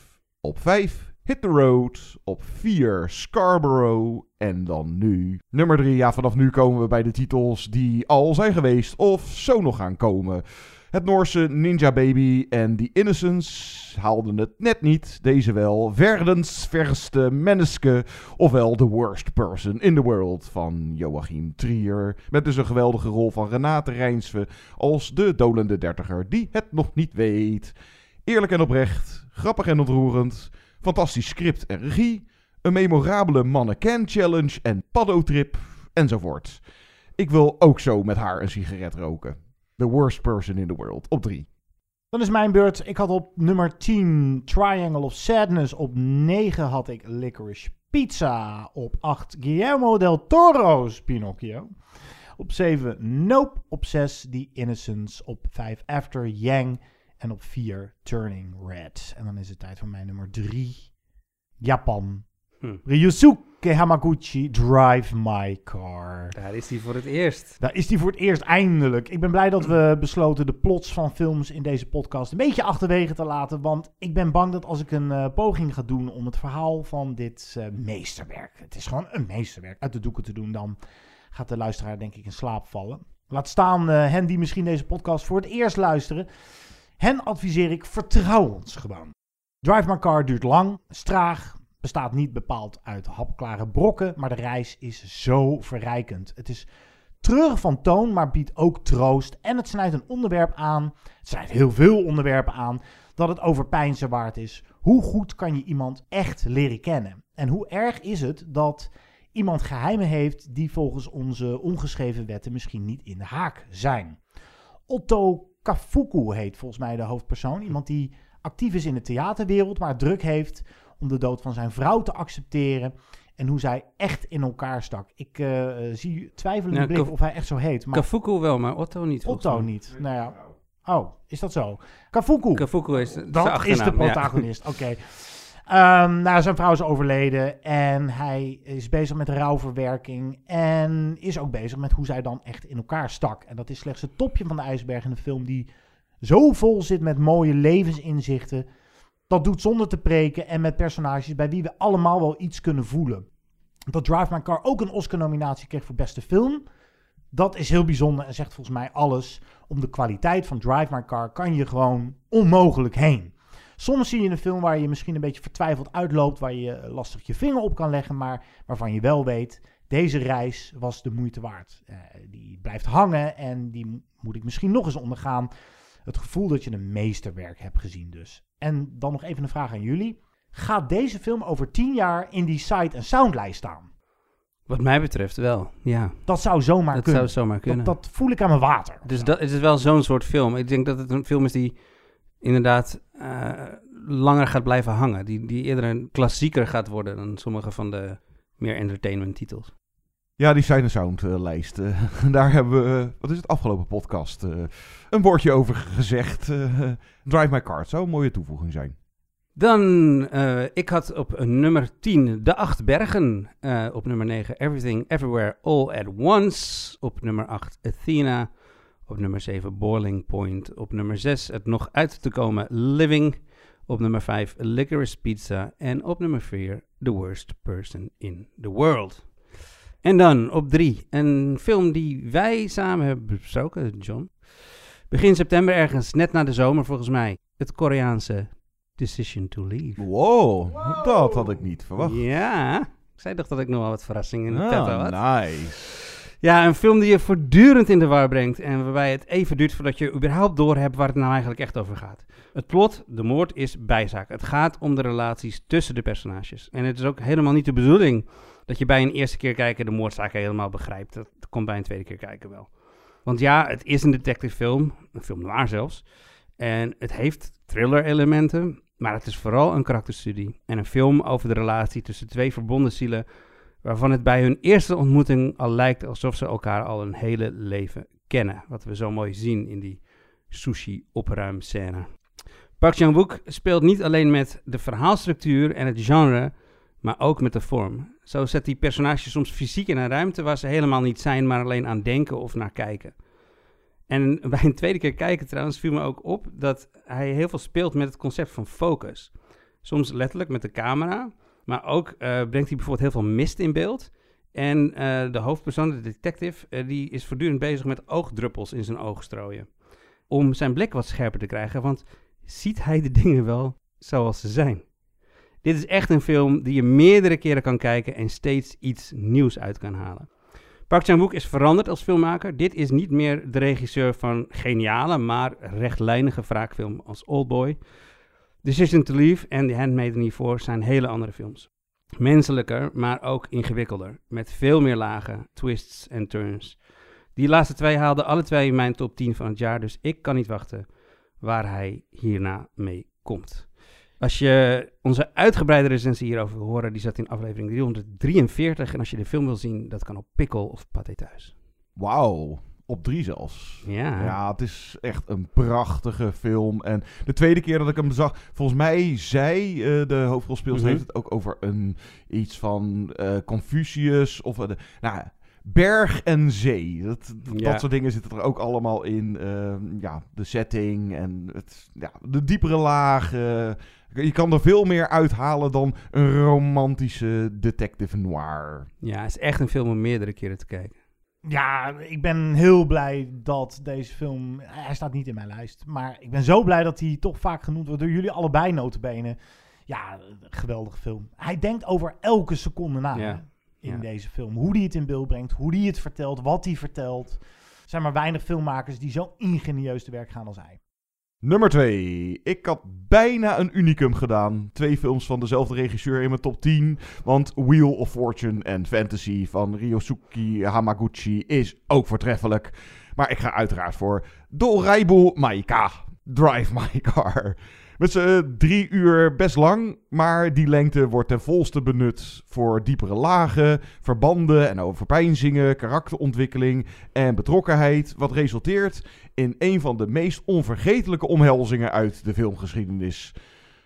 Op 5 Hit the Road. Op 4 Scarborough. En dan nu nummer 3. Ja, vanaf nu komen we bij de titels die al zijn geweest of zo nog gaan komen. Het Noorse Ninja Baby en The Innocents haalden het net niet. Deze wel. Verdens verste menneske. Ofwel The Worst Person in the World van Joachim Trier. Met dus een geweldige rol van Renate Rijnsve als de dolende dertiger die het nog niet weet. Eerlijk en oprecht. Grappig en ontroerend. Fantastisch script en regie. Een memorabele mannequin challenge en paddotrip. Enzovoort. Ik wil ook zo met haar een sigaret roken. The worst person in the world. Op drie.
Dan is mijn beurt. Ik had op nummer 10 Triangle of Sadness. Op 9 had ik Licorice Pizza. Op 8 Guillermo del Toro's Pinocchio. Op 7 Nope. Op 6 The Innocence. Op 5 After Yang. En op 4 Turning Red. En dan is het tijd voor mijn nummer 3. Japan.
Hm.
Ryusuke Hamaguchi, Drive My Car.
Daar is hij voor het eerst.
Daar is hij voor het eerst eindelijk. Ik ben blij dat we besloten de plots van films in deze podcast een beetje achterwege te laten. Want ik ben bang dat als ik een eh, poging ga doen om het verhaal van dit eh, meesterwerk, het is gewoon een meesterwerk, uit de doeken te doen, dan gaat de luisteraar denk ik in slaap vallen. Laat staan eh, hen die misschien deze podcast voor het eerst luisteren. Hen adviseer ik, vertrouw ons gewoon. Drive My Car duurt lang, is traag, bestaat niet bepaald uit hapklare brokken, maar de reis is zo verrijkend. Het is treurig van toon, maar biedt ook troost. En het snijdt een onderwerp aan, het snijdt heel veel onderwerpen aan, dat het overpijnzen waard is. Hoe goed kan je iemand echt leren kennen? En hoe erg is het dat iemand geheimen heeft die volgens onze ongeschreven wetten misschien niet in de haak zijn? Otto Kafuku heet volgens mij de hoofdpersoon. Iemand die actief is in de theaterwereld, maar druk heeft om de dood van zijn vrouw te accepteren. En hoe zij echt in elkaar stak. Ik uh, zie twijfelende
Ja,
blik of hij echt zo heet. Maar
Kafuku wel, maar Otto niet.
Otto niet. Nou ja. Oh, is dat zo? Kafuku.
Kafuku is de-
Dat is de
ja.
protagonist. Oké. [LAUGHS] Ehm, nou, zijn vrouw is overleden en hij is bezig met rouwverwerking en is ook bezig met hoe zij dan echt in elkaar stak. En dat is slechts het topje van de ijsberg in een film die zo vol zit met mooie levensinzichten. Dat doet zonder te preken en met personages bij wie we allemaal wel iets kunnen voelen. Dat Drive My Car ook een Oscar-nominatie kreeg voor beste film. Dat is heel bijzonder en zegt volgens mij alles. Om de kwaliteit van Drive My Car kan je gewoon onmogelijk heen. Soms zie je een film waar je misschien een beetje vertwijfeld uitloopt, waar je lastig je vinger op kan leggen, maar waarvan je wel weet, deze reis was de moeite waard. Eh, die blijft hangen en die mo- moet ik misschien nog eens ondergaan. Het gevoel dat je een meesterwerk hebt gezien dus. En dan nog even een vraag aan jullie. Gaat deze film over tien jaar in die sight- en soundlijst staan?
Wat mij betreft wel, ja.
Dat zou zomaar
dat
kunnen.
zou zomaar kunnen.
Dat, dat voel ik aan mijn water.
Dus dat, het is wel zo'n soort film. Ik denk dat het een film is die inderdaad eh, langer gaat blijven hangen. Die, die eerder een klassieker gaat worden dan sommige van de meer entertainment titels.
Ja, die Sign Sound eh, lijst. eh, [LAUGHS] daar hebben we, wat is het, afgelopen podcast een woordje over gezegd. [LAUGHS] Drive My Car, het zou een mooie toevoeging zijn.
Dan, ik had op nummer 10 De Acht Bergen. Op nummer 9 Everything Everywhere All at Once. Op nummer 8 Athena. Op nummer 7 Boiling Point. Op nummer 6 het nog uit te komen Living. Op nummer 5 Licorice Pizza. En op nummer 4 The Worst Person in the World. En dan op 3 een film die wij samen hebben besproken, John. Begin september ergens, net na de zomer volgens mij. Het Koreaanse Decision to Leave.
Wow, dat had ik niet verwacht.
Ja, ik zei toch dat ik nog wel wat verrassingen in de
Ah,
had.
nice.
Ja, een film die je voortdurend in de war brengt en waarbij het even duurt voordat je überhaupt doorhebt waar het nou eigenlijk echt over gaat. Het plot, de moord, is bijzaak. Het gaat om de relaties tussen de personages. En het is ook helemaal niet de bedoeling dat je bij een eerste keer kijken de moordzaak helemaal begrijpt. Dat komt bij een tweede keer kijken wel. Want ja, het is een detective film, een film noir zelfs. En het heeft thriller elementen. Maar het is vooral een karakterstudie en een film over de relatie tussen twee verbonden zielen, waarvan het bij hun eerste ontmoeting al lijkt alsof ze elkaar al een hele leven kennen. Wat we zo mooi zien in die sushi-opruimscène. Park Chan-wook speelt niet alleen met de verhaalstructuur en het genre, maar ook met de vorm. Zo zet die personages soms fysiek in een ruimte waar ze helemaal niet zijn, maar alleen aan denken of naar kijken. En bij een tweede keer kijken trouwens viel me ook op dat hij heel veel speelt met het concept van focus. Soms letterlijk met de camera, maar ook eh, brengt hij bijvoorbeeld heel veel mist in beeld. En eh, de hoofdpersoon, de detective, eh, die is voortdurend bezig met oogdruppels in zijn ogen strooien. Om zijn blik wat scherper te krijgen, want ziet hij de [LAUGHS] dingen wel zoals ze zijn? Dit is echt een film die je meerdere keren kan kijken en steeds iets nieuws uit kan halen. Park Chan-wook is veranderd als filmmaker. Dit is niet meer de regisseur van geniale, maar rechtlijnige wraakfilm als Oldboy. Decision to Leave en The Handmaiden hiervoor zijn hele andere films. Menselijker, maar ook ingewikkelder. Met veel meer lagen, twists en turns. Die laatste twee haalden alle twee in mijn top 10 van het jaar, dus ik kan niet wachten waar hij hierna mee komt. Als je onze uitgebreide recensie hierover wil horen, die zat in aflevering 343. En als je de film wil zien, dat kan op Pikkel of Pathé Thuis.
Wauw. Op drie zelfs.
Ja.
Ja, het is echt een prachtige film. En de tweede keer dat ik hem zag, volgens mij zei uh, de hoofdrolspeelster
Mhm.
heeft het ook over een iets van uh, Confucius of uh, nou berg en zee. Dat, dat,
Ja.
dat soort dingen zitten er ook allemaal in. Uh, ja, de setting en het, ja, de diepere lagen. Je kan er veel meer uithalen dan een romantische detective noir.
Ja, het is echt een film om meerdere keren te kijken.
Ja, ik ben heel blij dat deze film... Hij staat niet in mijn lijst. Maar ik ben zo blij dat hij toch vaak genoemd wordt door jullie allebei notabene. Ja, geweldige film. Hij denkt over elke seconde na in deze film. Hoe hij het in beeld brengt, hoe hij het vertelt, wat hij vertelt. Er zijn maar weinig filmmakers die zo ingenieus te werk gaan als hij.
Nummer 2. Ik had bijna een unicum gedaan. Twee films van dezelfde regisseur in mijn top 10. Want Wheel of Fortune en Fantasy van Ryosuke Hamaguchi is ook voortreffelijk. Maar ik ga uiteraard voor Doraibu Maika. Drive My Car. Met z'n drie uur best lang, maar die lengte wordt ten volste benut voor diepere lagen, verbanden en overpeinzingen, karakterontwikkeling en betrokkenheid, wat resulteert in een van de meest onvergetelijke omhelzingen uit de filmgeschiedenis.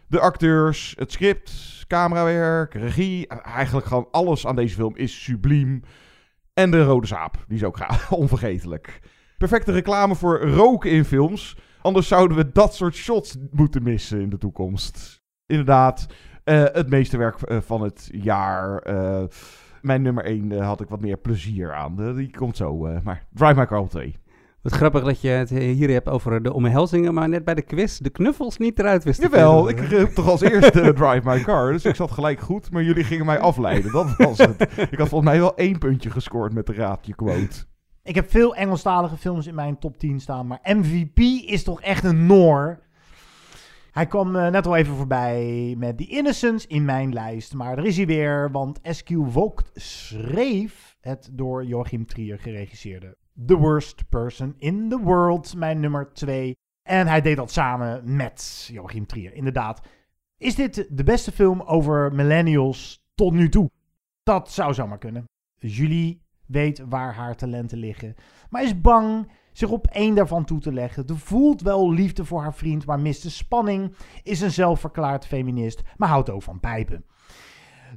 De acteurs, het script, camerawerk, regie, eigenlijk gewoon alles aan deze film is subliem. En de rode zaap, die is ook [LAUGHS] onvergetelijk. Perfecte reclame voor roken in films. Anders zouden we dat soort shots moeten missen in de toekomst. Inderdaad, uh, het meesterwerk uh, van het jaar. Uh, mijn nummer 1 had ik wat meer plezier aan. die komt zo. maar Drive My Car op 2.
Wat grappig dat je het hier hebt over de omhelzingen, maar net bij de quiz de knuffels niet eruit wist
Jawel, ik kreeg toch als eerste [LAUGHS] Drive My Car, dus ik zat gelijk goed, maar jullie gingen mij afleiden. Dat was het. Ik had volgens mij wel één puntje gescoord met de raadje quote.
Ik heb veel Engelstalige films in mijn top 10 staan, maar MVP is toch echt een Noor. Hij kwam uh, net al even voorbij met The Innocence in mijn lijst, maar er is hij weer, want SQ Vogt schreef het door Joachim Trier geregisseerde The Worst Person in the World, mijn nummer 2. En hij deed dat samen met Joachim Trier, inderdaad. Is dit de beste film over millennials tot nu toe? Dat zou zomaar kunnen. Julie weet waar haar talenten liggen, maar is bang zich op één daarvan toe te leggen. Ze voelt wel liefde voor haar vriend, maar mist de spanning. Is een zelfverklaard feminist, maar houdt ook van pijpen.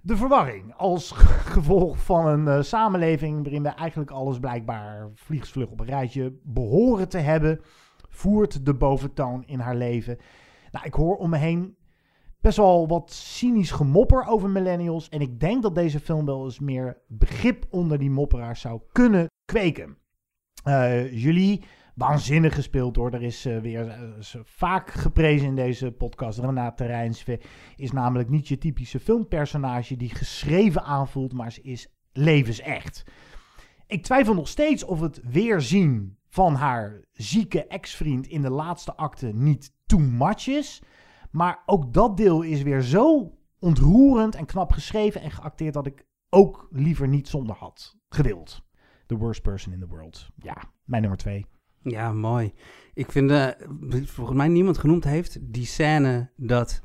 De verwarring als [LAUGHS] gevolg van een uh, samenleving waarin we eigenlijk alles blijkbaar vliegsvlug op een rijtje behoren te hebben, voert de boventoon in haar leven. Nou, ik hoor om me heen best wel wat cynisch gemopper over millennials. En ik denk dat deze film wel eens meer begrip onder die mopperaars zou kunnen kweken. Uh, Julie, waanzinnig gespeeld hoor. Er is uh, weer uh, vaak geprezen in deze podcast. Renate Rijnsve is namelijk niet je typische filmpersonage die geschreven aanvoelt, maar ze is levensecht. Ik twijfel nog steeds of het weerzien van haar zieke ex-vriend in de laatste acte niet too much is. Maar ook dat deel is weer zo ontroerend en knap geschreven en geacteerd dat ik ook liever niet zonder had gewild. The worst person in the world. Ja, mijn nummer twee.
Ja, mooi. Ik vind, uh, volgens mij niemand genoemd heeft, die scène dat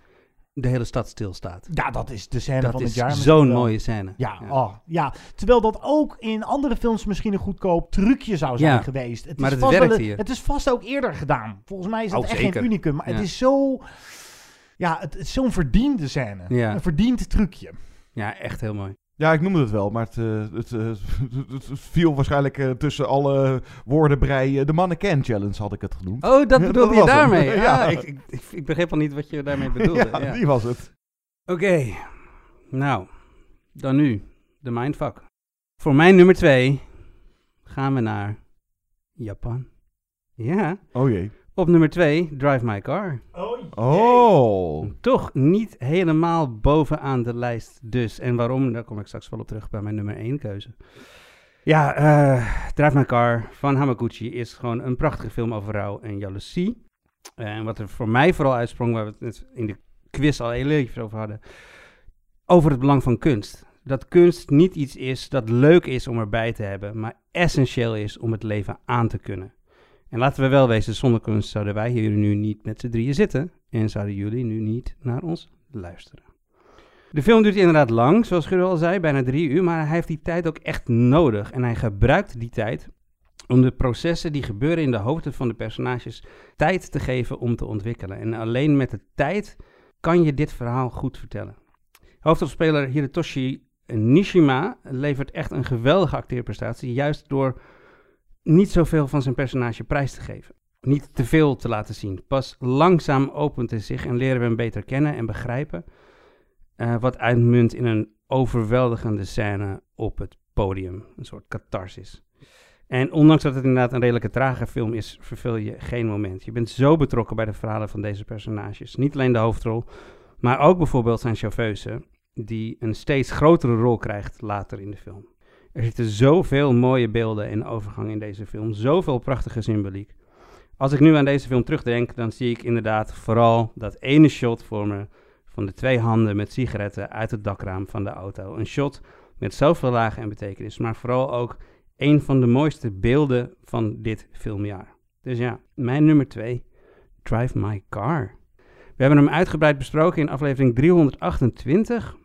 de hele stad stilstaat.
Ja, dat is de scène
Dat
van het jaar.
zo'n mooie scène.
Ja,
Ja.
Oh, ja, terwijl dat ook in andere films misschien een goedkoop trucje zou zijn
Ja,
geweest. Het
maar
is
het werkt hier.
Het is vast ook eerder gedaan. Volgens mij is het
Oh,
echt
zeker.
geen unicum. Maar het is zo... Ja, het, het is zo'n verdiende scène.
Ja.
Een verdiend trucje.
Ja, echt heel mooi.
Ja, ik noemde het wel, maar het, eh, het, eh, [LAUGHS] het, het viel waarschijnlijk eh, tussen alle woordenbrei. eh, de Mannequin Challenge had ik het genoemd.
Oh, dat [LAUGHS] bedoelde je daarmee? [LAUGHS]
ja,
Ja, ik, ik, ik, ik begreep al niet wat je daarmee bedoelde.
Ja,
Ja,
die was het.
Oké, nou, dan nu de mindfuck. Voor mijn nummer twee gaan we naar Japan. Ja.
Oh jee.
Op nummer twee, Drive My Car.
Oh.
Toch niet helemaal bovenaan de lijst dus. En waarom, daar kom ik straks wel op terug bij mijn nummer één keuze. Ja, eh Drive My Car van Hamaguchi is gewoon een prachtige film over rouw en jaloezie. En wat er voor mij vooral uitsprong, waar we het net in de quiz al heel even over hadden, over het belang van kunst. Dat kunst niet iets is dat leuk is om erbij te hebben, maar essentieel is om het leven aan te kunnen. En laten we wel wezen, zonder kunst zouden wij hier nu niet met z'n drieën zitten en zouden jullie nu niet naar ons luisteren. De film duurt inderdaad lang, zoals Guido al zei, bijna drie uur, maar hij heeft die tijd ook echt nodig. En hij gebruikt die tijd om de processen die gebeuren in de hoofden van de personages tijd te geven om te ontwikkelen. En alleen met de tijd kan je dit verhaal goed vertellen. Hoofdrolspeler Hirotoshi Nishima levert echt een geweldige acteerprestatie, juist door niet zoveel van zijn personage prijs te geven. Niet te veel te laten zien. Pas langzaam opent hij zich en leren we hem beter kennen en begrijpen. eh, wat uitmunt in een overweldigende scène op het podium. Een soort catharsis. En ondanks dat het inderdaad een redelijke trage film is, verveel je geen moment. Je bent zo betrokken bij de verhalen van deze personages. Niet alleen de hoofdrol, maar ook bijvoorbeeld zijn chauffeuse, die een steeds grotere rol krijgt later in de film. Er zitten zoveel mooie beelden en overgang in deze film, zoveel prachtige symboliek. Als ik nu aan deze film terugdenk, dan zie ik inderdaad vooral dat ene shot voor me van de twee handen met sigaretten uit het dakraam van de auto. Een shot met zoveel lagen en betekenis, maar vooral ook een van de mooiste beelden van dit filmjaar. Dus ja, mijn nummer 2, Drive My Car. We hebben hem uitgebreid besproken in aflevering 328.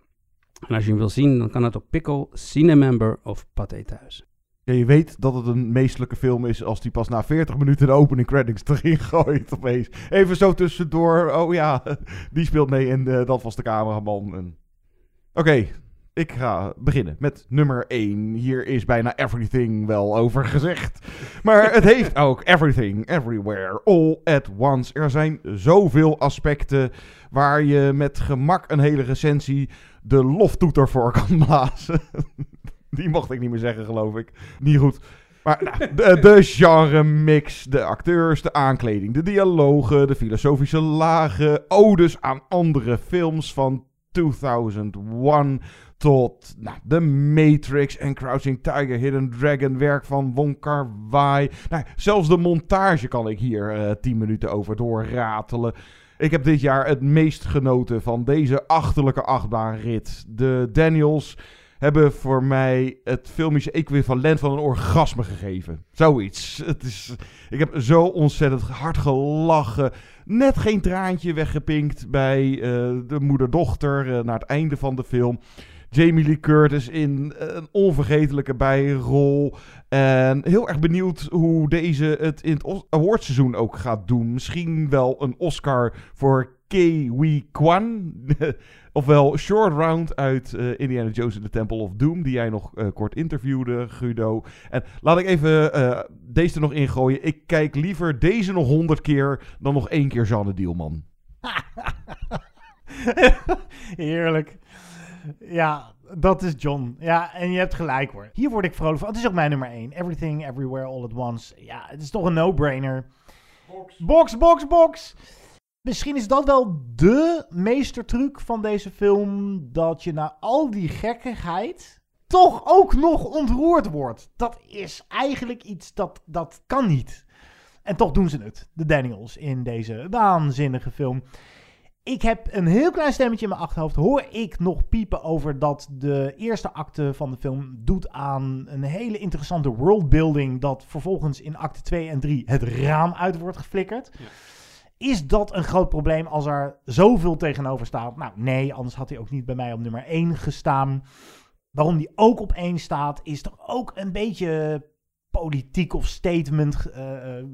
En als je hem wil zien, dan kan het op Pickle, Cinemember of Pathé Thuis.
Ja, je weet dat het een meestelijke film is als die pas na 40 minuten de opening credits [LAUGHS] erin gooit opeens. Even zo tussendoor, oh ja, [LAUGHS] die speelt mee en eh, dat was de cameraman. Oké, ik ga beginnen met nummer 1. Hier is bijna everything wel over gezegd. Maar het heeft ook everything, everywhere, all at once. Er zijn zoveel aspecten waar je met gemak een hele recensie de loftoeter voor kan [LAUGHS] blazen. Die mocht ik niet meer zeggen, geloof ik. Niet goed. Maar nou, de, de genre mix, de acteurs, de aankleding, de dialogen, de filosofische lagen, odes aan andere films van 2001 tot nou, The Matrix en Crouching Tiger, Hidden Dragon, werk van Wong Kar Wai. Nou, zelfs de montage kan ik hier eh 10 minuten over doorratelen. Ik heb dit jaar het meest genoten van deze achterlijke achtbaanrit. De Daniels hebben voor mij het filmische equivalent van een orgasme gegeven. Zoiets. Het is, ik heb zo ontzettend hard gelachen. Net geen traantje weggepinkt bij eh, de moeder-dochter eh, naar het einde van de film. Jamie Lee Curtis in een onvergetelijke bijrol. En heel erg benieuwd hoe deze het in het awardseizoen ook gaat doen. Misschien wel een Oscar voor Kiwi Kwan. [LAUGHS] Ofwel Short Round uit eh, Indiana Jones in the Temple of Doom. Die jij nog eh, kort interviewde, Guido. En laat ik even eh, deze er nog ingooien. Ik kijk liever deze nog honderd keer dan nog één keer Jeanne Dielman. [LAUGHS]
Heerlijk. Ja, dat is John. Ja, en je hebt gelijk hoor. Hier word ik vrolijk van. Het is ook mijn nummer 1. Everything, Everywhere, All at Once. Ja, het is toch een no-brainer. Box. Box, box, box. Misschien is dat wel de meestertruc van deze film. Dat je na al die gekkigheid toch ook nog ontroerd wordt. Dat is eigenlijk iets dat, dat kan niet. En toch doen ze het. De Daniels in deze waanzinnige film. Ik heb een heel klein stemmetje in mijn achterhoofd. Hoor ik nog piepen over dat de eerste acte van de film doet aan een hele interessante worldbuilding. Dat vervolgens in acte 2 en 3 het raam uit wordt geflikkerd. Is dat een groot probleem als er zoveel tegenover staat? Nou, nee, anders had hij ook niet bij mij op nummer 1 gestaan. Waarom die ook op 1 staat, is toch ook een beetje politiek of statement eh, eh,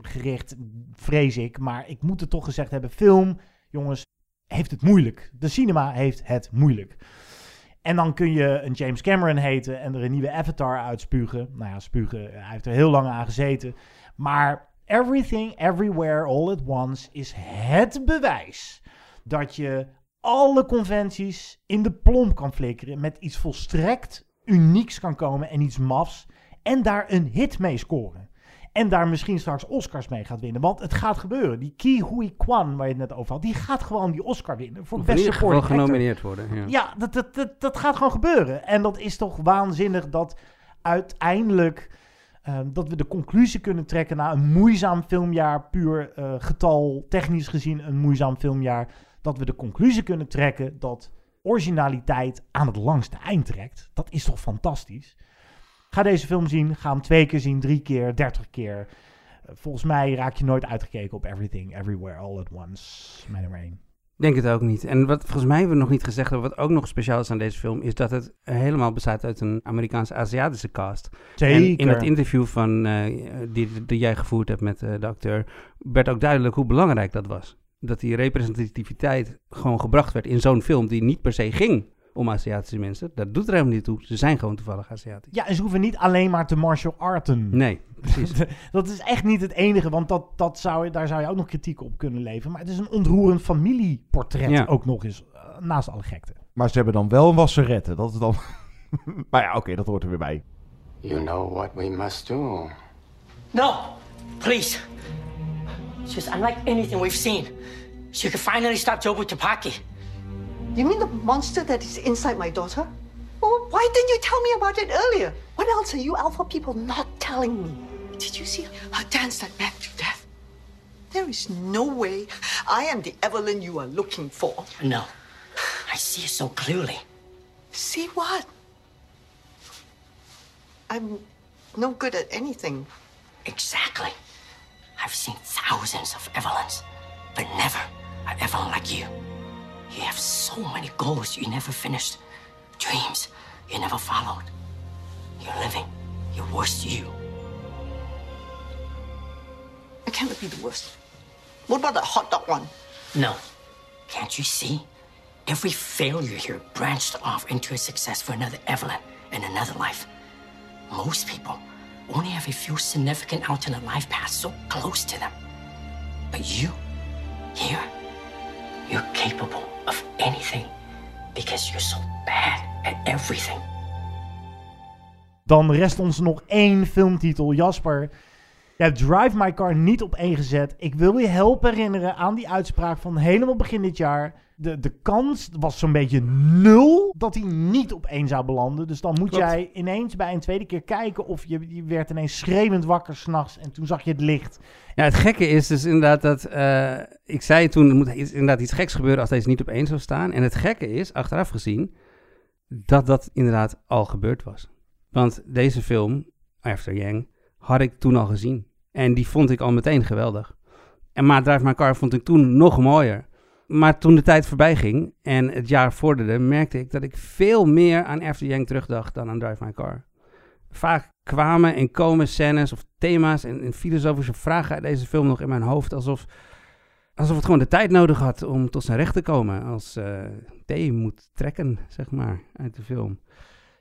gericht, vrees ik. Maar ik moet het toch gezegd hebben, film, jongens, heeft het moeilijk. De cinema heeft het moeilijk. En dan kun je een James Cameron heten en er een nieuwe Avatar uitspugen. Nou ja, spugen, hij heeft er heel lang aan gezeten. Maar Everything, Everywhere, All at Once is het bewijs dat je alle conventies in de plomp kan flikkeren. Met iets volstrekt unieks kan komen en iets mafs. En daar een hit mee scoren. En daar misschien straks Oscars mee gaat winnen. Want het gaat gebeuren. Die Ki Hui Kwan, waar je het net over had, die gaat gewoon die Oscar winnen. Voor beste supporting actor.
genomineerd worden. Ja.
Ja, dat, dat, dat, dat gaat gewoon gebeuren. En dat is toch waanzinnig dat uiteindelijk ehm, dat we de conclusie kunnen trekken na een moeizaam filmjaar, puur eh, getal, technisch gezien een moeizaam filmjaar, dat we de conclusie kunnen trekken dat originaliteit aan het langste eind trekt. Dat is toch fantastisch? Ga deze film zien, ga hem twee keer zien, drie keer, dertig keer. Eh, volgens mij raak je nooit uitgekeken op Everything, Everywhere, All at Once. Nummer één.
Denk het ook niet. En wat volgens mij hebben we nog niet gezegd hebben, wat ook nog speciaal is aan deze film, is dat het helemaal bestaat uit een Amerikaanse-Aziatische cast.
Zeker.
En in het interview van, eh, die, die jij gevoerd hebt met eh, de acteur, werd ook duidelijk hoe belangrijk dat was. Dat die representativiteit gewoon gebracht werd in zo'n film die niet per se ging om Aziatische mensen. Dat doet er helemaal niet toe. Ze zijn gewoon toevallig Aziatisch.
Ja, en ze hoeven niet alleen maar te martial arten.
Nee, precies. [LAUGHS]
dat is echt niet het enige, want dat, dat zou, je- daar zou je ook nog kritiek op kunnen leveren. Maar het is een ontroerend familieportret
Ja.
ook nog eens, eh, naast alle gekte.
Maar ze hebben dan wel een wasserette. Dat is dan... [LAUGHS] maar ja, oké, dat hoort er weer bij.
You know what we must do.
No, please. She's unlike anything we've seen. She can finally stop Jobu Tapaki.
You mean the monster that is inside my daughter? Well, why didn't you tell me about it earlier? What else are you alpha people not telling me? Did you see her dance that man to death? There is no way I am the Evelyn you are looking for.
No, I see it so clearly.
See what? I'm no good at anything.
Exactly. I've seen thousands of Evelyns, but never an Evelyn like you. You have so many goals you never finished, dreams you never followed. You're living your worst you.
I can't be the worst. What about the hot dog one?
No. Can't you see? Every failure here branched off into a success for another Evelyn and another life. Most people only have a few significant alternate life paths so close to them. But you, here, you're capable of anything because you're so bad at everything.
Dan rest ons nog één filmtitel. Jasper, je hebt Drive My Car niet op één gezet. Ik wil je helpen herinneren aan die uitspraak van helemaal begin dit jaar. De, de kans was zo'n beetje nul dat hij niet op één zou belanden. Dus dan moet
Klopt.
jij ineens bij een tweede keer kijken of je, je werd ineens schreeuwend wakker s'nachts en toen zag je het licht.
Ja, het gekke is dus inderdaad dat... eh, ik zei toen, er moet iets- inderdaad iets geks gebeuren als deze niet op één zou staan. En het gekke is, achteraf gezien, dat dat inderdaad al gebeurd was. Want deze film, After Yang, had ik toen al gezien. En die vond ik al meteen geweldig. En maar Drive My Car vond ik toen nog mooier. Maar toen de tijd voorbij ging en het jaar vorderde, merkte ik dat ik veel meer aan After Yang terugdacht dan aan Drive My Car. Vaak kwamen en komen scènes of thema's en, filosofische vragen uit deze film nog in mijn hoofd. Alsof, alsof het gewoon de tijd nodig had om tot zijn recht te komen. Als eh thee moet trekken, zeg maar, uit de film.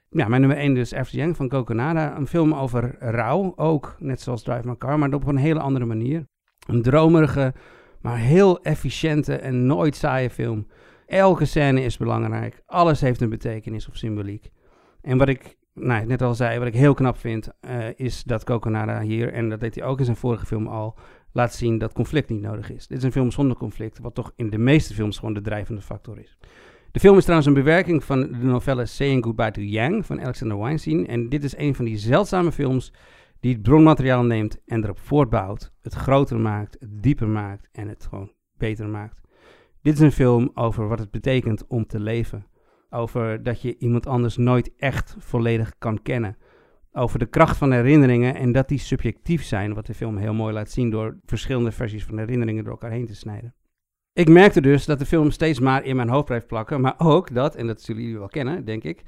Ja, mijn nummer 1 dus After Yang van Coconada. Een film over rouw, ook net zoals Drive My Car, maar op een hele andere manier. Een dromerige, maar heel efficiënte en nooit saaie film. Elke scène is belangrijk. Alles heeft een betekenis of symboliek. En wat ik nou, net al zei, wat ik heel knap vind, eh, is dat Coconada hier, en dat deed hij ook in zijn vorige film al, laat zien dat conflict niet nodig is. Dit is een film zonder conflict, wat toch in de meeste films gewoon de drijvende factor is. De film is trouwens een bewerking van de novelle Saying Goodbye to Yang van Alexander Weinstein. En dit is een van die zeldzame films die het bronmateriaal neemt en erop voortbouwt, het groter maakt, het dieper maakt en het gewoon beter maakt. Dit is een film over wat het betekent om te leven. Over dat je iemand anders nooit echt volledig kan kennen. over de kracht van herinneringen en dat die subjectief zijn, wat de film heel mooi laat zien door verschillende versies van herinneringen door elkaar heen te snijden. Ik merkte dus dat de film steeds maar in mijn hoofd blijft plakken, maar ook dat, en dat zullen jullie wel kennen, denk ik,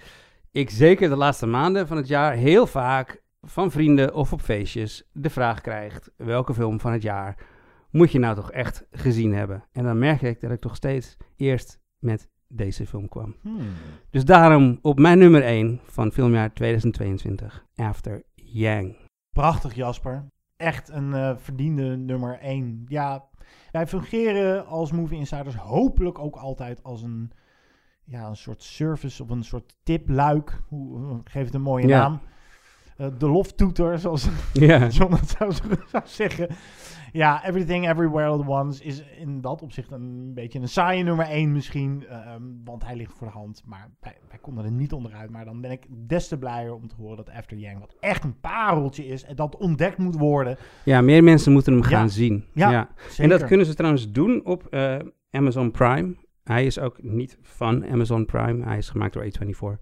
ik zeker de laatste maanden van het jaar heel vaak van vrienden of op feestjes de vraag krijg: welke film van het jaar moet je nou toch echt gezien hebben? En dan merk ik dat ik toch steeds eerst met deze film kwam.
Hmm.
Dus daarom op mijn nummer 1 van filmjaar 2022, After Yang.
Prachtig, Jasper. Echt een eh, verdiende nummer 1. Ja, wij fungeren als Movie Insiders hopelijk ook altijd als een, ja, een soort service of een soort tipluik. Hoe, hoe- geef het een mooie
Ja.
naam. Eh, de loftoeter, zoals [LAUGHS]
Ja. [LAUGHS]
John het zou, zou zeggen. Ja, Everything Everywhere All at Once is in dat opzicht een beetje een saaie nummer 1 misschien. ehm, want hij ligt voor de hand. Maar wij, wij konden er niet onderuit. Maar dan ben ik des te blijer om te horen dat After Yang wat echt een pareltje is. En dat ontdekt moet worden.
Ja, meer mensen moeten hem
Ja.
gaan zien.
Ja,
En dat kunnen ze trouwens doen op eh, Amazon Prime. Hij is ook niet van Amazon Prime. Hij is gemaakt door A24.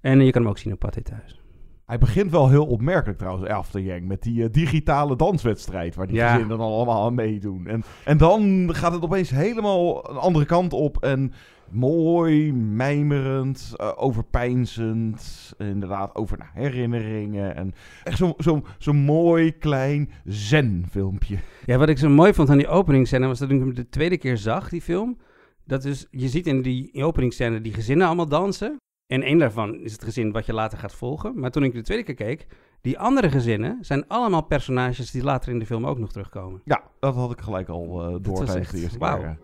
En je kan hem ook zien op Pathé Thuis.
Hij begint wel heel opmerkelijk trouwens, After Yang, met die eh, digitale danswedstrijd waar die
Ja.
gezinnen dan allemaal aan meedoen. En, en dan gaat het opeens helemaal een andere kant op en mooi, mijmerend, eh, overpeinzend, inderdaad over nou, herinneringen en echt zo'n zo, zo mooi klein zen-filmpje.
Ja, wat ik zo mooi vond aan die openingsscène was dat ik hem de tweede keer zag, die film. Dat is, je ziet in die openingsscène die gezinnen allemaal dansen. En één daarvan is het gezin wat je later gaat volgen. Maar toen ik de tweede keer keek, die andere gezinnen zijn allemaal personages die later in de film ook nog terugkomen.
Ja, dat had ik gelijk al eh, door tijdens de eerste
wauw.
keer.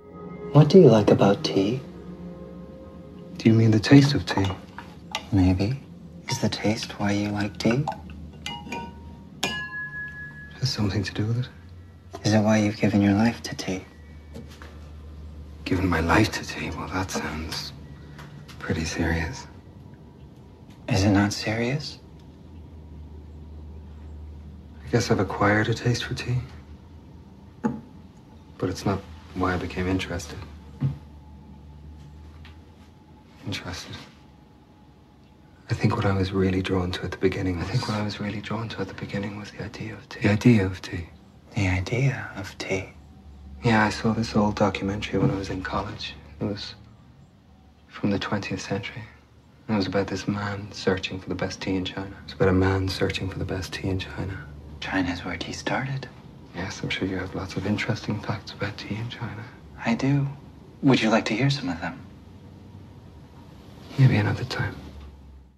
What do you like about tea?
Do you mean the taste of tea?
Maybe. Is the taste why you like tea?
Has something to do with it?
Is it why you've given your life to tea?
Given my life to tea? Well, that sounds pretty serious.
Is it not serious?
I guess I've acquired a taste for tea. But it's not why I became interested. Interested. I think what I was really drawn to at the beginning. I think what I was really drawn to at the beginning was the idea of tea. The idea of tea.
The idea of tea.
Yeah, I saw this old documentary when I was in college. It was from the 20th century. And it was about this man searching for the best tea in China. It was about a man searching for the best tea in China.
China's where tea started.
Yes, I'm sure you have lots of interesting facts about tea in China.
I do. Would you like to hear some of them?
Maybe another time.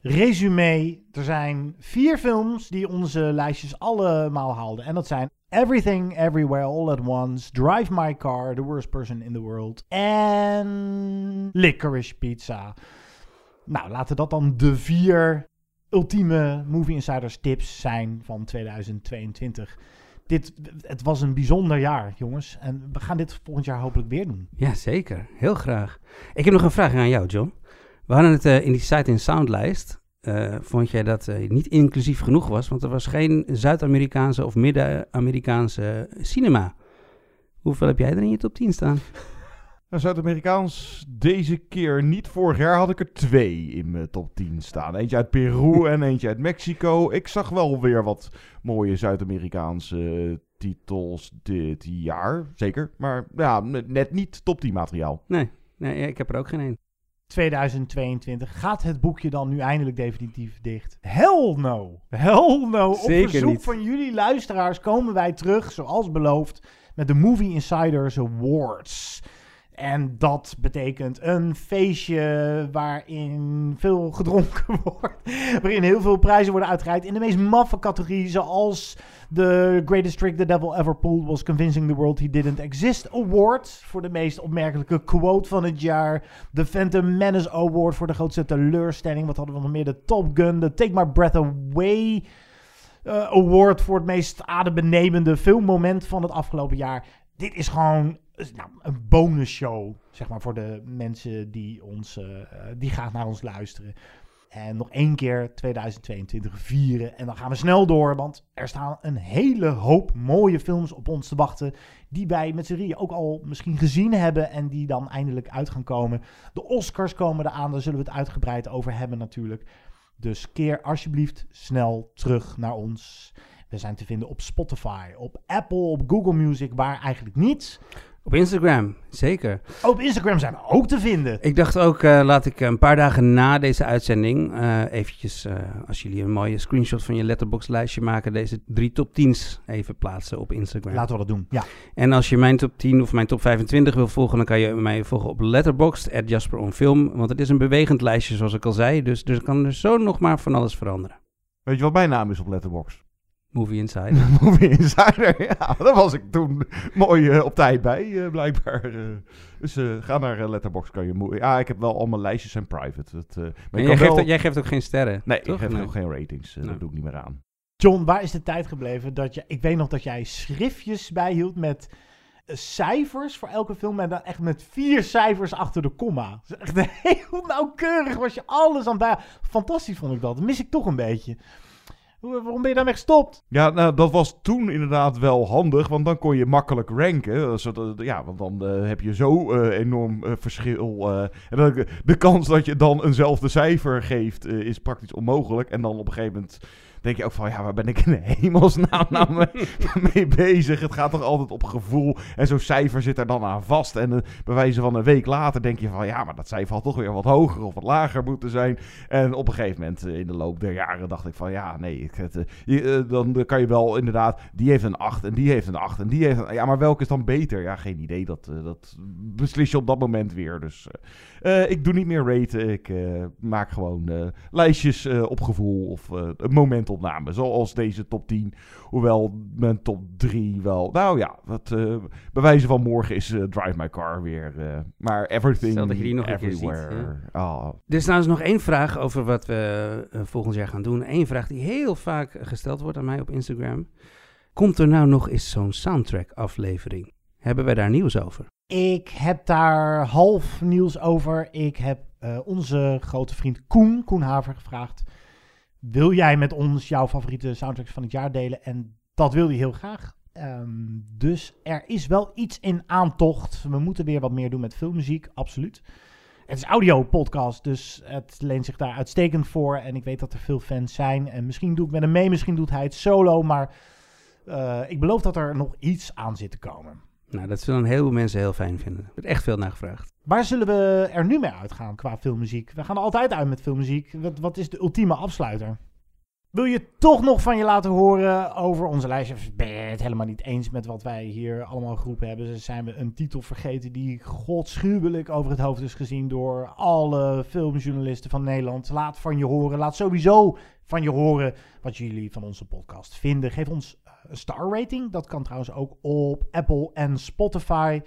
Resume, er zijn vier films die onze lijstjes allemaal haalden. En dat zijn Everything, Everywhere, All at Once, Drive My Car, The Worst Person in the World en Licorice Pizza. Nou, laten dat dan de vier ultieme Movie Insiders tips zijn van 2022. Dit, het was een bijzonder jaar, jongens. En we gaan dit volgend jaar hopelijk weer doen.
Ja, zeker. Heel graag. Ik heb nog een vraag aan jou, John. We hadden het eh, in die Sight in Sound lijst. eh, vond jij dat eh, niet inclusief genoeg was? Want er was geen Zuid-Amerikaanse of Midden-Amerikaanse cinema. Hoeveel heb jij er in je top 10 staan?
Nou, Zuid-Amerikaans deze keer niet. Vorig jaar had ik er twee in mijn top 10 staan. Eentje uit Peru [LAUGHS] en eentje uit Mexico. Ik zag wel weer wat mooie Zuid-Amerikaanse titels dit jaar. Zeker. Maar ja, net niet top 10 materiaal.
Nee, nee ik heb er ook geen één.
2022. Gaat het boekje dan nu eindelijk definitief dicht? Hell no. Hell no. Op
Zeker
verzoek
niet.
van jullie luisteraars komen wij terug, zoals beloofd, met de Movie Insiders Awards. En dat betekent een feestje waarin veel gedronken [LAUGHS] wordt. Waarin heel veel prijzen worden uitgereikt in de meest maffe categorieën. Zoals de Greatest Trick the Devil Ever Pulled was Convincing the World He Didn't Exist Award. Voor de meest opmerkelijke quote van het jaar. De Phantom Menace Award voor de grootste teleurstelling. Wat hadden we nog meer? De Top Gun, de Take My Breath Away eh, Award voor het meest adembenemende filmmoment van het afgelopen jaar. Dit is gewoon nou, een bonusshow, zeg maar, voor de mensen die, ons, eh, die graag naar ons luisteren. En nog één keer 2022 vieren. En dan gaan we snel door, want er staan een hele hoop mooie films op ons te wachten. Die wij met z'n ook al misschien gezien hebben. En die dan eindelijk uit gaan komen. De Oscars komen eraan, daar zullen we het uitgebreid over hebben natuurlijk. Dus keer alsjeblieft snel terug naar ons. We zijn te vinden op Spotify, op Apple, op Google Music, waar eigenlijk niets.
Op Instagram, zeker.
Op Instagram zijn we ook te vinden.
Ik dacht ook, eh, laat ik een paar dagen na deze uitzending uh, eventjes, uh, als jullie een mooie screenshot van je letterbox lijstje maken, deze drie top 10's even plaatsen op Instagram.
Laten we dat doen, ja.
En als je mijn top 10 of mijn top 25 wil volgen, dan kan je mij volgen op Letterboxd, at Jasper on Film, want het is een bewegend lijstje zoals ik al zei, dus er kan er zo nog maar van alles veranderen.
Weet je wat mijn naam is op Letterboxd?
Movie Insider. [LAUGHS]
Movie Insider, ja. Daar was ik toen mooi uh, op tijd bij, uh, blijkbaar. Uh, dus ga naar Letterboxd, kan je... Ja, ik heb wel al mijn lijstjes en private. Het,
maar jij, geeft, wel... jij, geeft, ook geen sterren,
Nee,
toch?
ik geef
nee.
ook geen ratings. Dat doe ik niet meer aan.
John, waar is de tijd gebleven dat je... Ik weet nog dat jij schriftjes bijhield met cijfers voor elke film. En dan echt met vier cijfers achter de komma. Dus echt [LAUGHS] heel nauwkeurig was je alles aan bij. Fantastisch vond ik dat. Dat mis ik toch een beetje. Waarom ben je daarmee gestopt?
Ja, nou, dat was toen inderdaad wel handig, want dan kon je makkelijk ranken. Zodat, ja, want dan uh, heb je zo uh, enorm verschil. en de kans dat je dan eenzelfde cijfer geeft is praktisch onmogelijk. En dan op een gegeven moment denk je ook van, ja, waar ben ik in de hemelsnaam nou mee, [LAUGHS] mee bezig? Het gaat toch altijd op gevoel. En zo'n cijfer zit er dan aan vast. En uh, bij wijze van een week later denk je van, ja, maar dat cijfer had toch weer wat hoger of wat lager moeten zijn. En op een gegeven moment uh, in de loop der jaren dacht ik van, ja, nee, ik, het, je, dan kan je wel inderdaad, die heeft een 8 en die heeft een 8 en die heeft een... Ja, maar welke is dan beter? Ja, geen idee. Dat, dat beslis je op dat moment weer. Dus ik doe niet meer raten. Ik maak gewoon lijstjes op gevoel of een moment opname. Zoals deze top 10. Hoewel mijn top 3 wel. Nou ja, wat bij wijze van morgen is Drive My Car weer. Maar everything.
Stel dat je die nog
everywhere.
een keer ziet.
Oh.
Er is trouwens nog één vraag over wat we volgend jaar gaan doen. Eén vraag die heel vaak gesteld wordt aan mij op Instagram. Komt er nou nog eens zo'n soundtrack aflevering? Hebben wij daar nieuws over?
Ik heb daar half nieuws over. Ik heb onze grote vriend Koen, Koen Haver, gevraagd wil jij met ons jouw favoriete soundtracks van het jaar delen? En dat wil hij heel graag. Um, dus er is wel iets in aantocht. We moeten weer wat meer doen met filmmuziek, absoluut. Het is audio-podcast, dus het leent zich daar uitstekend voor. En ik weet dat er veel fans zijn. En misschien doe ik met hem mee, misschien doet hij het solo. Maar uh, ik beloof dat er nog iets aan zit te komen.
Nou, dat zullen een heleboel mensen heel fijn vinden. Er wordt echt veel naar gevraagd.
Waar zullen we er nu mee uitgaan qua filmmuziek? We gaan altijd uit met filmmuziek. Wat, wat is de ultieme afsluiter? Wil je toch nog van je laten horen over onze lijstje? Of ben je het helemaal niet eens met wat wij hier allemaal geroepen hebben? Zijn we een titel vergeten die godschuwelijk over het hoofd is gezien door alle filmjournalisten van Nederland? Laat van je horen. Laat sowieso van je horen wat jullie van onze podcast vinden. Geef ons star rating. Dat kan trouwens ook op Apple en Spotify.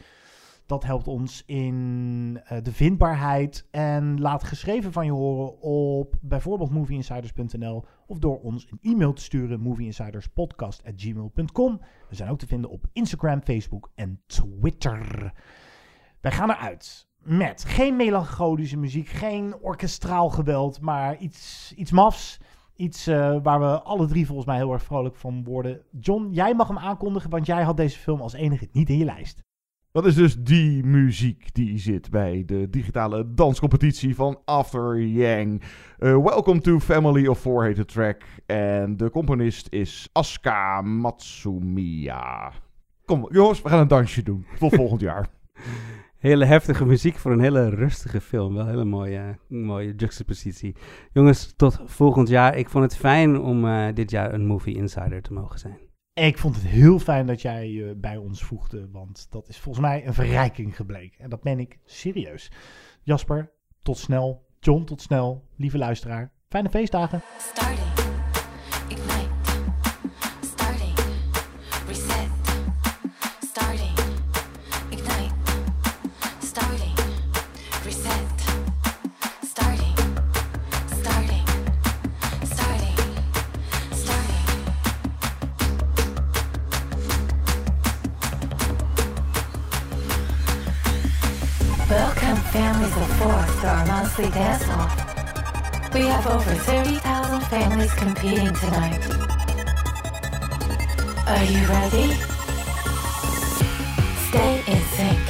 Dat helpt ons in uh, de vindbaarheid. En laat geschreven van je horen op bijvoorbeeld movieinsiders.nl of door ons een e-mail te sturen movieinsiderspodcast.gmail.com. We zijn ook te vinden op Instagram, Facebook en Twitter. Wij gaan eruit met geen melancholische muziek, geen orkestraal geweld, maar iets, iets mafs. Iets uh, waar we alle drie volgens mij heel erg vrolijk van worden. John, jij mag hem aankondigen, want jij had deze film als enige niet in je lijst.
Dat is dus die muziek die zit bij de digitale danscompetitie van After Yang. Uh, welcome to Family of Four heet de track. En de componist is Asuka Matsumiya. Kom, jongens, we gaan een dansje doen. Tot volgend jaar. [LAUGHS]
Hele heftige muziek voor een hele rustige film. Wel een hele mooie, mooie juxtapositie. Jongens, tot volgend jaar. Ik vond het fijn om uh, dit jaar een Movie Insider te mogen zijn.
Ik vond het heel fijn dat jij je bij ons voegde, want dat is volgens mij een verrijking gebleken. En dat meen ik serieus. Jasper, tot snel. John, tot snel. Lieve luisteraar, fijne feestdagen.
Starting. We have over 30,000 families competing tonight. Are you ready? Stay in sync.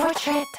Portrait.